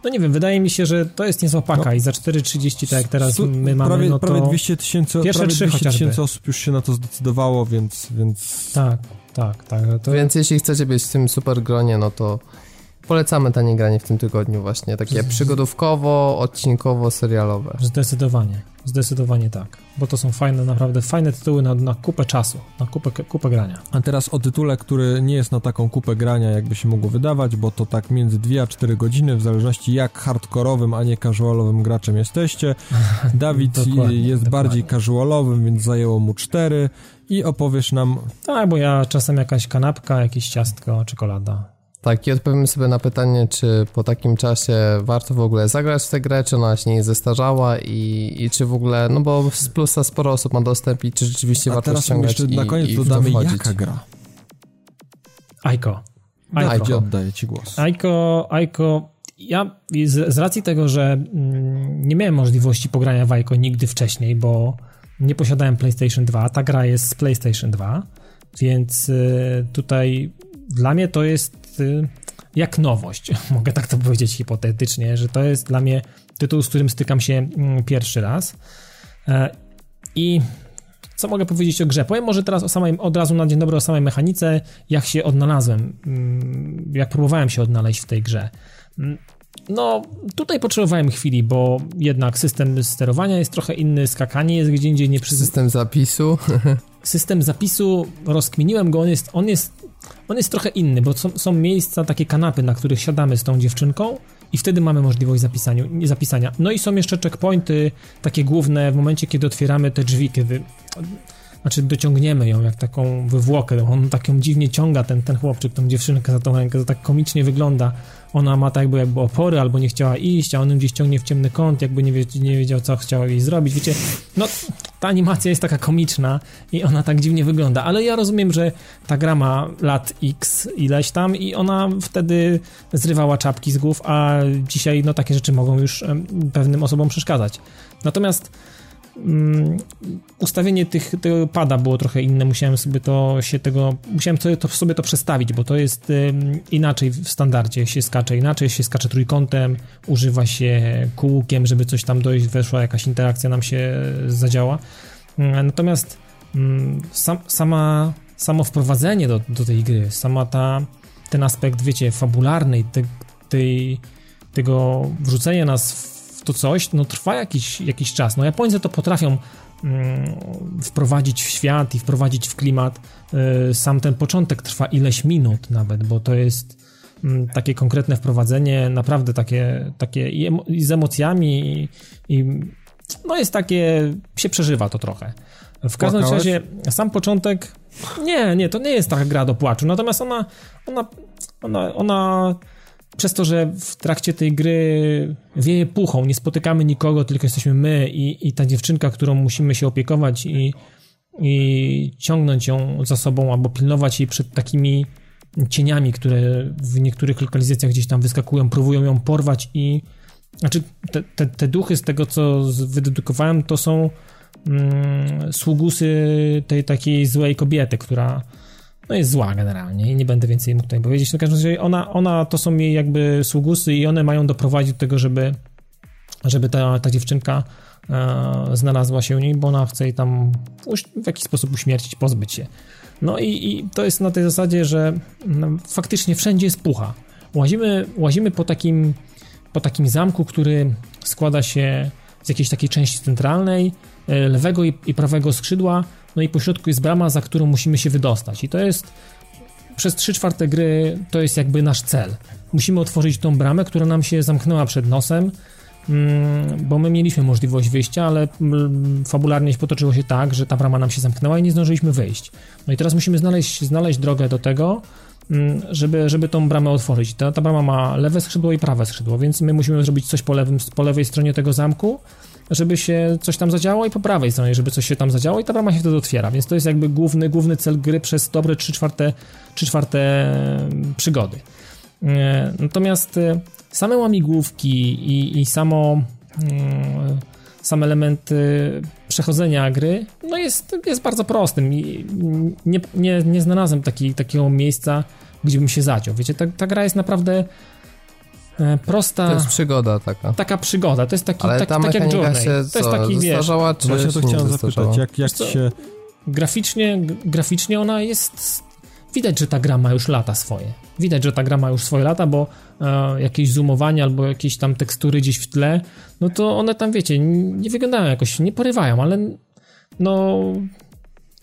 no nie wiem, wydaje mi się, że to jest niezła paka No. i za 4,30 tak jak teraz Su- my mamy, prawie, no to... prawie 200 tysięcy pierwsze prawie trzy 200 tysięcy osób już się na to zdecydowało, więc, więc Tak, tak, tak. To Więc jeśli chcecie być w tym super gronie, no to polecamy tanie granie w tym tygodniu właśnie. Takie przygodówkowo, odcinkowo, serialowe. Zdecydowanie, zdecydowanie tak. Bo to są fajne, naprawdę fajne tytuły na, na kupę czasu, na kupę, kupę grania. A teraz o tytule, który nie jest na taką kupę grania, jakby się mogło wydawać, bo to tak między 2 a 4 godziny, w zależności jak hardkorowym, a nie casualowym graczem jesteście. Dawid jest dokładnie. bardziej casualowym, więc zajęło mu 4 i opowiesz nam Tak, bo ja czasem jakaś kanapka, jakieś ciastko, czekolada. Tak, i odpowiemy sobie na pytanie, czy po takim czasie warto w ogóle zagrać w tę grę, czy ona się nie zestarzała i, i czy w ogóle, no bo z plusa sporo osób ma dostęp i czy rzeczywiście A warto teraz ściągać jeszcze i, na koniec i dodamy, jaka gra. Aiko. Dawid, Aiko. oddaję ci głos. Aiko, Aiko, ja z, z racji tego, że mm, nie miałem możliwości pogrania w Aiko nigdy wcześniej, bo nie posiadałem PlayStation 2, ta gra jest z PlayStation 2, więc y, tutaj dla mnie to jest y, jak nowość, mogę tak to powiedzieć hipotetycznie, że to jest dla mnie tytuł, z którym stykam się mm, pierwszy raz. E, I co mogę powiedzieć o grze? Powiem może teraz o samej, od razu na dzień dobry o samej mechanice, jak się odnalazłem, mm, jak próbowałem się odnaleźć w tej grze. Mm, No, tutaj potrzebowałem chwili, bo jednak system sterowania jest trochę inny, skakanie jest gdzie indziej nie przy... System zapisu. System zapisu, rozkminiłem go, on jest, on jest, on jest trochę inny, bo są, są miejsca, takie kanapy, na których siadamy z tą dziewczynką i wtedy mamy możliwość zapisania. No i są jeszcze checkpointy, takie główne, w momencie, kiedy otwieramy te drzwi, kiedy znaczy dociągniemy ją jak taką wywłokę, on tak ją dziwnie ciąga, ten, ten chłopczyk, tą dziewczynkę za tą rękę, to tak komicznie wygląda. Ona ma tak jakby, jakby opory, albo nie chciała iść, a on ją gdzieś ciągnie w ciemny kąt, jakby nie, wie, nie wiedział, co chciał jej zrobić. Wiecie, no ta animacja jest taka komiczna i ona tak dziwnie wygląda, ale ja rozumiem, że ta gra ma lat x ileś tam i ona wtedy zrywała czapki z głów, a dzisiaj no takie rzeczy mogą już pewnym osobom przeszkadzać. Natomiast mm, ustawienie tych, tego pada było trochę inne, musiałem sobie to się tego, musiałem to, sobie to przestawić, bo to jest ym, inaczej w standardzie się skacze, inaczej się skacze trójkątem, używa się kółkiem, żeby coś tam dojść, weszła jakaś interakcja nam się zadziała. Mm, Natomiast mm, sam, sama, samo wprowadzenie do, do tej gry, sama ta, ten aspekt, wiecie, fabularny, te, tej, tego wrzucenia nas w to coś, no trwa jakiś, jakiś czas. No Japońcy to potrafią mm, wprowadzić w świat i wprowadzić w klimat. Y, Sam ten początek trwa ileś minut nawet, bo to jest mm, takie konkretne wprowadzenie, naprawdę takie, takie i, emo- i z emocjami i, i no jest takie, się przeżywa to trochę. W każdym Płakałeś? razie sam początek, nie, nie, to nie jest taka gra do płaczu, natomiast ona, ona, ona, ona przez to, że w trakcie tej gry wieje puchą, nie spotykamy nikogo, tylko jesteśmy my i, i ta dziewczynka, którą musimy się opiekować i, i ciągnąć ją za sobą albo pilnować jej przed takimi cieniami, które w niektórych lokalizacjach gdzieś tam wyskakują, próbują ją porwać i znaczy te, te, te duchy z tego, co wydedukowałem, to są mm, sługusy tej takiej złej kobiety, która no jest zła generalnie i nie będę więcej mógł tutaj powiedzieć. No w każdym razie ona, ona to są jej jakby sługusy i one mają doprowadzić do tego, żeby, żeby ta, ta dziewczynka e, znalazła się u niej, bo ona chce jej tam w jakiś sposób uśmiercić, pozbyć się. No i, i to jest na tej zasadzie, że no, faktycznie wszędzie jest pucha. Łazimy, łazimy po takim, po takim zamku, który składa się z jakiejś takiej części centralnej, e, lewego i, i prawego skrzydła, no i po środku jest brama, za którą musimy się wydostać. I to jest przez 3 czwarte gry to jest jakby nasz cel. Musimy otworzyć tą bramę, która nam się zamknęła przed nosem, mm, bo my mieliśmy możliwość wyjścia, ale mm, fabularnie potoczyło się tak, że ta brama nam się zamknęła i nie zdążyliśmy wyjść. No i teraz musimy znaleźć, znaleźć drogę do tego, mm, żeby, żeby tą bramę otworzyć. Ta, ta brama ma lewe skrzydło i prawe skrzydło, więc my musimy zrobić coś po, lewym, po lewej stronie tego zamku, żeby się coś tam zadziało i po prawej stronie, żeby coś się tam zadziało i ta brama się wtedy otwiera, więc to jest jakby główny, główny cel gry przez dobre 3 czwarte, 3 czwarte mm, przygody. E, Natomiast e, same łamigłówki i, i samo mm, sam element y, przechodzenia gry, no jest, jest bardzo prostym i nie, nie, nie znalazłem taki, takiego miejsca, gdzie bym się zaciął. Wiecie, ta, ta gra jest naprawdę e, prosta. To jest przygoda taka. Taka przygoda, to jest taki, Ale tak, ta tak jak Journey. się to jest co, taki, wiesz, czy Właśnie to chciałem zapytać, jak, jak Co? się... graficznie, graficznie ona jest. Widać, że ta gra ma już lata swoje. Widać, że ta gra ma już swoje lata, bo e, jakieś zoomowanie albo jakieś tam tekstury gdzieś w tle, no to one tam, wiecie, nie wyglądają jakoś, nie porywają, ale no.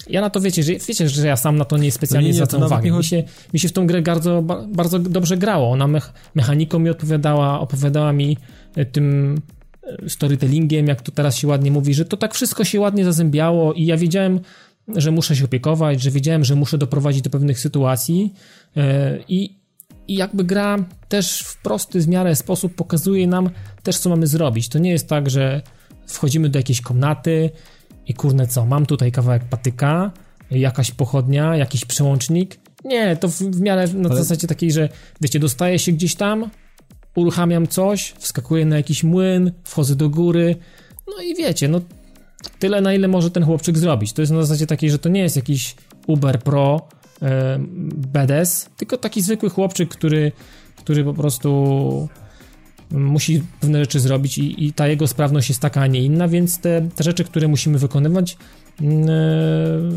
Ja na to wiecie, że wiecie, że ja sam na to nie specjalnie No nie, zwracam uwagi. Mi się, mi się w tą grę bardzo, ba- bardzo dobrze grało. Ona mech, mechaniką mi odpowiadała, opowiadała mi e, tym e, storytellingiem, jak to teraz się ładnie mówi, że to tak wszystko się ładnie zazębiało i ja wiedziałem, że muszę się opiekować, że wiedziałem, że muszę doprowadzić do pewnych sytuacji e, i, i jakby gra też w prosty w miarę sposób pokazuje nam też, co mamy zrobić. To nie jest tak, że wchodzimy do jakiejś komnaty i kurne co, mam tutaj kawałek patyka, jakaś pochodnia, jakiś przełącznik. Nie, to w, w miarę na Ale- zasadzie takiej, że wiecie, dostaję się gdzieś tam, uruchamiam coś, wskakuję na jakiś młyn, wchodzę do góry, no i wiecie, no tyle na ile może ten chłopczyk zrobić. To jest na zasadzie takiej, że to nie jest jakiś Uber Pro e, BDS, tylko taki zwykły chłopczyk, który, który po prostu musi pewne rzeczy zrobić i, i ta jego sprawność jest taka, a nie inna, więc te, te rzeczy, które musimy wykonywać mm,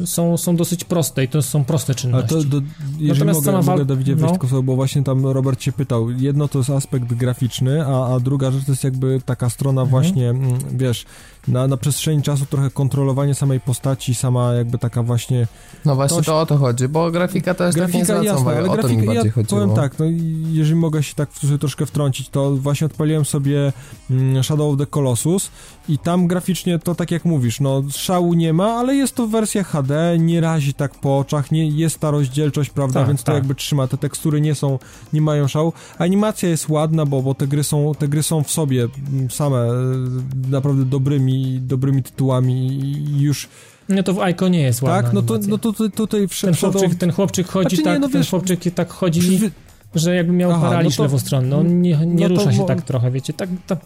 e, są, są dosyć proste i to są proste Ale czynności. to, do, jeżeli Natomiast mogę, sama mogę wal- Dawidzie wejść no. tylko bo właśnie tam Robert się pytał, jedno to jest aspekt graficzny, a, a druga rzecz to jest jakby taka strona Mhm. właśnie, mm, wiesz, na, na przestrzeni czasu trochę kontrolowanie samej postaci, sama jakby taka właśnie No właśnie Ktoś- to o to chodzi, bo grafika też tak nie Grafika zwracam jasna, uwagi, ale o to grafika, mi ja chodziło. powiem tak, no jeżeli mogę się tak w- troszkę wtrącić, to właśnie odpaliłem sobie mm, Shadow of the Colossus i tam graficznie to tak jak mówisz, no szału nie ma, ale jest to wersja HD, nie razi tak po oczach, nie, jest ta rozdzielczość, prawda, Tak, więc to tak. jakby trzyma, te tekstury nie są, nie mają szału. Animacja jest ładna, bo, bo te gry są, te gry są w sobie mm, same e, naprawdę dobrymi, dobrymi tytułami i już, No to w Aiko nie jest ładna tak, no to, animacja. no to tutaj, tutaj ten, chłopczyk, ten chłopczyk chodzi Znaczy nie, tak, no ten wiesz, chłopczyk tak chodzi, Przyzwy- że jakby miał Aha, paraliż no to- lewostronny. On nie, nie no rusza się mo- tak trochę, wiecie. Tak, to,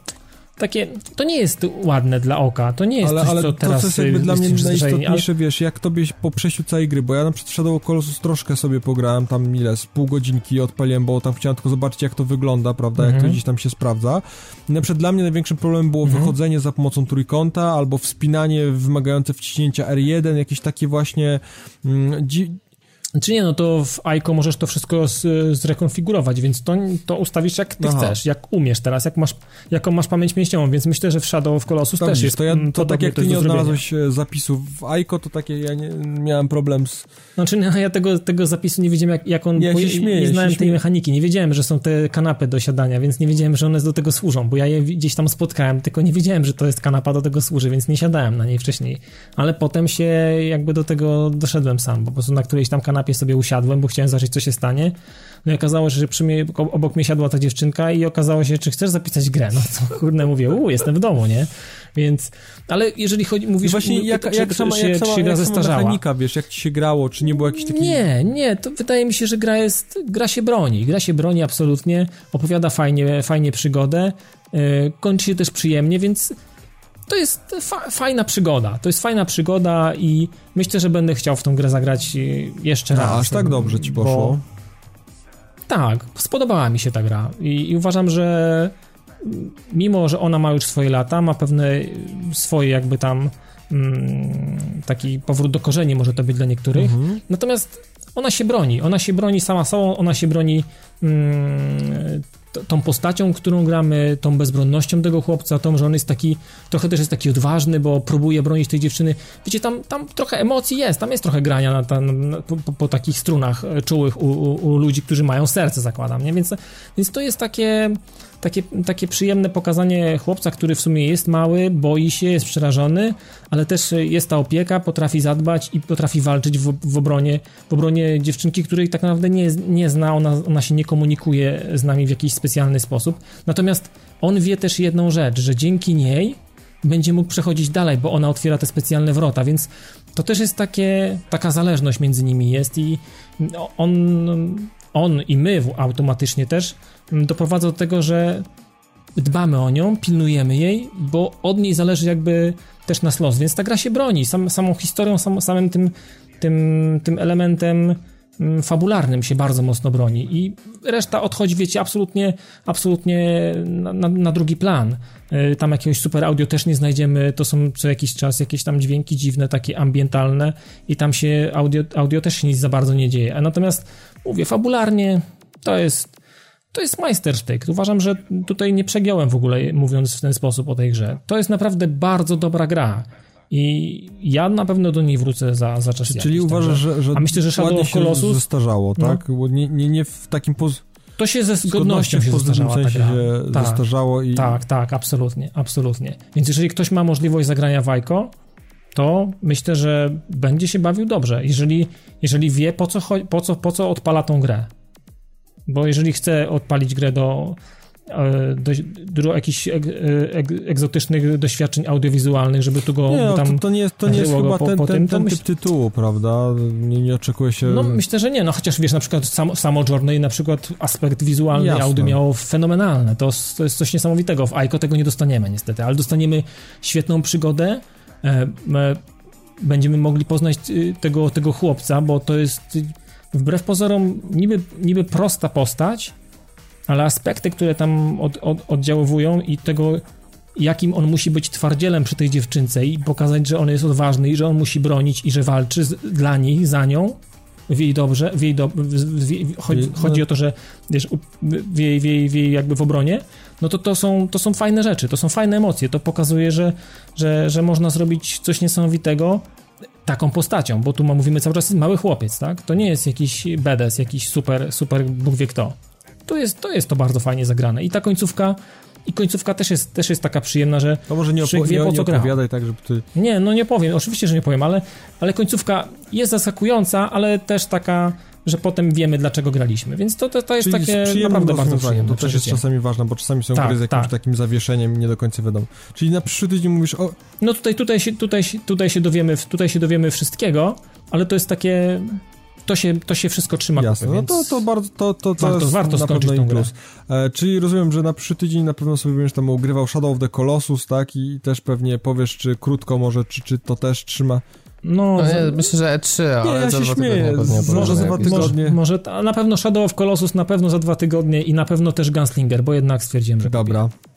takie, to nie jest ładne dla oka. To nie jest ale, coś, ale co to, teraz jest jakby dla mnie najistotniejsze, wiesz, jak tobie po przejściu całej gry, bo ja na przykład Shadow Colossus troszkę sobie pograłem, tam ile, z pół godzinki odpaliłem, bo tam chciałem tylko zobaczyć, jak to wygląda, prawda, jak to Mhm. gdzieś tam się sprawdza. I na przykład dla mnie największym problemem było Mhm. wychodzenie za pomocą trójkąta, albo wspinanie wymagające wciśnięcia R1, jakieś takie właśnie mm, dzi- Czy nie, no to w Aiko możesz to wszystko z, zrekonfigurować, więc to, to ustawisz jak ty Aha. chcesz, jak umiesz teraz, jak masz, jaką masz pamięć mięśniową, więc myślę, że w Shadow of Colossus Tak, też jest to, ja, mm, to tak podobnie jak ty nie odnalazłeś e, zapisów w Aiko, to takie ja nie, miałem problem z... Znaczy, no, ja tego, tego zapisu nie wiedziałem, jak, jak on. Ja bo się śmieję, nie znałem tej śmieję. mechaniki. Nie wiedziałem, że są te kanapy do siadania, więc nie wiedziałem, że one do tego służą, bo ja je gdzieś tam spotkałem, tylko nie wiedziałem, że to jest kanapa do tego służy, więc nie siadałem na niej wcześniej. Ale potem się jakby do tego doszedłem sam, po prostu na którejś tam kanapie sobie usiadłem, bo chciałem zobaczyć, co się stanie. No i okazało się, że przy mnie, obok mnie siadła ta dziewczynka i okazało się, czy chcesz zapisać grę? No to kurde, mówię, u, jestem w domu, nie? Więc, ale jeżeli chodzi, I mówisz, właśnie jak, jak, czy sama, się, jak, sama, jak sama mechanika, wiesz, jak ci się grało, czy nie było jakiś taki... Nie, nie, to wydaje mi się, że gra jest, gra się broni, gra się broni absolutnie, opowiada fajnie, fajnie przygodę, yy, kończy się też przyjemnie, więc to jest fa fajna przygoda, to jest fajna przygoda i myślę, że będę chciał w tą grę zagrać yy, jeszcze A, raz. aż tak dobrze ci bo- poszło. Tak, spodobała mi się ta gra i, i uważam, że mimo, że ona ma już swoje lata, ma pewne swoje jakby tam mm, taki powrót do korzeni może to być dla niektórych, Mhm. Natomiast ona się broni, ona się broni sama sobą, ona się broni mm, tą postacią, którą gramy, tą bezbronnością tego chłopca, tą, że on jest taki, trochę też jest taki odważny, bo próbuje bronić tej dziewczyny. Wiecie, tam, tam trochę emocji jest, tam jest trochę grania na, na, po, po, po takich strunach e, czułych u, u, u ludzi, którzy mają serce, zakładam, nie? Więc, więc to jest takie, takie, takie przyjemne pokazanie chłopca, który w sumie jest mały, boi się, jest przerażony, ale też jest ta opieka, potrafi zadbać i potrafi walczyć w, w, obronie, w obronie dziewczynki, której tak naprawdę nie, nie zna, ona, ona się nie komunikuje z nami w jakiś specjalny sposób. Natomiast on wie też jedną rzecz, że dzięki niej będzie mógł przechodzić dalej, bo ona otwiera te specjalne wrota, więc to też jest takie, taka zależność między nimi jest i on, on i my automatycznie też doprowadza do tego, że dbamy o nią, pilnujemy jej, bo od niej zależy jakby też nas los, więc ta gra się broni, sam, samą historią, sam, samym tym, tym, tym elementem mm, fabularnym się bardzo mocno broni i reszta odchodzi, wiecie, absolutnie, absolutnie na, na, na, drugi plan. Y, tam jakiegoś super audio też nie znajdziemy, to są co jakiś czas jakieś tam dźwięki dziwne, takie ambientalne i tam się audio, audio też się nic za bardzo nie dzieje. A natomiast, mówię, fabularnie to jest to jest majstersztyk. Uważam, że tutaj nie przegiąłem w ogóle, mówiąc w ten sposób o tej grze. To jest naprawdę bardzo dobra gra. I ja na pewno do niej wrócę za, za czas Czyli jakiś, uważasz, że, że. A myślę, że Shadow of Colossus. zestarzało, no. tak? No. Nie, nie, nie w takim. Poz... To się ze zgodnością się zestarzała ta gra. się tak, zestarzało i... Tak, tak, absolutnie, absolutnie. Więc jeżeli ktoś ma możliwość zagrania w Aiko, to myślę, że będzie się bawił dobrze, jeżeli, jeżeli wie po co, po, co, po co odpala tą grę. Bo jeżeli chce odpalić grę do, e, do, do jakichś eg, eg, egzotycznych doświadczeń audiowizualnych, żeby tu go nie, no, tam to, to nie jest, to nie jest chyba po, ten, po ten, ten, typ tytułu, prawda? Nie, nie oczekuje się... No myślę, że nie, no chociaż wiesz, na przykład samo, samo Journey, na przykład aspekt wizualny Jasne. audio miało fenomenalne, to, to jest coś niesamowitego, w Aiko tego nie dostaniemy niestety, ale dostaniemy świetną przygodę, e, e, będziemy mogli poznać y, tego, tego chłopca, bo to jest wbrew pozorom niby, niby prosta postać, ale aspekty, które tam od, od, oddziaływują i tego, jakim on musi być twardzielem przy tej dziewczynce i pokazać, że on jest odważny i że on musi bronić i że walczy z, dla niej, za nią, w jej dobrze, w jej do, w jej, chodzi, chodzi, o to, że wiesz, w jej, w jej, w jej jakby w obronie, no to to są, to są fajne rzeczy, to są fajne emocje, to pokazuje, że, że, że można zrobić coś niesamowitego, taką postacią, bo tu mówimy cały czas mały chłopiec, tak? To nie jest jakiś BDS, jakiś super, super Bóg wie kto. To jest, to jest to bardzo fajnie zagrane. I ta końcówka i końcówka też jest, też jest taka przyjemna, że no może nie, opo- wie, po co nie opowiadaj tak, żeby ty... Nie, no nie powiem, oczywiście, że nie powiem, ale, ale końcówka jest zaskakująca, ale też taka że potem wiemy, dlaczego graliśmy. Więc to, to, to jest Czyli takie naprawdę bardzo przyjemne. To też jest czasami ważne, bo czasami są tak, gry z jakimś tak. takim zawieszeniem i nie do końca wiadomo. Czyli na przyszły tydzień mówisz o... No tutaj, tutaj, się, tutaj, tutaj, się dowiemy, tutaj się dowiemy wszystkiego, ale to jest takie to się, to się wszystko trzyma Jasne, kupy, no to, to bardzo, to, to, to warto, jest warto na pewno tą plus. E, czyli rozumiem, że na przyszły tydzień na pewno sobie będziesz tam ugrywał Shadow of the Colossus, tak, i też pewnie powiesz, czy krótko może, czy, czy to też trzyma no, no ja myślę, że E3, nie, ale ja za się śmieję. Może za dwa tygodnie. Może, może, na pewno Shadow of Colossus na pewno za dwa tygodnie i na pewno też Gunslinger, bo jednak stwierdziłem, że Dobra. Kupię.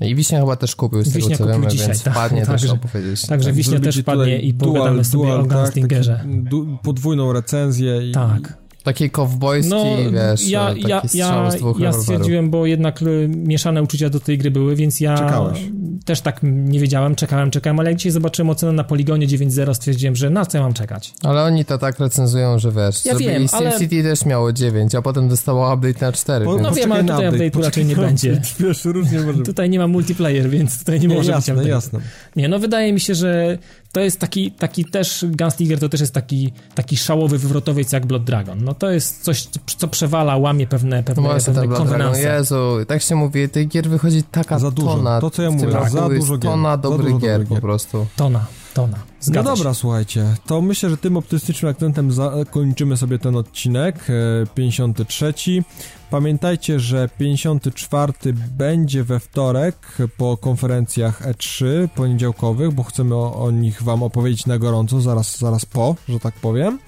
I Wiśnia chyba też kupił z Wiśnia tego, co wiemy, dzisiaj, więc tak, wpadnie także, też opowiedzieć. Także tak, Wiśnia też padnie i pogadamy sobie dual, o Gunslingerze. Tak, podwójną recenzję. I, tak. Takiej kowbojskiej, no, wiesz, ja, taki ja, ja, ja stwierdziłem, bo jednak y, mieszane uczucia do tej gry były, więc ja Czekałeś. też tak nie wiedziałem, czekałem, czekałem, ale jak dzisiaj zobaczyłem ocenę na Poligonie 9.0, stwierdziłem, że na co ja mam czekać. Ale oni to tak recenzują, że wiesz, ja wiem, ale... City też miało 9, a potem dostało update na 4. Po, no wiem, ale tutaj update, update raczej nie będzie. Wiesz, różnie może Tutaj nie ma multiplayer, więc tutaj nie, nie może jasne, być jasne. Nie, no wydaje mi się, że to jest taki, taki też, Gunslinger to też jest taki, taki szałowy wywrotowiec jak Blood Dragon. No to jest coś, co przewala, łamie pewne, pewne, no pewne konwenanse. Jezu, tak się mówi, tych gier wychodzi taka za dużo. tona. To, co ja mówię, tak, za dużo gier. Tona dobrych gier, gier po prostu. Tona. Tona. Zgadza no dobra, się. słuchajcie, to myślę, że tym optymistycznym akcentem zakończymy sobie ten odcinek, 53. E, Pamiętajcie, że 54 będzie we wtorek po konferencjach E3 poniedziałkowych, bo chcemy o, o nich wam opowiedzieć na gorąco, zaraz, zaraz po, że tak powiem.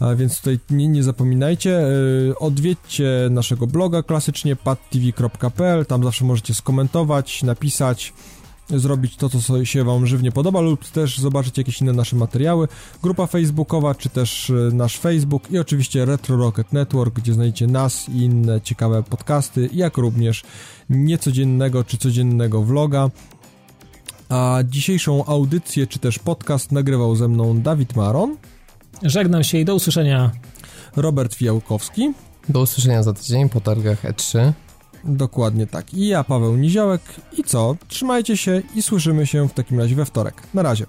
A więc tutaj nie, nie zapominajcie, yy, odwiedźcie naszego bloga klasycznie padtv.pl, tam zawsze możecie skomentować, napisać, zrobić to, co się Wam żywnie podoba, lub też zobaczyć jakieś inne nasze materiały. Grupa facebookowa, czy też y, nasz Facebook i oczywiście Retro Rocket Network, gdzie znajdziecie nas i inne ciekawe podcasty, jak również niecodziennego czy codziennego vloga. A dzisiejszą audycję, czy też podcast nagrywał ze mną Dawid Maron. Żegnam się i do usłyszenia. Robert Fiałkowski. Do usłyszenia za tydzień po targach E3. Dokładnie tak. I ja, Paweł Niziołek. I co? Trzymajcie się i słyszymy się w takim razie we wtorek. Na razie.